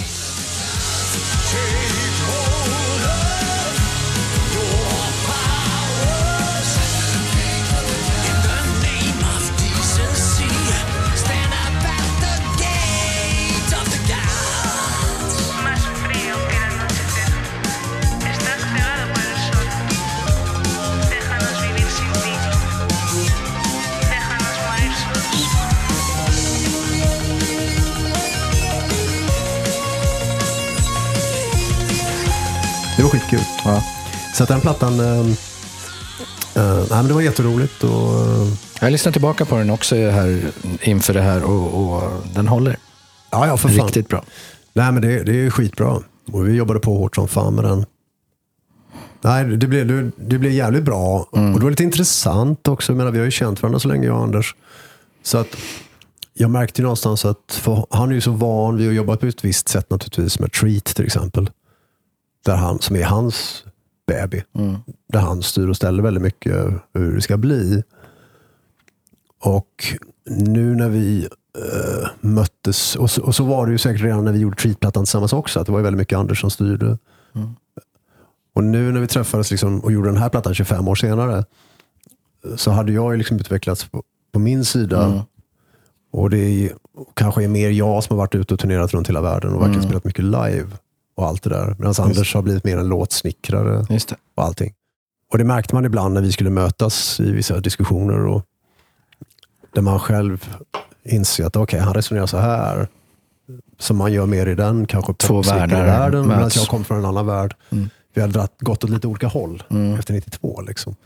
Speaker 3: Det var skitkul.
Speaker 1: Ja.
Speaker 3: Så att den plattan, eh, eh, nej, men det var jätteroligt. Och, eh,
Speaker 1: Jag lyssnade tillbaka på den också här, inför det här och, och den håller
Speaker 3: ja, ja, för fan.
Speaker 1: riktigt bra.
Speaker 3: Nej, men det, det är skitbra. Och vi jobbade på hårt som fan med den. Nej, det blev, det, det blev jävligt bra. Och det var lite intressant också. Jag menar, vi har ju känt varandra så länge, jag och Anders. Så att jag märkte ju någonstans att han är ju så van vid att jobba på ett visst sätt naturligtvis med Treat till exempel. Där han, som är hans baby. Där han styr och ställer väldigt mycket hur det ska bli. Och nu när vi eh, möttes, och så, och så var det ju säkert redan när vi gjorde Treat-plattan tillsammans också, att det var väldigt mycket Anders som styrde. Och nu när vi träffades liksom, och gjorde den här plattan 25 år senare, så hade jag liksom utvecklats på, på min sida. Och det är, kanske är mer jag som har varit ute och turnerat runt hela världen och verkligen spelat mycket live och allt det där. Medan Anders har blivit mer en låtsnickrare och allting. Och det märkte man ibland när vi skulle mötas i vissa diskussioner. Och där man själv inser att okej, han resonerar så här. Som man gör mer i den kanske
Speaker 1: Två världar
Speaker 3: Medan
Speaker 1: möts.
Speaker 3: jag kom från en annan värld. Vi hade gått åt lite olika håll efter 92. Liksom.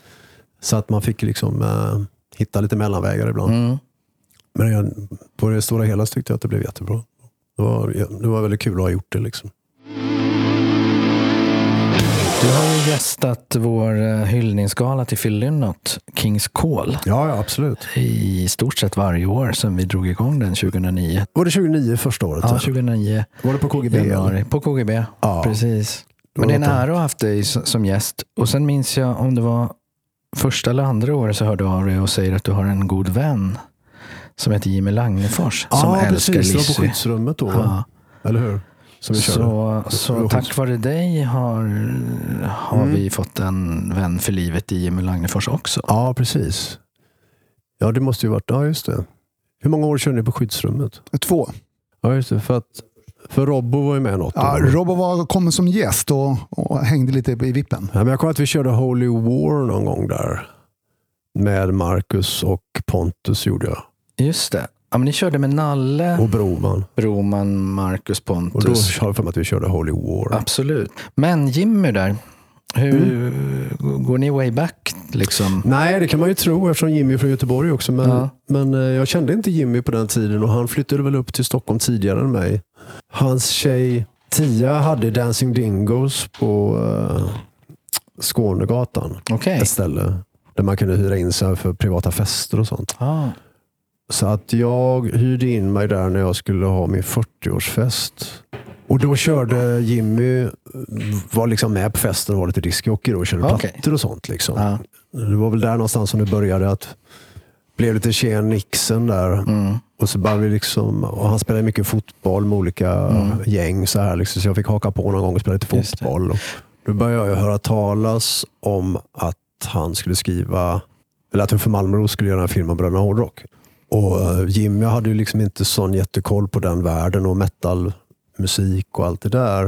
Speaker 3: Så att man fick liksom eh, hitta lite mellanvägar ibland.
Speaker 1: Mm.
Speaker 3: Men jag, på det stora hela tyckte jag att det blev jättebra. Det var, det var väldigt kul att ha gjort det. Liksom.
Speaker 1: Du har ju gästat vår eh, hyllningsgala till Phil Lynott, Kings Call,
Speaker 3: Ja, absolut.
Speaker 1: i stort sett varje år sedan vi drog igång den 2009.
Speaker 3: Var det 2009 första året?
Speaker 1: Ja,
Speaker 3: så?
Speaker 1: 2009
Speaker 3: Var det på KGB?
Speaker 1: januari. På KGB,
Speaker 3: Ja.
Speaker 1: precis. Men det är en ära att ha haft dig som gäst. Och sen minns jag om det var första eller andra året så hörde du av dig och säger att du har en god vän som heter Jimmy Lagnefors som
Speaker 3: Ja,
Speaker 1: älskar
Speaker 3: precis. Det var på skyddsrummet då.
Speaker 1: Ja.
Speaker 3: Eller hur? Som vi körde.
Speaker 1: Så, så tack vare dig har, har
Speaker 3: Mm.
Speaker 1: vi fått en vän för livet i Jimmy Lagnefors också.
Speaker 3: Ja, precis. Ja, det måste ju varit... Ja, just det. Hur många år körde ni på skyddsrummet?
Speaker 2: Två.
Speaker 3: Ja, just det. För, att, för Robbo var ju med något
Speaker 2: Ja,
Speaker 3: år.
Speaker 2: Robbo var, kom som gäst och, och hängde lite i vippen.
Speaker 3: Ja, men jag kommer att vi körde Holy War någon gång där. Med Marcus och Pontus gjorde jag.
Speaker 1: Just det. Ja, men ni körde med Nalle,
Speaker 3: och Broman.
Speaker 1: Broman, Marcus
Speaker 3: Och då
Speaker 1: Pontus.
Speaker 3: har jag för mig att vi körde Holy War.
Speaker 1: Absolut. Men Jimmy där, hur
Speaker 3: Mm.
Speaker 1: går ni way back? Liksom?
Speaker 3: Nej, det kan man ju tro eftersom Jimmy är från Göteborg också. Men,
Speaker 1: Ja.
Speaker 3: men eh, jag kände inte Jimmy på den tiden och han flyttade väl upp till Stockholm tidigare än mig. Hans tjej Tia hade Dancing Dingos på uh, Skånegatan.
Speaker 1: Okej.
Speaker 3: Ett ställe där man kunde hyra in sig för privata fester och sånt.
Speaker 1: Ah,
Speaker 3: Så att jag hyrde in mig där när jag skulle ha min 40-årsfest. Och då körde Jimmy, var liksom med på festen och var lite discjockey och körde
Speaker 1: Okej.
Speaker 3: plattor och sånt. Liksom.
Speaker 1: ja.
Speaker 3: Det var väl där någonstans som det började att blev lite Chen Nixon där.
Speaker 1: Mm.
Speaker 3: Och så började vi liksom, och han spelade mycket fotboll med olika gäng så här liksom, så jag fick haka på någon gång och spela lite
Speaker 1: Mm.
Speaker 3: Fotboll. Och då började jag höra talas om att han skulle skriva, eller att Uffe Malmros skulle göra en film om Bröderna Hårdrock. Och eh, Jimmy hade ju liksom inte sån jättekoll på den världen och metalmusik och allt det där.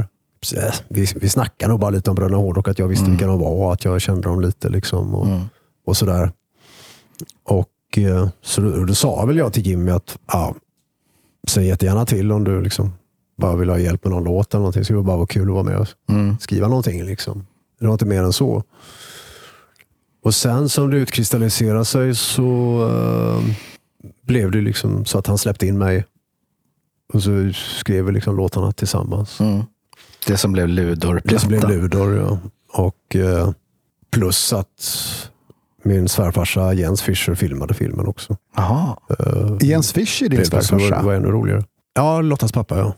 Speaker 3: Eh, Vi, vi snackade nog bara lite om Bröderna Hårdrock, att jag visste vilka de var och att jag kände dem lite. Liksom, och,
Speaker 1: Mm.
Speaker 3: och sådär. Och eh, så då, då sa väl jag till Jimmy att ja, säg jättegärna till om du liksom bara vill ha hjälp med någon låt eller någonting. Så det bara vara kul att vara med och
Speaker 1: Mm.
Speaker 3: skriva någonting. Liksom. Det var inte mer än så. Och sen som det utkristalliserade sig så eh, blev det liksom så att han släppte in mig. Och så skrev vi liksom låtarna tillsammans.
Speaker 1: Mm. Det som blev Ludor-plattan.
Speaker 3: Det som blev Ludor, ja. Och eh, plus att min svärfarsa Jens Fischer filmade filmen också.
Speaker 1: Jaha.
Speaker 2: Jens Fischer, din
Speaker 3: Det var, det
Speaker 2: svärfarsa.
Speaker 3: var ännu roligare. Ja, Lottas pappa ja.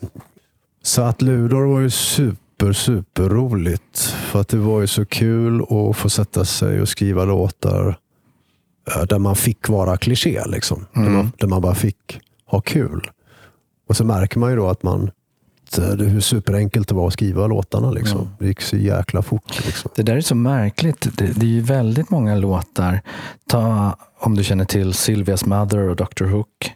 Speaker 3: Så att Ludor var ju super, super roligt. För att det var ju så kul att få sätta sig och skriva låtar där man fick vara kliché. Liksom. Där, man, där man bara fick ha kul. Och så märker man ju då att man hur superenkelt det var att skriva låtarna. Liksom. Det gick så jäkla fort. Liksom.
Speaker 1: Det där är så märkligt. Det, det är ju väldigt många låtar. Ta, om du känner till Sylvia's Mother och Dr. Hook.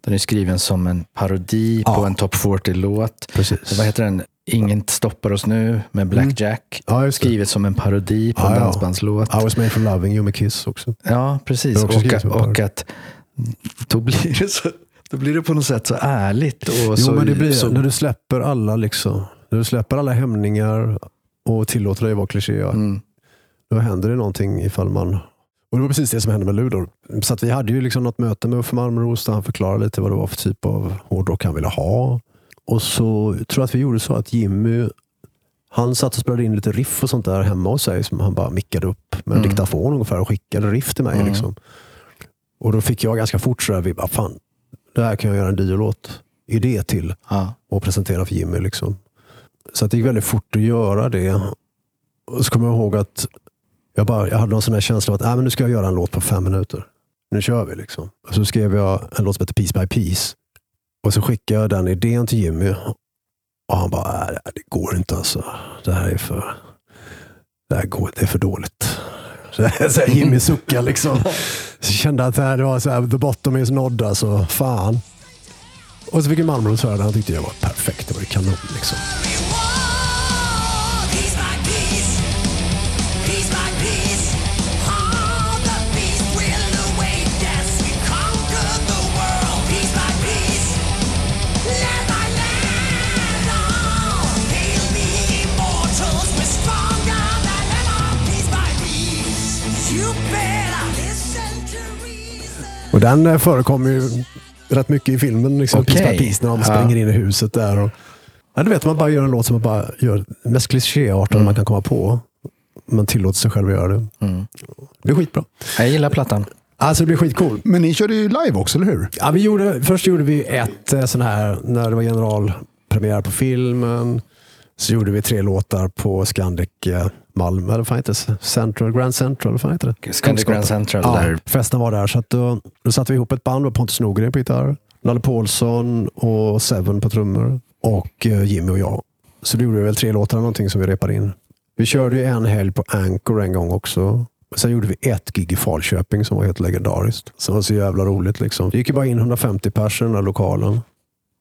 Speaker 1: Den är skriven som en parodi på
Speaker 3: Ja.
Speaker 1: en Top 40-låt.
Speaker 3: Precis.
Speaker 1: Vad heter den? Ingen stoppar oss nu med Black Jack.
Speaker 3: Ja, just det.
Speaker 1: Skrivet som en parodi på
Speaker 3: Ja,
Speaker 1: en
Speaker 3: ja.
Speaker 1: dansbandslåt.
Speaker 3: I was made for loving you med Kiss också.
Speaker 1: Ja, precis.
Speaker 3: Också
Speaker 1: Och, att- och att då blir, det så, då blir det på något sätt så ärligt. Och så,
Speaker 3: Jo, men det blir
Speaker 1: så,
Speaker 3: när du släpper alla liksom, när du släpper alla hämningar och tillåter dig att vara kliché.
Speaker 1: Mm.
Speaker 3: Då händer det någonting ifall man... Och det var precis det som hände med Ludor. Så vi hade ju liksom något möte med Uffe Malmros där han förklarade lite vad det var för typ av hårdrock han ville ha. Och så tror jag att vi gjorde så att Jimmy, han satt och spelade in lite riff och sånt där hemma hos sig som han bara mickade upp med en diktafon ungefär och skickade riff till mig. Liksom. Och då fick jag ganska fort sådär, vi bara, fan, det här kan jag göra en diolåt idé till
Speaker 1: ja.
Speaker 3: och presentera för Jimmy. Liksom. Så att det gick väldigt fort att göra det. Och så kommer jag ihåg att jag, bara, jag hade någon sån här känsla av att äh, men nu ska jag göra en låt på fem minuter. Nu kör vi. Liksom. Och så skrev jag en låt som heter Piece by Piece. Och så skickade jag den idén till Jimmy. Och han bara, äh, det går inte alltså. Det här är för, det här går, det är för dåligt. Så, här, Jimmy suckar liksom. Så kände att det här var så här, the bottom is nådd alltså. Fan. Och så fick jag Malmros höra det. Han tyckte det var perfekt. Det var ju kanon liksom. Och den eh, förekommer ju rätt mycket i filmen. Liksom,
Speaker 1: Okej.
Speaker 3: Piece när de
Speaker 1: Ja.
Speaker 3: springer in i huset där. Och, ja, du vet, man bara gör en låt som man bara gör mest klichéartad man kan komma på. Man tillåter sig själv att göra det. Det blir skitbra.
Speaker 1: Jag gillar plattan.
Speaker 3: Alltså det blir skitcool.
Speaker 2: Men ni körde ju live också, eller hur?
Speaker 3: Ja, vi gjorde, först gjorde vi ett eh, sån här, när det var generalpremiär på filmen. Så gjorde vi tre låtar på Scandic eh, Malmö, eller vad fan det? Central, Grand Central, vad fan heter det?
Speaker 1: Scandic Grand Central.
Speaker 3: Ja,
Speaker 1: Där.
Speaker 3: festen var där. Så att då, då satte vi ihop ett band med Pontus Norgren på gitarr, Nalle Paulsson och Seven på trummor och eh, Jimmy och jag. Så då gjorde vi väl tre låtar eller någonting som vi repade in. Vi körde ju en helg på Anchor en gång också. Sen gjorde vi ett gig i Falköping som var helt legendariskt. Som var så jävla roligt. Liksom. Det gick ju bara in 150 personer i den här lokalen.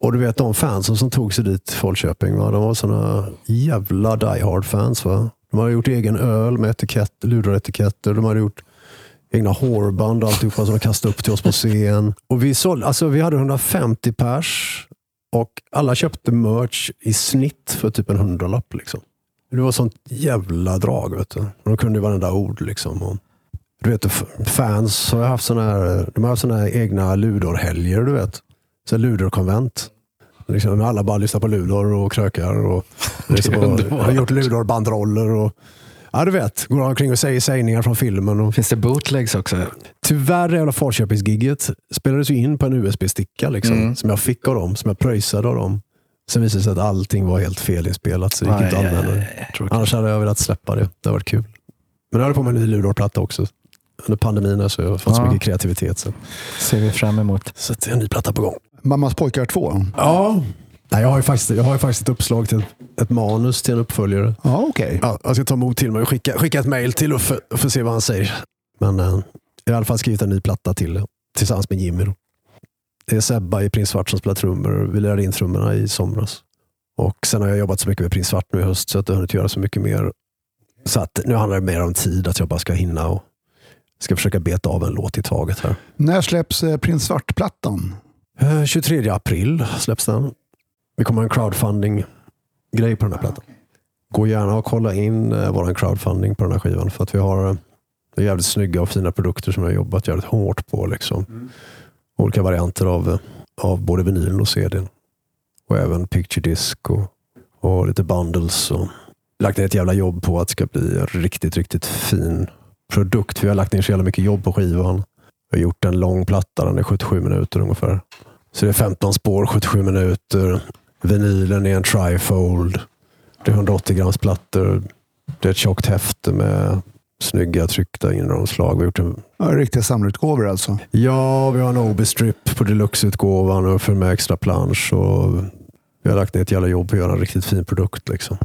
Speaker 3: Och du vet de fansen som tog sig dit till Falköping, va? de var såna jävla die hard fans. Va? De hade gjort egen öl med etikett, lureretiketter. De hade gjort egna hårband och alltihopa som de kastade upp till oss på scen. Och vi, sålde, alltså, vi hade 150 pers och alla köpte merch i snitt för typ en hundralapp. Liksom. Det var sånt jävla drag. Vet du. De kunde ju varenda ord. Liksom. Och, du vet, fans har haft såna här, de har haft såna här egna ludorhelger. Du vet. Så ludorkonvent. Liksom, alla bara lyssnar på ludor och krökar. Och, liksom,
Speaker 1: Det
Speaker 3: och, har gjort ludorbandroller. Och, ja, du vet. Går omkring och säger sägningar från filmen. Och,
Speaker 1: Finns det bootlegs också?
Speaker 3: Tyvärr, jävla Falköpingsgigget spelades ju in på en USB-sticka liksom,
Speaker 1: Mm.
Speaker 3: som jag fick av dem, som jag pröjsade av dem. Sen visade det sig att allting var helt felinspelat, så det gick inte att använda. Annars hade jag velat släppa det. Det hade varit kul. Men jag höll på med en ny Ludor-platta också. Under pandemin har jag fått så
Speaker 1: Ja.
Speaker 3: mycket kreativitet. Så,
Speaker 1: ser vi fram emot.
Speaker 3: så att det är en ny platta på gång.
Speaker 2: Mammas pojkar 2.
Speaker 3: Ja. Nej, jag, har ju faktiskt, jag har ju faktiskt ett uppslag till ett manus till en uppföljare.
Speaker 2: Ja, okej.
Speaker 3: Ja, jag ska ta emot till mig och skicka, skicka ett mejl till Uffe och få se vad han säger. Men eh, jag har i alla fall skrivit en ny platta till tillsammans med Jimmy. Då. Det är Sebba i Prins Svart som spelar trummor. Vi lärde in trummorna i somras. Och Sen har jag jobbat så mycket med Prins Svart nu i höst så att jag har hunnit göra så mycket mer. Så att nu handlar det mer om tid, att jag bara ska hinna och ska försöka beta av en låt i taget här.
Speaker 2: När släpps eh, Prins Svart-plattan?
Speaker 3: Eh, 23 april släpps den. Vi kommer ha en crowdfunding-grej på den här plattan. Gå gärna och kolla in eh, vår crowdfunding på den här skivan. För att vi har eh, det är jävligt snygga och fina produkter som vi har jobbat jävligt hårt på. Liksom. Olika varianter av, eh, av både vinylen och CDn. Och även picture disc och, och lite bundles. Och lagt ner ett jävla jobb på att det ska bli en riktigt, riktigt fin produkt. Vi har lagt ner så jävla mycket jobb på skivan. Vi har gjort en lång platta, den är 77 minuter ungefär. Så det är 15 spår, 77 minuter. Vinylen är en trifold. Det är 180 grams plattor. Det är ett tjockt häfte med snygga tryckta inramslag. Vi har gjort en
Speaker 2: Ja, riktiga samlarutgåvor alltså.
Speaker 3: Ja, vi har en OB-strip på deluxe-utgåvan och för med extra plansch. Och vi har lagt ner ett jävla jobb på att göra en riktigt fin produkt. Liksom.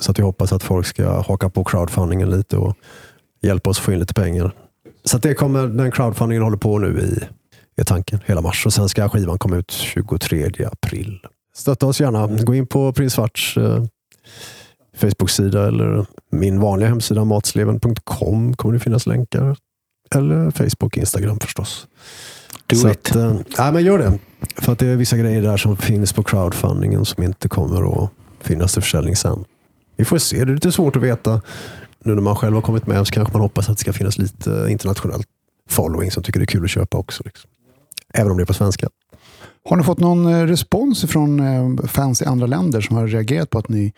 Speaker 3: Så att vi hoppas att folk ska haka på crowdfundingen lite och hjälpa oss få in lite pengar. Så det kommer, den crowdfundingen håller på nu i, är tanken, hela mars. Och sen ska skivan komma ut 23 april. Stötta oss gärna. Gå in på Prins Svarts eh, Facebook-sida eller min vanliga hemsida matsleven.com kommer det finnas länkar. Eller Facebook, Instagram förstås.
Speaker 1: Do
Speaker 3: Så
Speaker 1: it.
Speaker 3: Att, eh, nej, men gör det. För att det är vissa grejer där som finns på crowdfundingen som inte kommer att finnas till försäljning sen. Vi får se. Det är lite svårt att veta. Nu när man själv har kommit med så kanske man hoppas att det ska finnas lite internationellt following som tycker det är kul att köpa också. Liksom. Även om det är på svenska.
Speaker 2: Har ni fått någon eh, respons från eh, fans i andra länder som har reagerat på att ni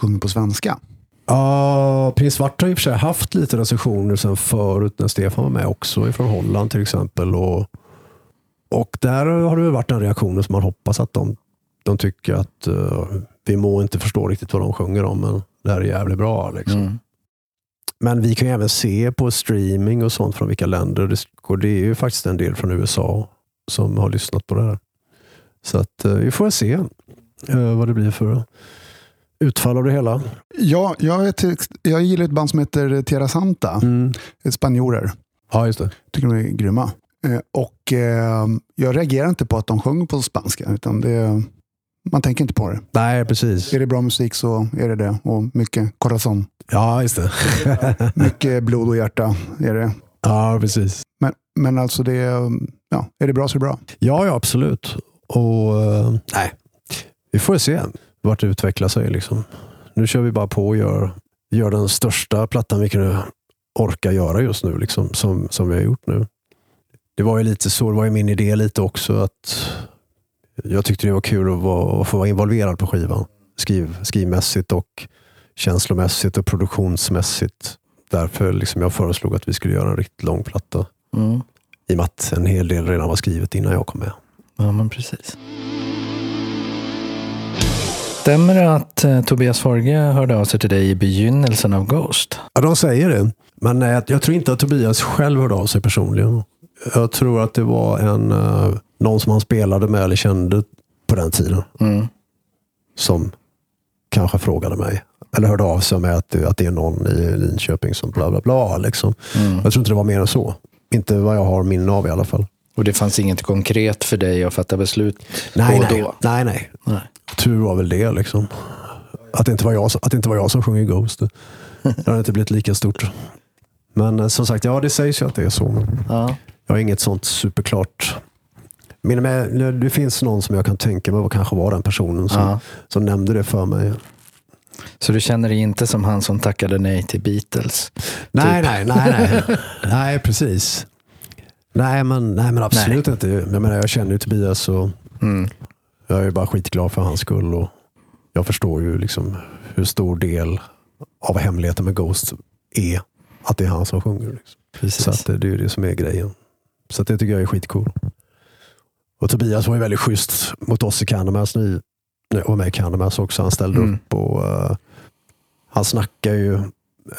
Speaker 2: sjunger på svenska?
Speaker 3: Ja, Prins Svart har i och för sig haft lite recensioner sen förut när Stefan var med också, från Holland till exempel. Och, och där har det väl varit en reaktion som man hoppas att de, de tycker att eh, vi må inte förstå riktigt vad de sjunger om, men det här är jävligt bra. Liksom.
Speaker 1: Mm.
Speaker 3: Men vi kan ju även se på streaming och sånt från vilka länder det går. Det är ju faktiskt en del från USA som har lyssnat på det här. Så att eh, vi får se eh, vad det blir för utfall av det hela.
Speaker 2: Ja, jag, till, jag gillar ett band som heter Tierra Santa.
Speaker 3: Mm.
Speaker 2: Spanjorer.
Speaker 3: Ja, just det.
Speaker 2: Tycker de är grymma. Eh, och eh, jag reagerar inte på att de sjunger på spanska. Utan det, man tänker inte på det.
Speaker 3: Nej, precis.
Speaker 2: Är det bra musik så är det det. Och mycket corazon.
Speaker 3: Ja, just det.
Speaker 2: Mycket blod och hjärta är det.
Speaker 3: ja, precis.
Speaker 2: Men, men alltså det är, ja, är det bra så är det bra.
Speaker 3: Ja, ja absolut. Och eh, nej, vi får se vart det utvecklar sig. Liksom. Nu kör vi bara på och gör, gör den största plattan vi kan orka göra just nu, liksom, som, som vi har gjort nu. Det var ju lite så, det var ju min idé lite också att jag tyckte det var kul att, vara, att få vara involverad på skivan. Skriv, skrivmässigt och känslomässigt och produktionsmässigt. Därför liksom jag föreslog att vi skulle göra en riktigt lång platta.
Speaker 1: Mm.
Speaker 3: I och med att en hel del redan var skrivet innan jag kom med.
Speaker 1: Ja, men precis. Stämmer det att eh, Tobias Forge hörde av sig till dig i begynnelsen av Ghost?
Speaker 3: Ja, de säger det. Men nej, jag tror inte att Tobias själv hörde av sig personligen. Jag tror att det var en, eh, någon som han spelade med eller kände på den tiden
Speaker 1: Mm.
Speaker 3: som kanske frågade mig. Eller hörde av sig med att, det- att det är någon i Linköping som bla bla bla. Liksom.
Speaker 1: Mm.
Speaker 3: Jag tror inte det var mer än så. Inte vad jag har minne av i alla fall.
Speaker 1: Och det fanns inget konkret för dig att fatta beslut
Speaker 3: Nej,
Speaker 1: på
Speaker 3: nej,
Speaker 1: då?
Speaker 3: nej, nej.
Speaker 1: Nej.
Speaker 3: Tur var väl det. Liksom. Att, det inte var jag, att det inte var jag som sjöng i Ghost. Det hade inte blivit lika stort. Men eh, som sagt, ja det sägs ju att det är så.
Speaker 1: Ja.
Speaker 3: jag har inget sånt superklart. Men det finns någon som jag kan tänka mig kanske var den personen som,
Speaker 1: Ja.
Speaker 3: som nämnde det för mig.
Speaker 1: Så du känner dig inte som han som tackade nej till Beatles?
Speaker 3: Nej, nej, nej, nej. nej, precis. Nej, men, nej, men absolut inte. Jag, menar, jag känner ju Tobias och
Speaker 1: Mm.
Speaker 3: jag är bara skitglad för hans skull. Och jag förstår ju liksom hur stor del av hemligheten med Ghost är att det är han som sjunger. Liksom. Så att det, är ju det som är grejen. Så det tycker jag är skitcool. Och Tobias var ju väldigt schysst mot oss i Candlemass. Och med i Candlemass också. Han ställde
Speaker 1: Mm.
Speaker 3: upp och uh, han snackar ju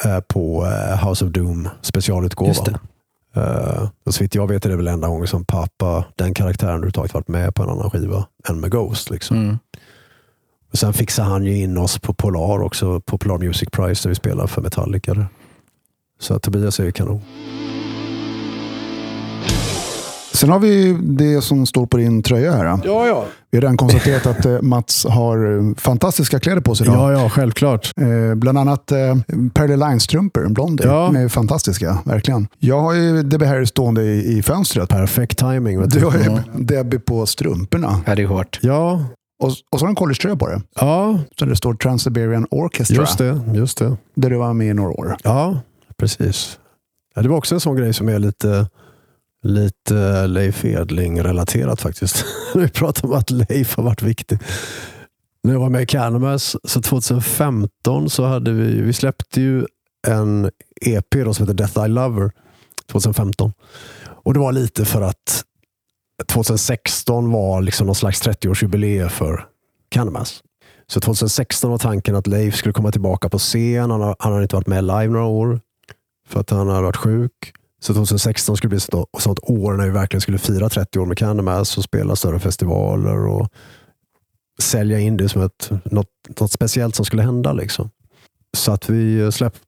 Speaker 3: eh, på eh, House of Doom specialutgåvan. Uh, och så vitt jag vet är det väl enda gången som pappa, den karaktären överhuvudtaget varit med på en annan skiva än med Ghost. Liksom.
Speaker 1: Mm.
Speaker 3: Och sen fixade han ju in oss på Polar också, på Polar Music Prize där vi spelar för Metallica. Så Tobias är ju kanon.
Speaker 2: Sen har vi det som står på din tröja här.
Speaker 3: Ja, ja.
Speaker 2: Vi har redan konstaterat att eh, Mats har eh, fantastiska kläder på sig idag.
Speaker 3: Ja, ja, självklart.
Speaker 2: Eh, bland annat eh, Perle Line-strumpor, Blondie.
Speaker 3: Ja.
Speaker 2: De är fantastiska, verkligen. Jag har ju Debbie Harry stående i, i fönstret.
Speaker 3: Perfekt timing.
Speaker 2: Du har ju Debbie på strumporna.
Speaker 1: Ja, det är hårt.
Speaker 3: Ja,
Speaker 2: Och, och så har du en collegetröja på det.
Speaker 3: ja,
Speaker 2: Så det står Trans-Siberian Orchestra.
Speaker 3: just det. Just det.
Speaker 2: Där du var med i några år.
Speaker 3: Ja, precis. Ja, det var också en sån grej som är lite, lite Leif Edling-relaterat faktiskt. Vi pratar om att Leif har varit viktig. När jag var med i Candlemass, så 2015 så hade vi, vi släppte ju en EP då som heter Death I Lover 2015. Och det var lite för att 2016 var liksom någon slags 30-årsjubileum för Candlemass. Så 2016 var tanken att Leif skulle komma tillbaka på scen. Han har, han har inte varit med live några år för att han har varit sjuk. Så 2016 skulle bli ett sånt, år när vi verkligen skulle fira 30 år med Candlemass och spela större festivaler och sälja in det som ett, något, något speciellt som skulle hända. Liksom. Så att vi släppte,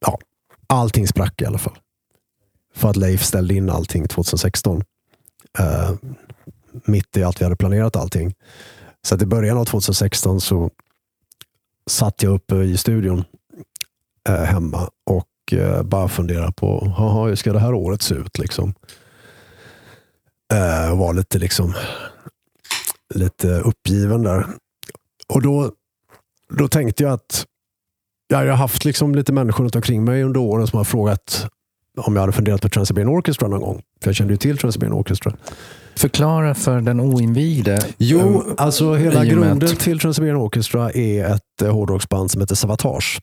Speaker 3: ja, allting sprack i alla fall. För att Leif ställde in allting 2016. Eh, mitt i allt vi hade planerat allting. Så att i början av 2016 så satt jag uppe i studion eh, hemma och eh, bara funderade på "Jaha, hur ska det här året se ut. Liksom. Eh, och var lite, liksom, lite uppgiven där. Och då, då tänkte jag att ja, jag har haft liksom lite människor runt omkring mig under åren som har frågat om jag hade funderat på Trans-Siberian Orchestra någon gång. För jag kände ju till Trans-Siberian Orchestra.
Speaker 1: Förklara för den oinvigde.
Speaker 3: Jo, alltså hela
Speaker 1: och
Speaker 3: grunden till Trans-Siberian Orchestra är ett eh, hårdrocksband som heter Savatage.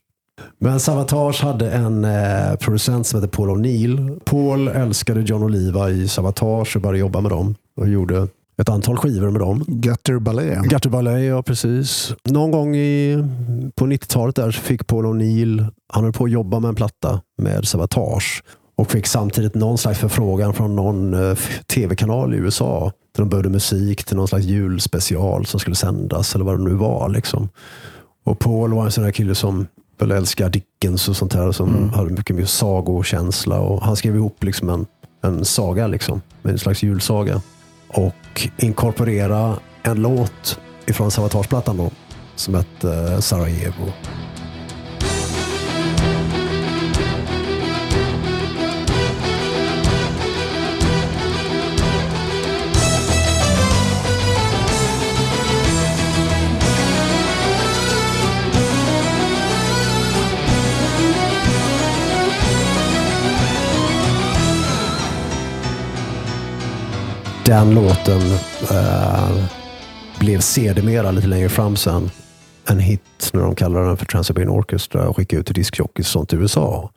Speaker 3: Men Savatage hade en eh, producent som hette Paul O'Neill. Paul älskade John Oliva i Savatage och började jobba med dem. Och gjorde ett antal skivor med dem.
Speaker 2: Gutter Ballet.
Speaker 3: Gutter Ballet, ja precis. Någon gång i, på 90-talet där så fick Paul O'Neill, han höll på att jobba med en platta med Savatage. Och fick samtidigt någon slags förfrågan från någon eh, tv-kanal i USA. Där de behövde musik till någon slags julspecial som skulle sändas eller vad det nu var. Liksom. Och Paul var en sån där kille som väl älskar Dickens och sånt här. Som hade mycket mer sagokänsla. Och han skrev ihop liksom en, en saga, liksom, en slags julsaga. Och inkorporera en låt ifrån Savatageplattan då, som hette eh, Sarajevo. Den låten eh, blev sedermera lite längre fram sen en hit när de kallade den för Trans-Siberian Orchestra och skickade ut till diskjockeys och sånt i USA.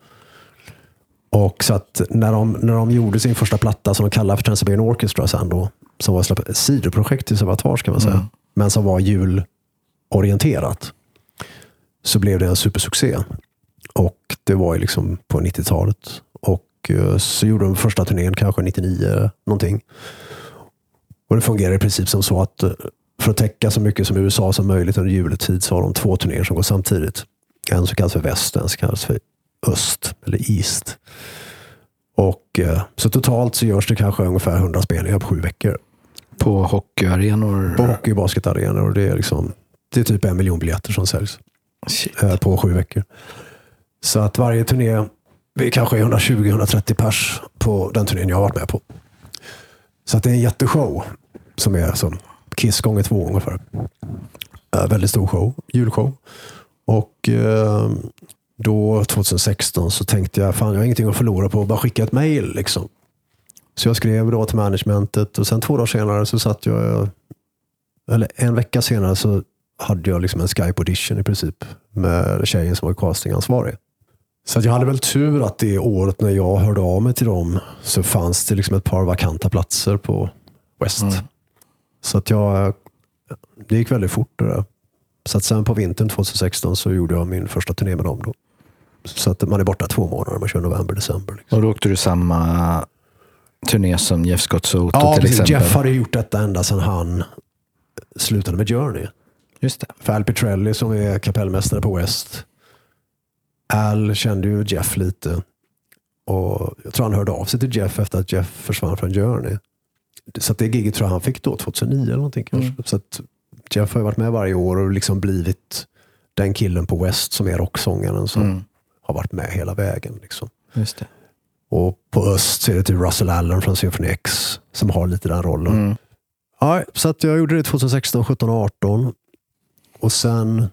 Speaker 3: Och så att när de, när de gjorde sin första platta som de kallade för Trans-Siberian Orchestra sen då, som var ett sidoprojekt till Savatage kan man säga, men som var julorienterat, så blev det en supersuccé. Och det var ju liksom på 90-talet. Och eh, så gjorde de första turnén kanske 99 någonting. Och det fungerar i princip som så att eh, för att täcka så mycket som USA som möjligt under juletid så har de två turnéer som går samtidigt. En som kallas för väst, en som kallas för öst eller east. Och eh, Så totalt så görs det kanske ungefär 100 spelningar på sju veckor.
Speaker 1: På hockeyarenor.
Speaker 3: På hockey och basketarenor. Det är, liksom, det är typ en miljon biljetter som säljs
Speaker 1: Shit.
Speaker 3: eh, på sju veckor. Så att varje turné vi kanske är 120-130 pers på den turnén jag har varit med på. Så att det är en jätteshow som är som Kiss gånger två ungefär. Äh, väldigt stor show, julshow. Och eh, då 2016 så tänkte jag, fan jag har ingenting att förlora på att bara skicka ett mail. Liksom. Så jag skrev då till managementet och sen två dagar senare så satt jag, eller en vecka senare så hade jag liksom en Skype audition i princip med tjejen som var castingansvarig. Så jag hade väl tur att det året när jag hörde av mig till dem så fanns det liksom ett par vakanta platser på West. Så att jag, det gick väldigt fort det där. Så att sen på vintern 2016 så gjorde jag min första turné med dem. Då. Så att man är borta två månader, man kör november, december. Liksom.
Speaker 1: Och då åkte du samma turné som Jeff Scott Soto
Speaker 3: Ja,
Speaker 1: till
Speaker 3: precis.
Speaker 1: exempel.
Speaker 3: Jeff hade gjort detta ända sedan han slutade med Journey.
Speaker 1: Just det.
Speaker 3: För Al Pitrelli som är kapellmästare på West. Al kände ju Jeff lite. Och Jag tror han hörde av sig till Jeff efter att Jeff försvann från Journey. Så det giget tror jag han fick då, 2009 eller någonting kanske. Så att Jeff har ju varit med varje år och liksom blivit den killen på West som är rocksångaren som har varit med hela vägen. Liksom. Och på öst så är det till Russell Allen från Symphony X som har lite den rollen. Ja, så att jag gjorde det 2016, 17 och 18. Och sen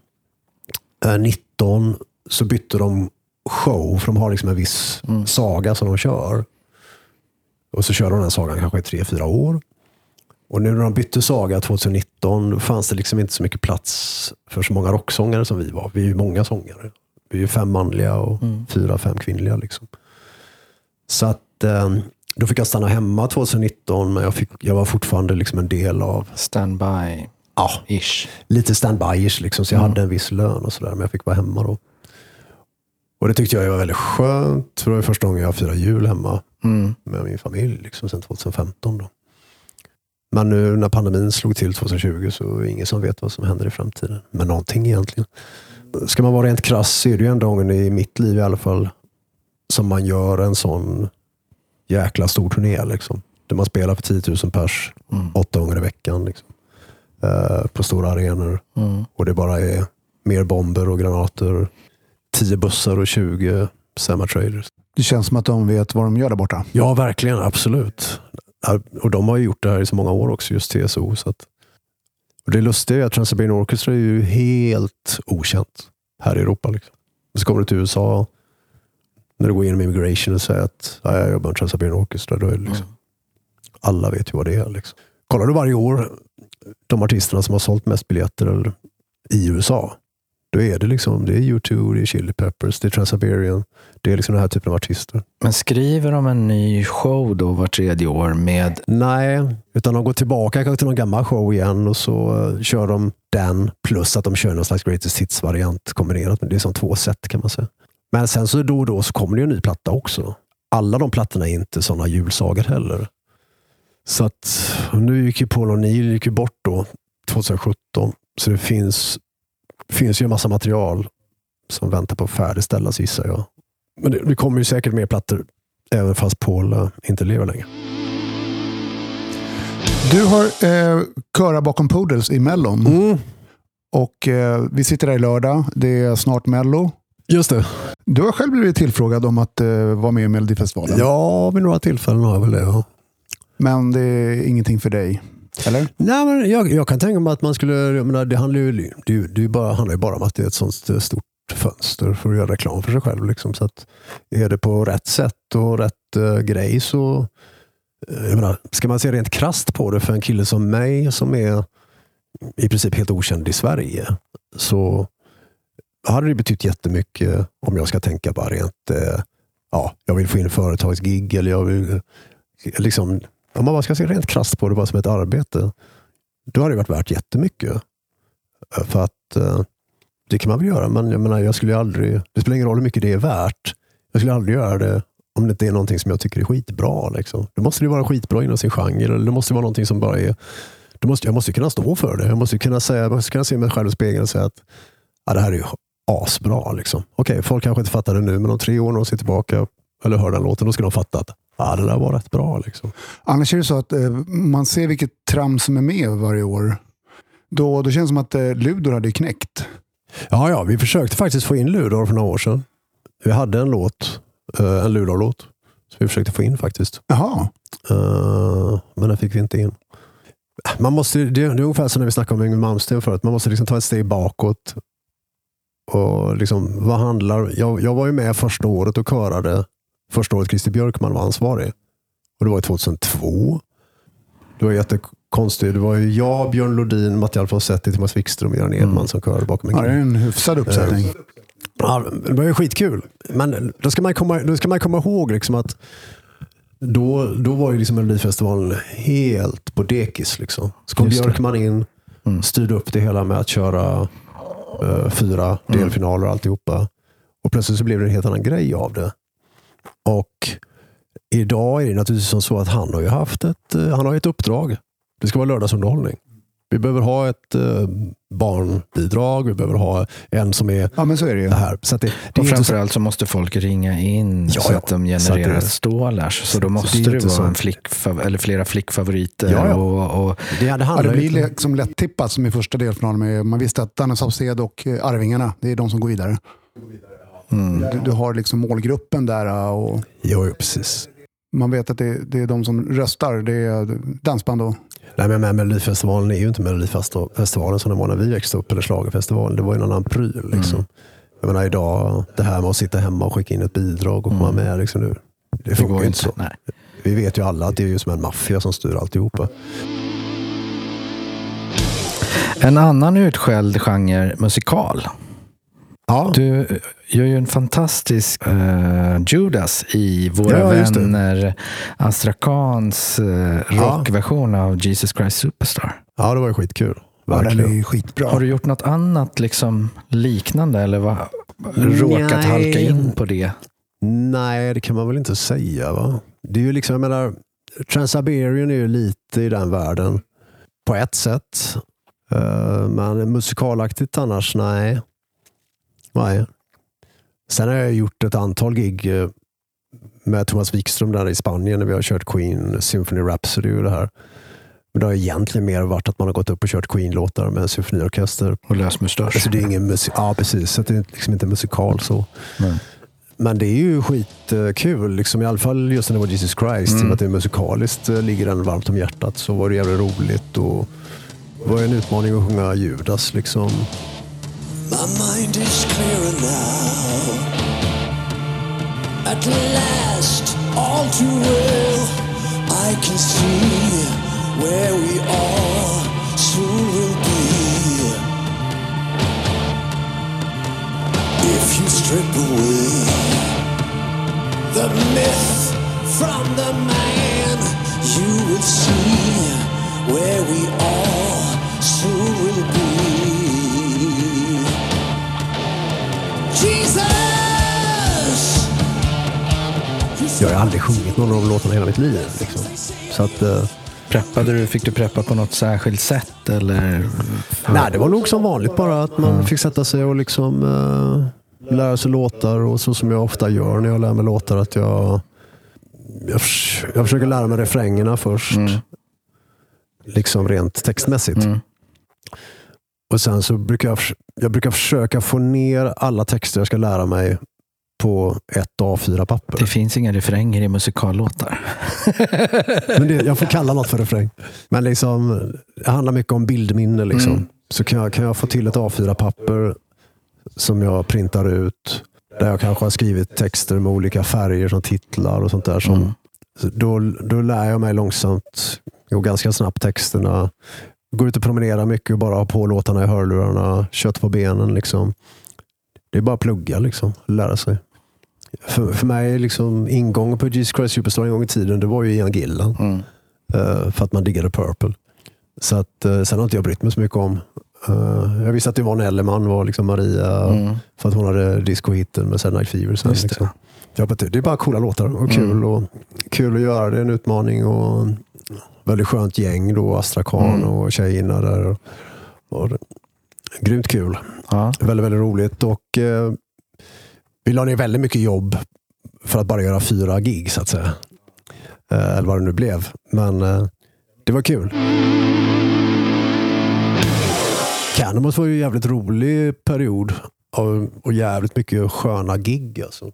Speaker 3: eh, 19 så bytte de show, för de har liksom en viss saga som de kör. Och så kör de den sagan kanske i tre, fyra år. Och nu när de bytte saga 2019 då fanns det liksom inte så mycket plats för så många rocksångare som vi var. Vi är ju många sångare. Vi är ju fem manliga och fyra, fem kvinnliga. Liksom. Så att eh, då fick jag stanna hemma 2019 men jag, fick, jag var fortfarande liksom en del av
Speaker 1: Standby.
Speaker 3: ja, lite standby liksom, så jag hade en viss lön och sådär, men jag fick vara hemma då. Och det tyckte jag var väldigt skönt, för det var första gången jag firade jul hemma med min familj, liksom, sen 2015. Då. Men nu när pandemin slog till 2020 så är det ingen som vet vad som händer i framtiden. Men någonting egentligen. Ska man vara rent krass så är det ju enda gången i mitt liv i alla fall som man gör en sån jäkla stor turné. Liksom. Där man spelar för 10 000 pers åtta gånger i veckan. Liksom. Eh, på stora arenor. Och det bara är mer bomber och granater. 10 bussar och 20 semi-trailers.
Speaker 2: Det känns som att de vet vad de gör där borta.
Speaker 3: Ja, verkligen. Absolut. Och de har ju gjort det här i så många år också, just TSO. Så att, och det lustiga är att Trans-Siberian Orchestra är ju helt okänt här i Europa. Liksom. Och så kommer du till USA, när du går igenom immigration och säger att ja, jag jobbar med Trans-Siberian Orchestra, då är det liksom, alla vet ju vad det är. Liksom. Kollar du varje år de artisterna som har sålt mest biljetter eller, i USA, då är det liksom det är U2, det är Chili Peppers, det är Trans-Siberian, det är liksom den här typen av artister.
Speaker 1: Men skriver de en ny show då var tredje år med...
Speaker 3: Nej, utan de går tillbaka kanske till någon gammal show igen och så eh, kör de den plus att de kör någon slags greatest hits-variant kombinerat. Men det är som två sätt kan man säga. Men sen så då och då så kommer det ju en ny platta också. Alla de plattorna är inte sådana julsagor heller. Så att nu gick ju Paul O'Neill gick ju bort då 2017. Så det finns, finns ju en massa material som väntar på att färdigställas gissar jag. Men det, det kommer ju säkert mer plattor även fast Paul eh, inte lever längre.
Speaker 2: Du har eh, köra bakom Poodles i Mellon.
Speaker 3: Mm.
Speaker 2: Och eh, vi sitter där i lördag. Det är snart Mello.
Speaker 3: Just det.
Speaker 2: Du har själv blivit tillfrågad om att eh, vara med i Melodifestivalen.
Speaker 3: Ja, vid några tillfällen har jag väl det. Ja.
Speaker 2: Men det är ingenting för dig. Eller?
Speaker 3: Nej, men jag, jag kan tänka mig att man skulle... Jag menar, det handlar ju, det, det är bara, handlar ju bara om att det är ett sånt stort fönster för att göra reklam för sig själv. Liksom. Så att är det på rätt sätt och rätt uh, grej så... Eh, jag menar, ska man se rent krasst på det för en kille som mig som är i princip helt okänd i Sverige så hade det betytt jättemycket om jag ska tänka bara rent, eh, ja, jag vill få in företagsgig eller jag vill, liksom, om man bara ska se rent krasst på det bara som ett arbete, då har det varit värt jättemycket. Eh, för att eh, det kan man väl göra, men jag menar, jag skulle aldrig, det spelar ingen roll hur mycket det är värt. Jag skulle aldrig göra det om det inte är någonting som jag tycker är skitbra. Liksom. Då måste det vara skitbra inom sin genre. Eller det måste vara någonting som bara är... Då måste, jag måste kunna stå för det. Jag måste kunna, säga, jag måste kunna se mig själv i spegeln och säga att ja, det här är ju asbra. Liksom. Okej, folk kanske inte fattar det nu, men om tre år när de ser tillbaka eller hör den låten, då ska de fatta att ja, det där var rätt bra. Liksom.
Speaker 2: Annars är det så att eh, man ser vilket tram som är med varje år. Då, då känns det som att eh, Ludor hade knäckt.
Speaker 3: Ja, ja, vi försökte faktiskt få in Ludor för några år sedan. Vi hade en låt Eh, en Luleå-låt. Som vi försökte få in faktiskt.
Speaker 2: Jaha.
Speaker 3: Eh, men den fick vi inte in. Man måste, det, det är ungefär som när vi snackade om Yngwie Malmsteen förut. Man måste liksom ta ett steg bakåt. Och liksom, vad handlar... Jag, jag var ju med första året och körade. Första året Christer Björkman var ansvarig. Och det var ju 2002. Det var jättekonstigt. Det var ju jag, Björn Lodin, Matti Alfonsetti, Thomas Wikström och Göran Edman som körade bakom en
Speaker 2: Ja, det är en hyfsad uppsättning.
Speaker 3: Ja, det var ju skitkul. Men då ska man komma, då ska man komma ihåg liksom att då, då var ju liksom Melodifestivalen helt på dekis. Liksom. Så kom. Björkman in, styrde upp det hela med att köra eh, fyra delfinaler och alltihopa. Och plötsligt så blev det en helt annan grej av det. Och idag är det naturligtvis som så att han har ju haft ett, eh, han har ett uppdrag. Det ska vara lördagsunderhållning. Vi behöver ha ett eh, barnbidrag, vi behöver ha en som är
Speaker 2: Ja, men så är det ju.
Speaker 3: det här. Så att det, det
Speaker 1: Och
Speaker 3: är inte så,
Speaker 1: framförallt så måste folk ringa in
Speaker 3: Ja,
Speaker 1: så
Speaker 3: ja.
Speaker 1: att de
Speaker 3: Så att
Speaker 1: genererar
Speaker 3: det-
Speaker 1: stålars. Så då måste
Speaker 3: det
Speaker 1: det,
Speaker 3: inte
Speaker 1: vara
Speaker 3: så.
Speaker 1: en flickfav- eller flera flickfavoriter.
Speaker 3: Ja, ja.
Speaker 1: Och, och,
Speaker 3: det, det
Speaker 2: Ja,
Speaker 3: handlar
Speaker 2: det blir liksom lätt tippat som i första delfinalen. Man visste att Danne Saucedo och eh, Arvingarna, det är de som går vidare. Du, du har liksom målgruppen där eh, och
Speaker 3: Jo, jo, precis.
Speaker 2: man vet att det, det är de som röstar. Det är dansband och...
Speaker 3: Nej, men men Melodifestivalen är ju inte Melodifestivalen som den var när vi växte upp, eller Schlagerfestivalen. Det var ju en annan pryl. Liksom. Jag menar idag, det här med att sitta hemma och skicka in ett bidrag och komma med. Liksom, nu. Det
Speaker 1: det
Speaker 3: funkar ju
Speaker 1: inte.
Speaker 3: inte så.
Speaker 1: Nej.
Speaker 3: Vi vet ju alla att det är ju som en maffia som styr alltihopa.
Speaker 1: En annan utskälld genre, musikal.
Speaker 3: Ja,
Speaker 1: Du gör ju en fantastisk eh, Judas i Våra
Speaker 3: Ja, just det.
Speaker 1: vänner Astrakans eh, rockversion av Jesus Christ Superstar.
Speaker 3: ja det var ju skitkul.
Speaker 2: Ja, den
Speaker 3: Verkligen.
Speaker 2: är skitbra.
Speaker 1: Har du gjort något annat liksom liknande eller vad, råkat
Speaker 3: Nej.
Speaker 1: halka in på det?
Speaker 3: Nej, det kan man väl inte säga. va? Det är ju liksom, jag menar, Trans-Siberian är ju lite i den världen på ett sätt. Eh, men musikalaktigt annars, nej. Nej. Sen har jag gjort ett antal gig eh, med Thomas Wikström där i Spanien när vi har kört Queen, Symphony Rhapsody och det här. Men det har egentligen mer varit att man har gått upp och kört Queen-låtar med en symfoniorkester.
Speaker 1: Och lös mustasch?
Speaker 3: Alltså det är ingen musik, ja precis, så det är liksom inte musikal så.
Speaker 1: Nej.
Speaker 3: Men det är ju skitkul, liksom, i alla fall just när det var Jesus Christ.
Speaker 1: Mm.
Speaker 3: i och med Att det är musikaliskt eh, ligger den varmt om hjärtat så var det jävligt roligt. Och det var en utmaning att sjunga Judas. Liksom.
Speaker 5: My mind is clearer now. At last, all too well, I can see where we are soon will be. If you strip away the myth from the man, you will see where we all soon will be.
Speaker 3: Jag har aldrig sjungit någon av de låtarna i hela mitt liv. Liksom. Så att, eh,
Speaker 1: Preppade du, fick du preppa på något särskilt sätt eller?
Speaker 3: nej, det var nog som vanligt bara att man fick sätta sig och liksom, eh, lära sig låtar. Och så som jag ofta gör när jag lär mig låtar. att Jag, jag, jag försöker lära mig refrängerna först. Liksom rent textmässigt. Och sen så brukar jag, jag brukar försöka få ner alla texter jag ska lära mig på ett A4-papper.
Speaker 1: Det finns inga refränger i musikallåtar.
Speaker 3: Men det, jag får kalla något för refräng. Men liksom, det handlar mycket om bildminne. Liksom. Så kan jag, kan jag få till ett A4-papper som jag printar ut. Där jag kanske har skrivit texter med olika färger som titlar och sånt där. Som, så då, då lär jag mig långsamt och ganska snabbt texterna. Går ut och promenerar mycket och bara har på låtarna i hörlurarna. Kött på benen. Liksom. Det är bara att plugga, liksom, lära sig. För, för mig är liksom ingången på Jesus Christ Superstar en gång i tiden, det var ju Ian Gillan.
Speaker 1: Mm.
Speaker 3: Eh, för att man diggade Purple. Så att, uh, sen har inte jag brytt mig så mycket om. Eh, jag visste att Yvonne Elleman var liksom Maria,
Speaker 1: Mm.
Speaker 3: för att hon hade discohitten med Saturday Night Fever. Sen, liksom. Det det är bara coola låtar och kul, och kul att göra. Det en utmaning och väldigt skönt gäng. då Astrakan och tjejerna där. Och, grymt kul.
Speaker 1: Ja.
Speaker 3: Väldigt, väldigt roligt. Och, eh, vi la ner väldigt mycket jobb för att bara göra fyra gig så att säga. Eh, eller vad det nu blev. Men eh, det var kul. Candlemass var ju en jävligt rolig period. Och, och jävligt mycket sköna gig. Alltså.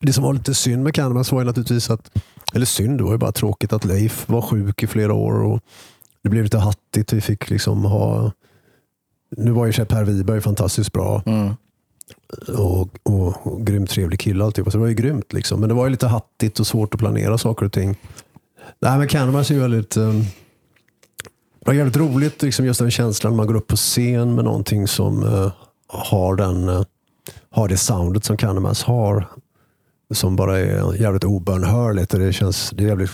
Speaker 3: Det som var lite synd med Candlemass var ju naturligtvis att, eller synd, det var ju bara tråkigt att Leif var sjuk i flera år och det blev lite hattigt. Vi fick liksom ha, nu var ju Per Wiberg fantastiskt bra
Speaker 1: Mm.
Speaker 3: och, och, och grymt trevlig kille alltihopa. Så det var ju grymt liksom. Men det var ju lite hattigt och svårt att planera saker och ting. Nej men Candlemass är ju väldigt, um, det var jävligt roligt liksom just den känslan när man går upp på scen med någonting som eh, har den eh, har det soundet som Candlemass har. Som bara är jävligt obönhörligt. och Det, känns, det, är jävligt,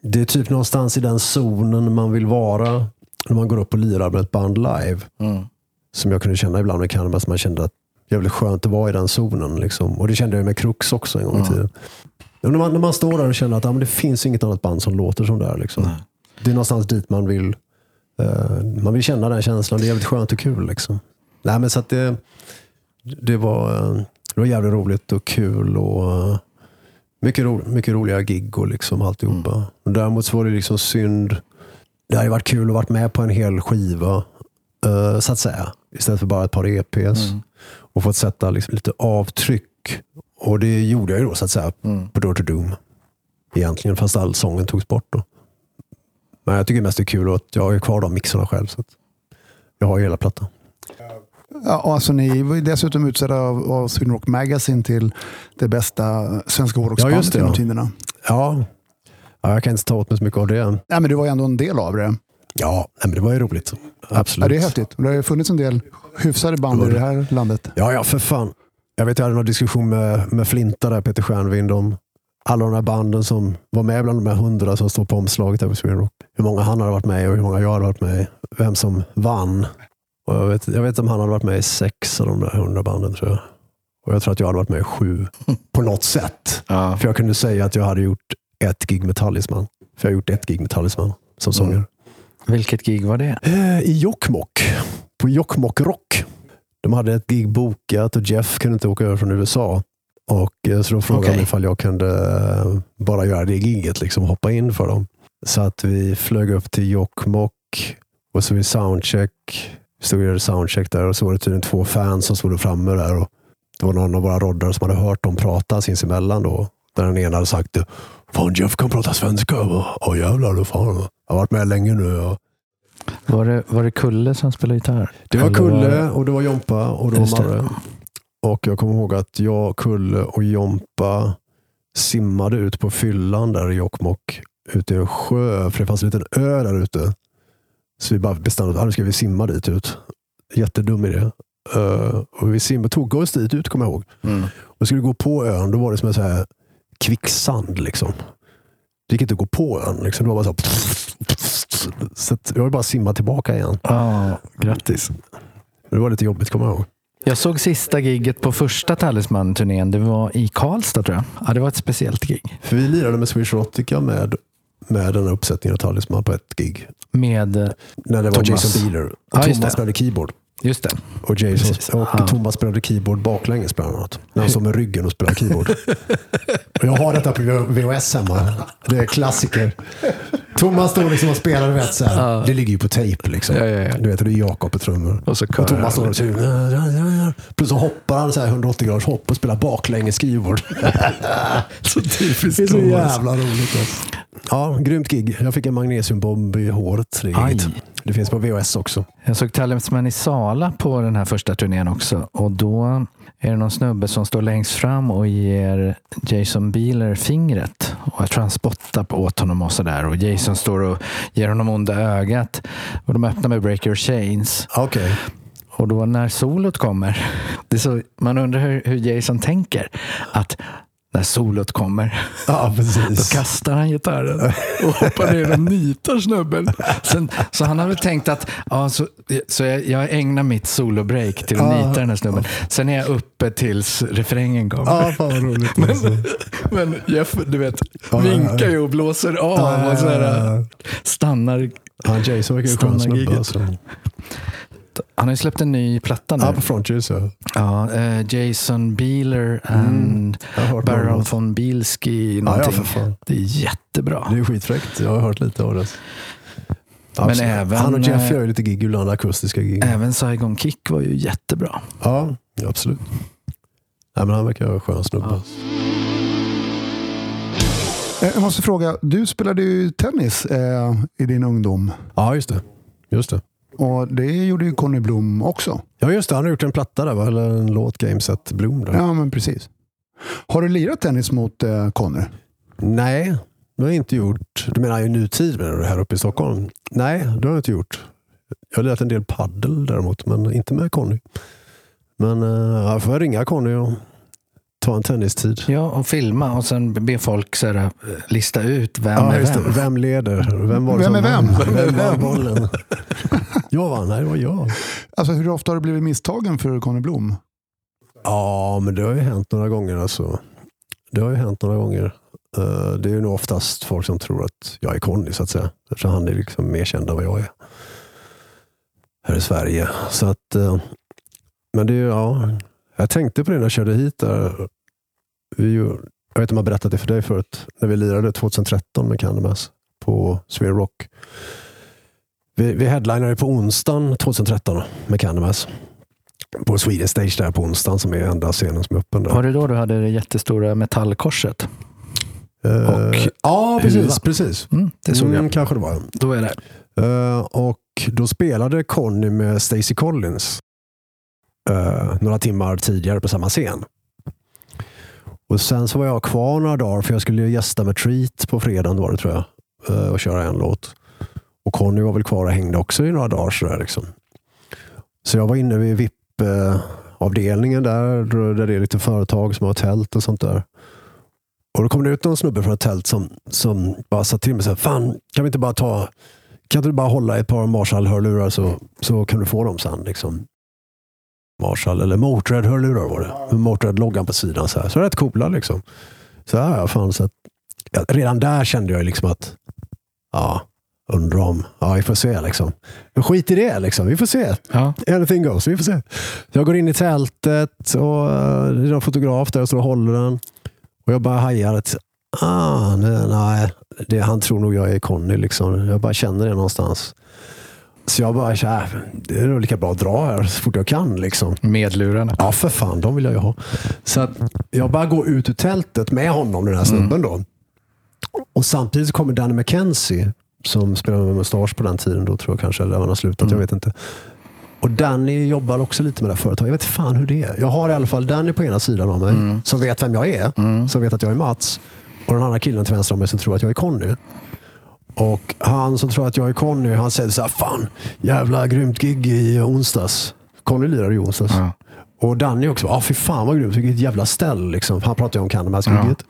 Speaker 3: det är typ någonstans i den zonen man vill vara när man går upp och lirar med ett band live.
Speaker 1: Mm.
Speaker 3: Som jag kunde känna ibland med Candlemass. Man kände att det jävligt skönt att vara i den zonen. Liksom. Och det kände jag med Crux också en gång i tiden. Och när, man, när man står där och känner att ja, men det finns inget annat band som låter som det här. Liksom. Det är någonstans dit man vill eh, man vill känna den känslan. Det är jävligt skönt och kul. Liksom. Nej, men så det, det, var, eh, det var jävligt roligt och kul. och eh, mycket, ro, mycket roliga gig och liksom alltihopa. Och däremot så var det liksom synd. Det hade varit kul att varit med på en hel skiva. eh, så att säga. Istället för bara ett par EPs. Och fått sätta liksom lite avtryck. Och det gjorde jag ju då så att säga på Door to Doom. Egentligen, fast all sången togs bort då. Men jag tycker mest det är kul att jag har kvar de mixarna själv. Så jag har ju hela plattan.
Speaker 2: Ja, och alltså, ni var dessutom utsedda av, av Sweden Rock Magazine till det bästa svenska
Speaker 3: Ja,
Speaker 2: hårdrocksbandet
Speaker 3: det,
Speaker 2: genom
Speaker 3: ja.
Speaker 2: tiderna.
Speaker 3: Ja. ja, jag kan inte ta åt mig så mycket av det.
Speaker 2: Nej, men du var ju ändå en del av det.
Speaker 3: Ja, men det var ju roligt. Absolut.
Speaker 2: Ja, det är häftigt. Det har ju funnits en del hyfsade band i det här landet.
Speaker 3: Ja, ja, för fan. Jag vet jag hade någon diskussion med, med Flinta, där, Peter Stjernvind, om alla de här banden som var med bland de här hundra som står på omslaget över Sweden Rock. Hur många han hade varit med i och hur många jag hade varit med i. Vem som vann. Och jag, vet, jag vet om han hade varit med i sex av de där hundra banden tror jag. Och jag tror att jag hade varit med i sju. På något sätt.
Speaker 1: Ja.
Speaker 3: För jag kunde säga att jag hade gjort ett gig med Talisman. För jag har gjort ett gig med Talisman som sångare.
Speaker 1: Vilket gig var det?
Speaker 3: Eh, I Jokkmokk. På Jokkmokk Rock. De hade ett gig bokat och Jeff kunde inte åka över från USA. Och eh, Så då frågade de ifall jag kunde eh, bara göra det giget liksom, hoppa in för dem. Så att vi flög upp till Jokkmokk och så vi soundcheck. Vi stod och gjorde soundcheck där och så var det tydligen två fans som stod framme där. Och det var någon av våra roddare som hade hört dem prata sinsemellan då. Där den ena hade sagt Fan Jeff kan prata svenska. Åh jävlar, då fan. jag har varit med länge nu. Och
Speaker 1: Var det, var det Kulle som spelade gitarr?
Speaker 3: Det var Kulle och det var Jompa och det var. Marre. Och jag kommer ihåg att jag, Kulle och Jompa simmade ut på fyllan där i Jokkmokk. Ute i en sjö, för det fanns en liten ö där ute. Så vi bara bestämde att ah, nu ska vi simma dit ut. Jättedum idé. Uh, och vi simmade, tog oss dit ut kommer jag ihåg.
Speaker 1: Mm.
Speaker 3: Och skulle gå på ön, då var det som en så här kvicksand. Liksom. Det gick inte att gå på ön. Liksom. Det var bara så här, så jag vill bara simma tillbaka igen.
Speaker 1: Ja, grattis.
Speaker 3: Det var lite jobbigt kommer jag ihåg.
Speaker 1: Jag såg sista gigget på första Talisman-turnén. Det var i Karlstad tror jag. Ja, det var ett speciellt gig.
Speaker 3: För vi lirade med Swedish Erotica med, med den här uppsättningen av Talisman på ett gig.
Speaker 1: Med, eh,
Speaker 3: När det var
Speaker 1: Thomas.
Speaker 3: Jason
Speaker 1: Ja, just
Speaker 3: Thomas spelade keyboard.
Speaker 1: just det.
Speaker 3: Och, Jason,
Speaker 1: Precis.
Speaker 3: och
Speaker 1: Ja.
Speaker 3: Thomas spelade keyboard baklänges bland annat. När han stod med ryggen och spelade keyboard. och jag har detta på VHS hemma. Det är klassiker. Thomas stod liksom och spelade, vet, så här. det ligger ju på tejp. Liksom.
Speaker 1: Ja, ja, ja.
Speaker 3: Du vet, det är Jakob på trummor.
Speaker 1: Och så
Speaker 3: och Thomas står och så. Plus så hoppar han så här 180 graders hopp och spelar baklänges keyboard.
Speaker 1: Så typiskt
Speaker 3: Det är så jävla roligt. Alltså. Ja, grymt gig. Jag fick en magnesiumbomb i håret. Det, det finns på VHS också.
Speaker 1: Jag såg Talisman i Sala på den här första turnén också. Och då är det någon snubbe som står längst fram och ger Jason Beeler fingret. Och jag tror han spottar på åt honom och sådär. Och Jason står och ger honom onda ögat. Och de öppnar med Break Your Chains.
Speaker 3: Okej.
Speaker 1: Och då när solot kommer, det så, man undrar hur, hur Jason tänker. Att när solot kommer,
Speaker 3: Ja,
Speaker 1: då
Speaker 3: precis.
Speaker 1: kastar han gitarren och hoppar ner och nitar snubben. Sen, så han har väl tänkt att ja, så, så jag, jag ägnar mitt solobreak till att
Speaker 3: Ja.
Speaker 1: nita den här snubben. Sen är jag uppe tills refrängen kommer.
Speaker 3: Ja, fan vad roligt. Alltså.
Speaker 1: Men Jeff, du vet,
Speaker 3: Ja,
Speaker 1: vinkar ju och blåser av och så här, stannar.
Speaker 3: Ja, Jason verkar ju skön
Speaker 1: Stanna
Speaker 3: snubbe.
Speaker 1: Han har ju släppt en ny platta nu.
Speaker 3: Ja, på Frontiers. Ja.
Speaker 1: Ja, eh, Jason Beeler and
Speaker 3: Jag har hört
Speaker 1: Baron
Speaker 3: något.
Speaker 1: von Bilski.
Speaker 3: Ja,
Speaker 1: Någonting.
Speaker 3: ja, för fan.
Speaker 1: det är jättebra.
Speaker 3: Det är skitfräckt. Jag har hört lite av det.
Speaker 1: Men även,
Speaker 3: Han och Jeff
Speaker 1: eh,
Speaker 3: gör ju lite gig ibland, akustiska gig.
Speaker 1: Även Saigon Kick var ju jättebra.
Speaker 3: Ja, absolut. Nej, men han verkar vara en skön snubbe.
Speaker 2: Eh, Jag måste fråga, du spelade ju tennis eh, i din ungdom.
Speaker 3: Ja, just det. Just det.
Speaker 2: Och det gjorde ju Conny Blom också.
Speaker 3: Ja, just det. Han har gjort en platta där, va? eller en låt, Gameset Bloom. Där.
Speaker 2: Ja, men precis. Har du lirat tennis mot eh, Conny?
Speaker 3: Nej, det har jag inte gjort. Du menar i nutid menar du, här uppe i Stockholm? Nej, det har jag inte gjort. Jag har lirat en del paddel däremot, men inte med Conny. Men uh, jag får ringa Conny och ta en tennistid.
Speaker 1: Ja, och filma och sen be folk så här, lista ut vem
Speaker 3: Ja,
Speaker 1: är vem.
Speaker 3: Vem leder? Vem, var
Speaker 2: Vem är vem?
Speaker 3: vann? Vem var bollen? jag vann. Nej, det var jag.
Speaker 2: Alltså hur ofta har du blivit misstagen för Conny Blom?
Speaker 3: Ja, men det har ju hänt några gånger. Alltså. Det har ju hänt några gånger. Eh, det är ju nog oftast folk som tror att jag är Conny, så att säga. Eftersom han är liksom mer känd än vad jag är. Här i Sverige. Så att, eh, men det är ju, ja. Jag tänkte på det när jag körde hit. Där. Vi, ju- jag vet inte om jag berättat det för dig förut. När vi lirade 2013 med Candlemass på Sphere Rock. Vi, vi headlinade på onsdagen 2013 med Candlemass. På Sweden Stage där på onsdagen som är enda scenen som är öppen. Där.
Speaker 1: Var det då du hade det jättestora metallkorset?
Speaker 3: Eh,
Speaker 1: och
Speaker 3: ja, precis. precis.
Speaker 1: Mm, det såg
Speaker 3: Mm,
Speaker 1: jag.
Speaker 3: kanske det var.
Speaker 1: Då är det.
Speaker 3: Eh, och då spelade Conny med Stacey Collins eh, några timmar tidigare på samma scen. Och Sen så var jag kvar några dagar för jag skulle gästa med Treat på fredagen var det tror jag. Eh, och köra en låt. Och Conny var väl kvar och hängde också i några dagar. Sådär, liksom. Så jag var inne vid VIP-avdelningen där, där det är lite företag som har tält och sånt där. Och då kom det ut någon snubbe från ett tält som, som bara sa till mig så här, Fan, kan vi inte bara ta kan inte du bara hålla ett par Marshall-hörlurar så, så kan du få dem sen. Liksom. Marshall eller Motörhead-hörlurar var det. Med Motörhead-loggan på sidan. Så, här. så rätt coola liksom. Så här, ja, fan, så att, ja, redan där kände jag liksom att ja, undrar om, ja vi får se liksom. Men skit i det liksom, vi får se.
Speaker 1: Ja.
Speaker 3: Anything goes, vi får se. Så jag går in i tältet och uh, det är en fotograf där och står och håller den. Och jag bara hajar att ah, nej, nej det, han tror nog jag är Conny. Liksom. Jag bara känner det någonstans. Så jag bara, så här, det är nog lika bra att dra här så fort jag kan. Liksom.
Speaker 1: Med lurarna.
Speaker 3: Ja, för fan, de vill jag ju ha. Så att jag bara går ut ur tältet med honom, den här snubben då. Och samtidigt kommer Danny McKenzie, som spelade med Mustasch på den tiden, då tror jag kanske, eller han har slutat, jag vet inte. Och Danny jobbar också lite med det här företaget. Jag vet fan hur det är. Jag har i alla fall Danny på ena sidan av mig, som vet vem jag är. Som vet att jag är Mats. Och den andra killen till vänster om mig som tror att jag är Conny. Och han som tror att jag är Conny, han säger så här, fan, jävla grymt gig i onsdags. Conny lirade i onsdags.
Speaker 1: Ja.
Speaker 3: Och Danny också, ah, fy fan vad grymt, vilket jävla ställ. Liksom. Han pratade ju om Candlemass-giget.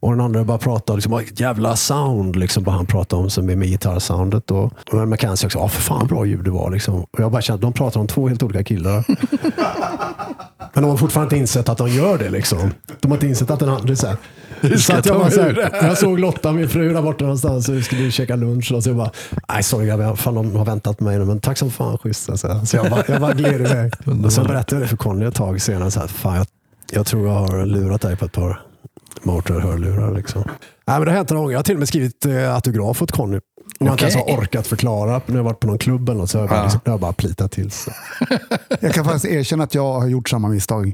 Speaker 3: Och den andra bara pratade, liksom, "Ah, vilket jävla sound, liksom, bara han pratade om som är med gitarrsoundet. Och, och McKenzie också, ah, för fan bra ljud det var. Liksom. Och jag bara kände att de pratar om två helt olika killar. Men de har fortfarande inte insett att de gör det. Liksom. De har inte insett att den andra är så här. Så att jag, bara, så här, jag såg Lotta, min fru, där borta någonstans och vi skulle käka lunch. Och så jag bara, nej sorry grabbar, fan de har väntat på mig nu, men tack som fan schysst. Alltså. Så jag bara, jag bara gled iväg. Och sen berättade jag det för Conny ett tag senare. Så här, fan, jag, jag tror jag har lurat dig på ett par motor-hörlurar. Liksom. Nej, men det har hänt några gånger. Jag har till och med skrivit eh, autograf åt Conny. Jag har inte ens har orkat förklara när jag varit på någon klubb eller något, så jag har bara,
Speaker 1: Ja.
Speaker 3: liksom, jag har bara plitat till. Så.
Speaker 2: Jag kan faktiskt erkänna att jag har gjort samma misstag.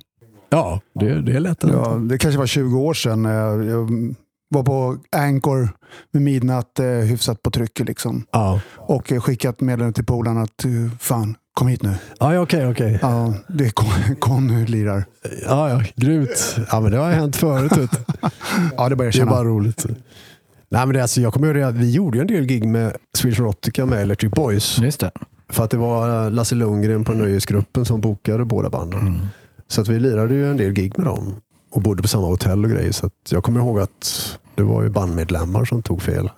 Speaker 3: Ja, det, det är lätt.
Speaker 2: Ja, det kanske var 20 år sedan. eh, Jag var på Anchor med midnatt, eh, hyfsat på trycket. Liksom.
Speaker 3: Ja,
Speaker 2: Och skickat meddelande till polarna att eh, fan, kom hit nu.
Speaker 3: ja ja, okej, okej.
Speaker 2: Ja, det är Conny lirar.
Speaker 3: Ja, ja, grymt. Ja, men det har hänt förut.
Speaker 2: Ja, det börjar
Speaker 3: Det är
Speaker 2: känna.
Speaker 3: bara roligt. Nej, men det, är alltså, jag kommer ihåg att vi gjorde en del gig med Swedish Erotica med Electric Boys.
Speaker 1: Just det.
Speaker 3: För att det var Lasse Lundgren på Nöjesgruppen som bokade båda banden. Så att vi lirade ju en del gig med dem. Och bodde på samma hotell och grejer. Så att jag kommer ihåg att det var ju bandmedlemmar som tog fel.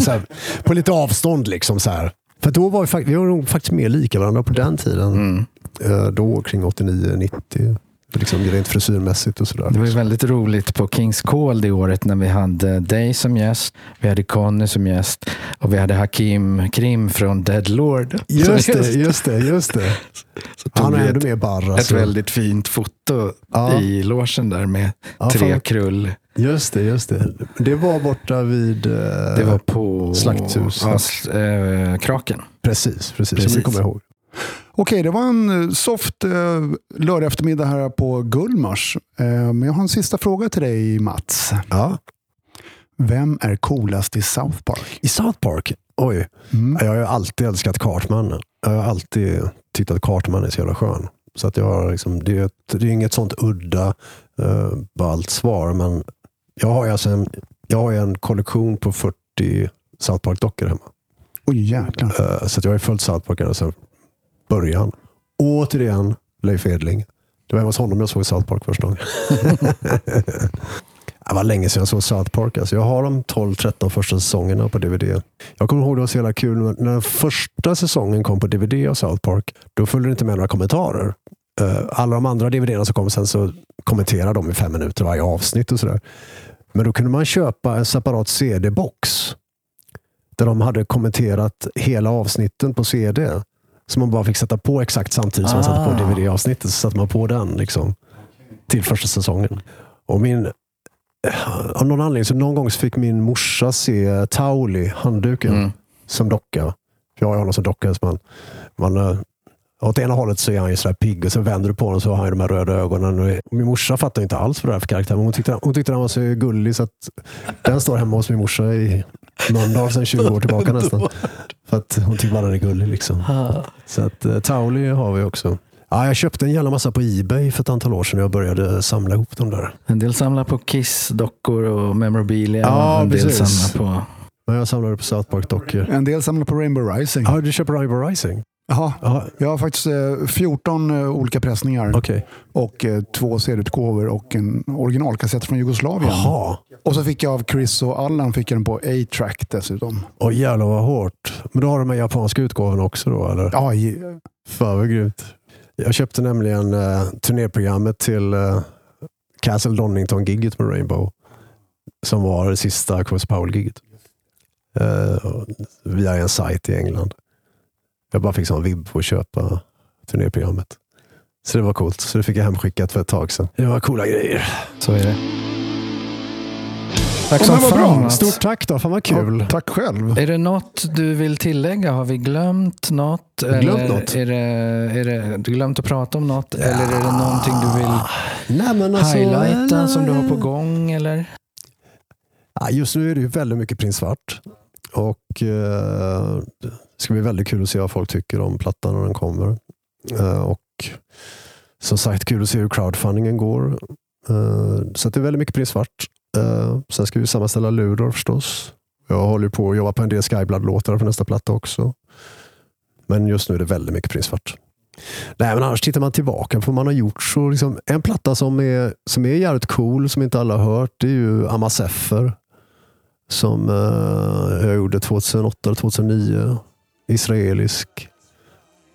Speaker 3: Så här, på lite avstånd liksom. så här. För då var vi, vi var nog faktiskt mer lika varandra på den tiden. Eh, Då kring 89-90. Liksom rent frisyrmässigt och sådär.
Speaker 1: Det var ju väldigt roligt på Kings Call det året när vi hade dig som gäst, vi hade Conny som gäst och vi hade Hakim Krim från Dead Lord.
Speaker 3: Just det, just det, just det. Han är ännu mer barr.
Speaker 1: ett väldigt fint foto
Speaker 3: Ja.
Speaker 1: i logen där med
Speaker 3: Ja,
Speaker 1: tre
Speaker 3: fan.
Speaker 1: krull.
Speaker 3: Just det, just det. Det var borta vid... eh,
Speaker 1: Det var på
Speaker 3: Slakthuset.
Speaker 1: Ja, eh, Kraken.
Speaker 3: Precis, precis,
Speaker 1: Precis.
Speaker 3: Som vi kommer ihåg.
Speaker 2: Okej, det var en eh, soft eh, lördag eftermiddag här på Gullmars. Eh, men jag har en sista fråga till dig Mats.
Speaker 3: Ja.
Speaker 2: Vem är coolast i South Park?
Speaker 3: I South Park, oj.
Speaker 2: Mm.
Speaker 3: Jag har ju alltid älskat Cartman. Jag har alltid tyckt att Cartman är så jävla skön. Så att jag har liksom, det, är ett, det är inget sånt udda, uh, ballt svar. Men jag har alltså en, jag har en kollektion på 40 South Park-dockor hemma.
Speaker 2: Oj jäklar.
Speaker 3: Eh, så att jag har följt South Park sedan början. Återigen Leif Edling. Det var hos honom jag såg South Park första gången. det var länge sedan jag såg South Park. Alltså jag har de 12-13 första säsongerna på DVD. Jag kommer ihåg det var så jävla kul när, första säsongen kom på DVD av South Park. Då följde det inte med några kommentarer. Eh, alla de andra DVDerna som kom sen så kommenterade de i fem minuter varje avsnitt och sådär. Men då kunde man köpa en separat CD-box där de hade kommenterat hela avsnitten på CD. Så man bara fick sätta på exakt samtidigt som man satte på
Speaker 1: Ah.
Speaker 3: DVD-avsnittet. Så satte man på den liksom, till första säsongen. Och min, av någon anledning, så någon gång så fick min morsa se Tauli, handduken,
Speaker 1: Mm.
Speaker 3: som docka. Jag har honom som docka. Så man, man, eh, åt ena hållet så är han ju sådär pigg och så vänder du på honom så har han ju de här röda ögonen. Min morsa fattar inte alls vad det är för karaktär, men hon tyckte, hon tyckte han var så gullig så att den står hemma hos min morsa i Mölndal sedan 20 år tillbaka nästan. För att hon tycker bara den är gullig. Liksom. Så att uh, Tauli har vi också. Ja, jag köpte en jävla massa på Ebay för ett antal år sedan och jag började samla ihop dem där.
Speaker 1: En del samlar på Kiss-dockor och memorabilia.
Speaker 3: Ja,
Speaker 1: och en del
Speaker 3: precis.
Speaker 1: samlar på...
Speaker 3: Men jag samlade på South Park-dockor.
Speaker 2: En del samlar på Rainbow Rising.
Speaker 3: Ja, du köper Rival Rising?
Speaker 2: Jaha.
Speaker 3: Ja,
Speaker 2: Jag har faktiskt eh, 14 eh, olika pressningar
Speaker 3: okej.
Speaker 2: och eh, två CD-utgåvor och en originalkassett från Jugoslavien.
Speaker 3: Jaha.
Speaker 2: Och så fick jag av Chris och Allan fick jag den på A-track dessutom.
Speaker 3: Åh jävlar vad hårt. Men då har de med japanska utgåvan också då eller?
Speaker 2: Ja, i-
Speaker 3: Fan vad grymt. Jag köpte nämligen uh, turnéprogrammet till uh, Castle Donington-gigget med Rainbow. Som var det sista Chris Powell-gigget. Uh, via en sajt i England. Jag bara fick sån vibb på att köpa turnéprogrammet. Så det var coolt. Så det fick jag hemskickat för ett tag sedan. Det var coola grejer.
Speaker 1: Så är det. Tack
Speaker 2: Ja,
Speaker 1: som fan
Speaker 2: bra.
Speaker 3: Stort tack då. Fan vad kul.
Speaker 2: Ja, tack själv.
Speaker 1: Är det något du vill tillägga? Har vi glömt något?
Speaker 3: Glömt
Speaker 1: eller
Speaker 3: något?
Speaker 1: Är det, är det, du glömt att prata om något? Eller är det någonting du vill
Speaker 3: Nej, men alltså,
Speaker 1: highlighta som du har på gång? Eller?
Speaker 3: Ja, just nu är det ju väldigt mycket Prins Svart. Och eh, ska bli väldigt kul att se vad folk tycker om plattan när den kommer. Eh, och som sagt, kul att se hur crowdfundingen går. Eh, så att det är väldigt mycket Prins Svart. Eh, sen ska vi sammanställa Ludor förstås. Jag håller på att jobba på en del Skyblood-låtar för nästa platta också. Men just nu är det väldigt mycket Prins Svart. Nej, men annars tittar man tillbaka på vad man har gjort. Så liksom, en platta som är, som är jävligt cool, som inte alla har hört, det är ju Amaseffer. Som eh, jag gjorde 2008 eller 2009. Israelisk.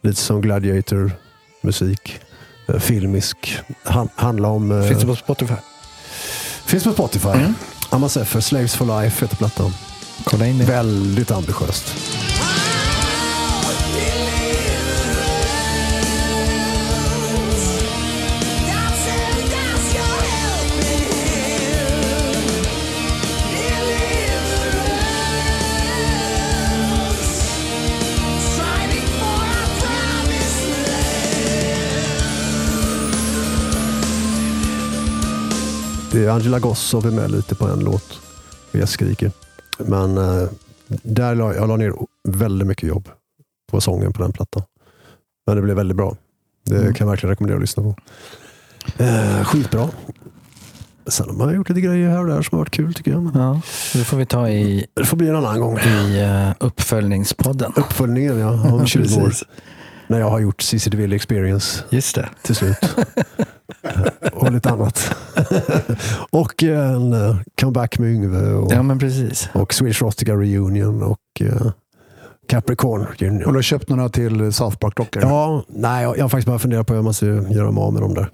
Speaker 3: Lite som Gladiator-musik. Eh, filmisk. Han, handlar om... eh,
Speaker 1: Finns det på Spotify?
Speaker 3: finns på Spotify.
Speaker 1: Mm.
Speaker 3: Amaseffer, Slaves for Life heter plattan.
Speaker 1: Kolla in det.
Speaker 3: Väldigt ambitiöst. Angela Gossow är med lite på en låt. Jag skriker. Men eh, där la, jag la ner väldigt mycket jobb på sången på den plattan. Men det blev väldigt bra. Det
Speaker 1: Mm.
Speaker 3: kan jag verkligen rekommendera att lyssna på. Eh, skitbra. Sen har man gjort lite grejer här och där som har varit kul tycker jag.
Speaker 1: Ja, det får vi ta i,
Speaker 3: det får bli en annan gång.
Speaker 1: i eh, uppföljningspodden.
Speaker 3: Uppföljningen ja, om 20 år. När jag har gjort CC DeVille Experience
Speaker 1: Just det.
Speaker 3: till slut. och lite annat. och en eh, comeback med Yngve. Och,
Speaker 1: Ja, men precis.
Speaker 3: och Swedish Rottica Reunion och eh, Capricorn
Speaker 2: Och
Speaker 3: Reunion.
Speaker 2: du har köpt några till South Park-dockor?
Speaker 3: Ja, nej, jag, jag har faktiskt bara funderat på hur jag måste göra mig av med dem där.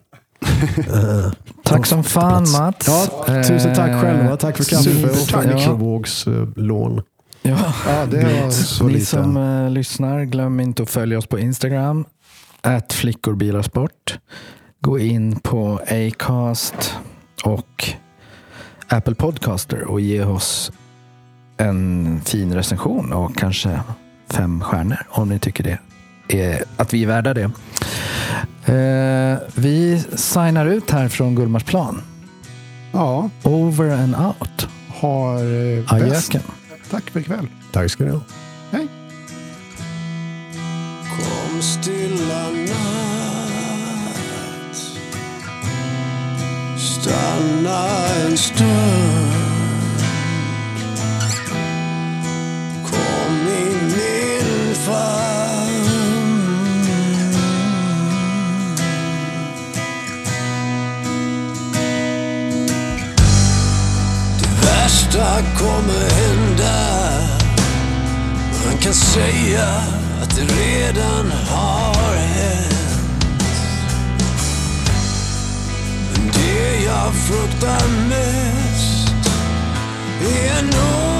Speaker 1: Tack som fan
Speaker 3: plats.
Speaker 1: Mats.
Speaker 3: Ja, tusen tack
Speaker 1: Eh,
Speaker 3: själva. Tack för kaffe och för mikrovågslån.
Speaker 1: Ja.
Speaker 2: Ja, det var så
Speaker 1: Ni
Speaker 2: lite.
Speaker 1: som eh, lyssnar, glöm inte att följa oss på Instagram. Att flickorbilarsport. Gå in på Acast och Apple Podcaster och ge oss en fin recension och kanske fem stjärnor om ni tycker det är, att vi är värda det. Eh, vi signar ut här från Gullmarsplan.
Speaker 2: Ja,
Speaker 1: Over and out.
Speaker 2: har eh, bäst.
Speaker 1: Ajöken.
Speaker 2: Tack för ikväll.
Speaker 7: Tack ska ni ha.
Speaker 2: Hej.
Speaker 3: Kom stilla natt Stanna en stund. Kom i min famn. Det värsta kommer hända. Man kan säga att det redan har hänt. Jag fruktar mest är nog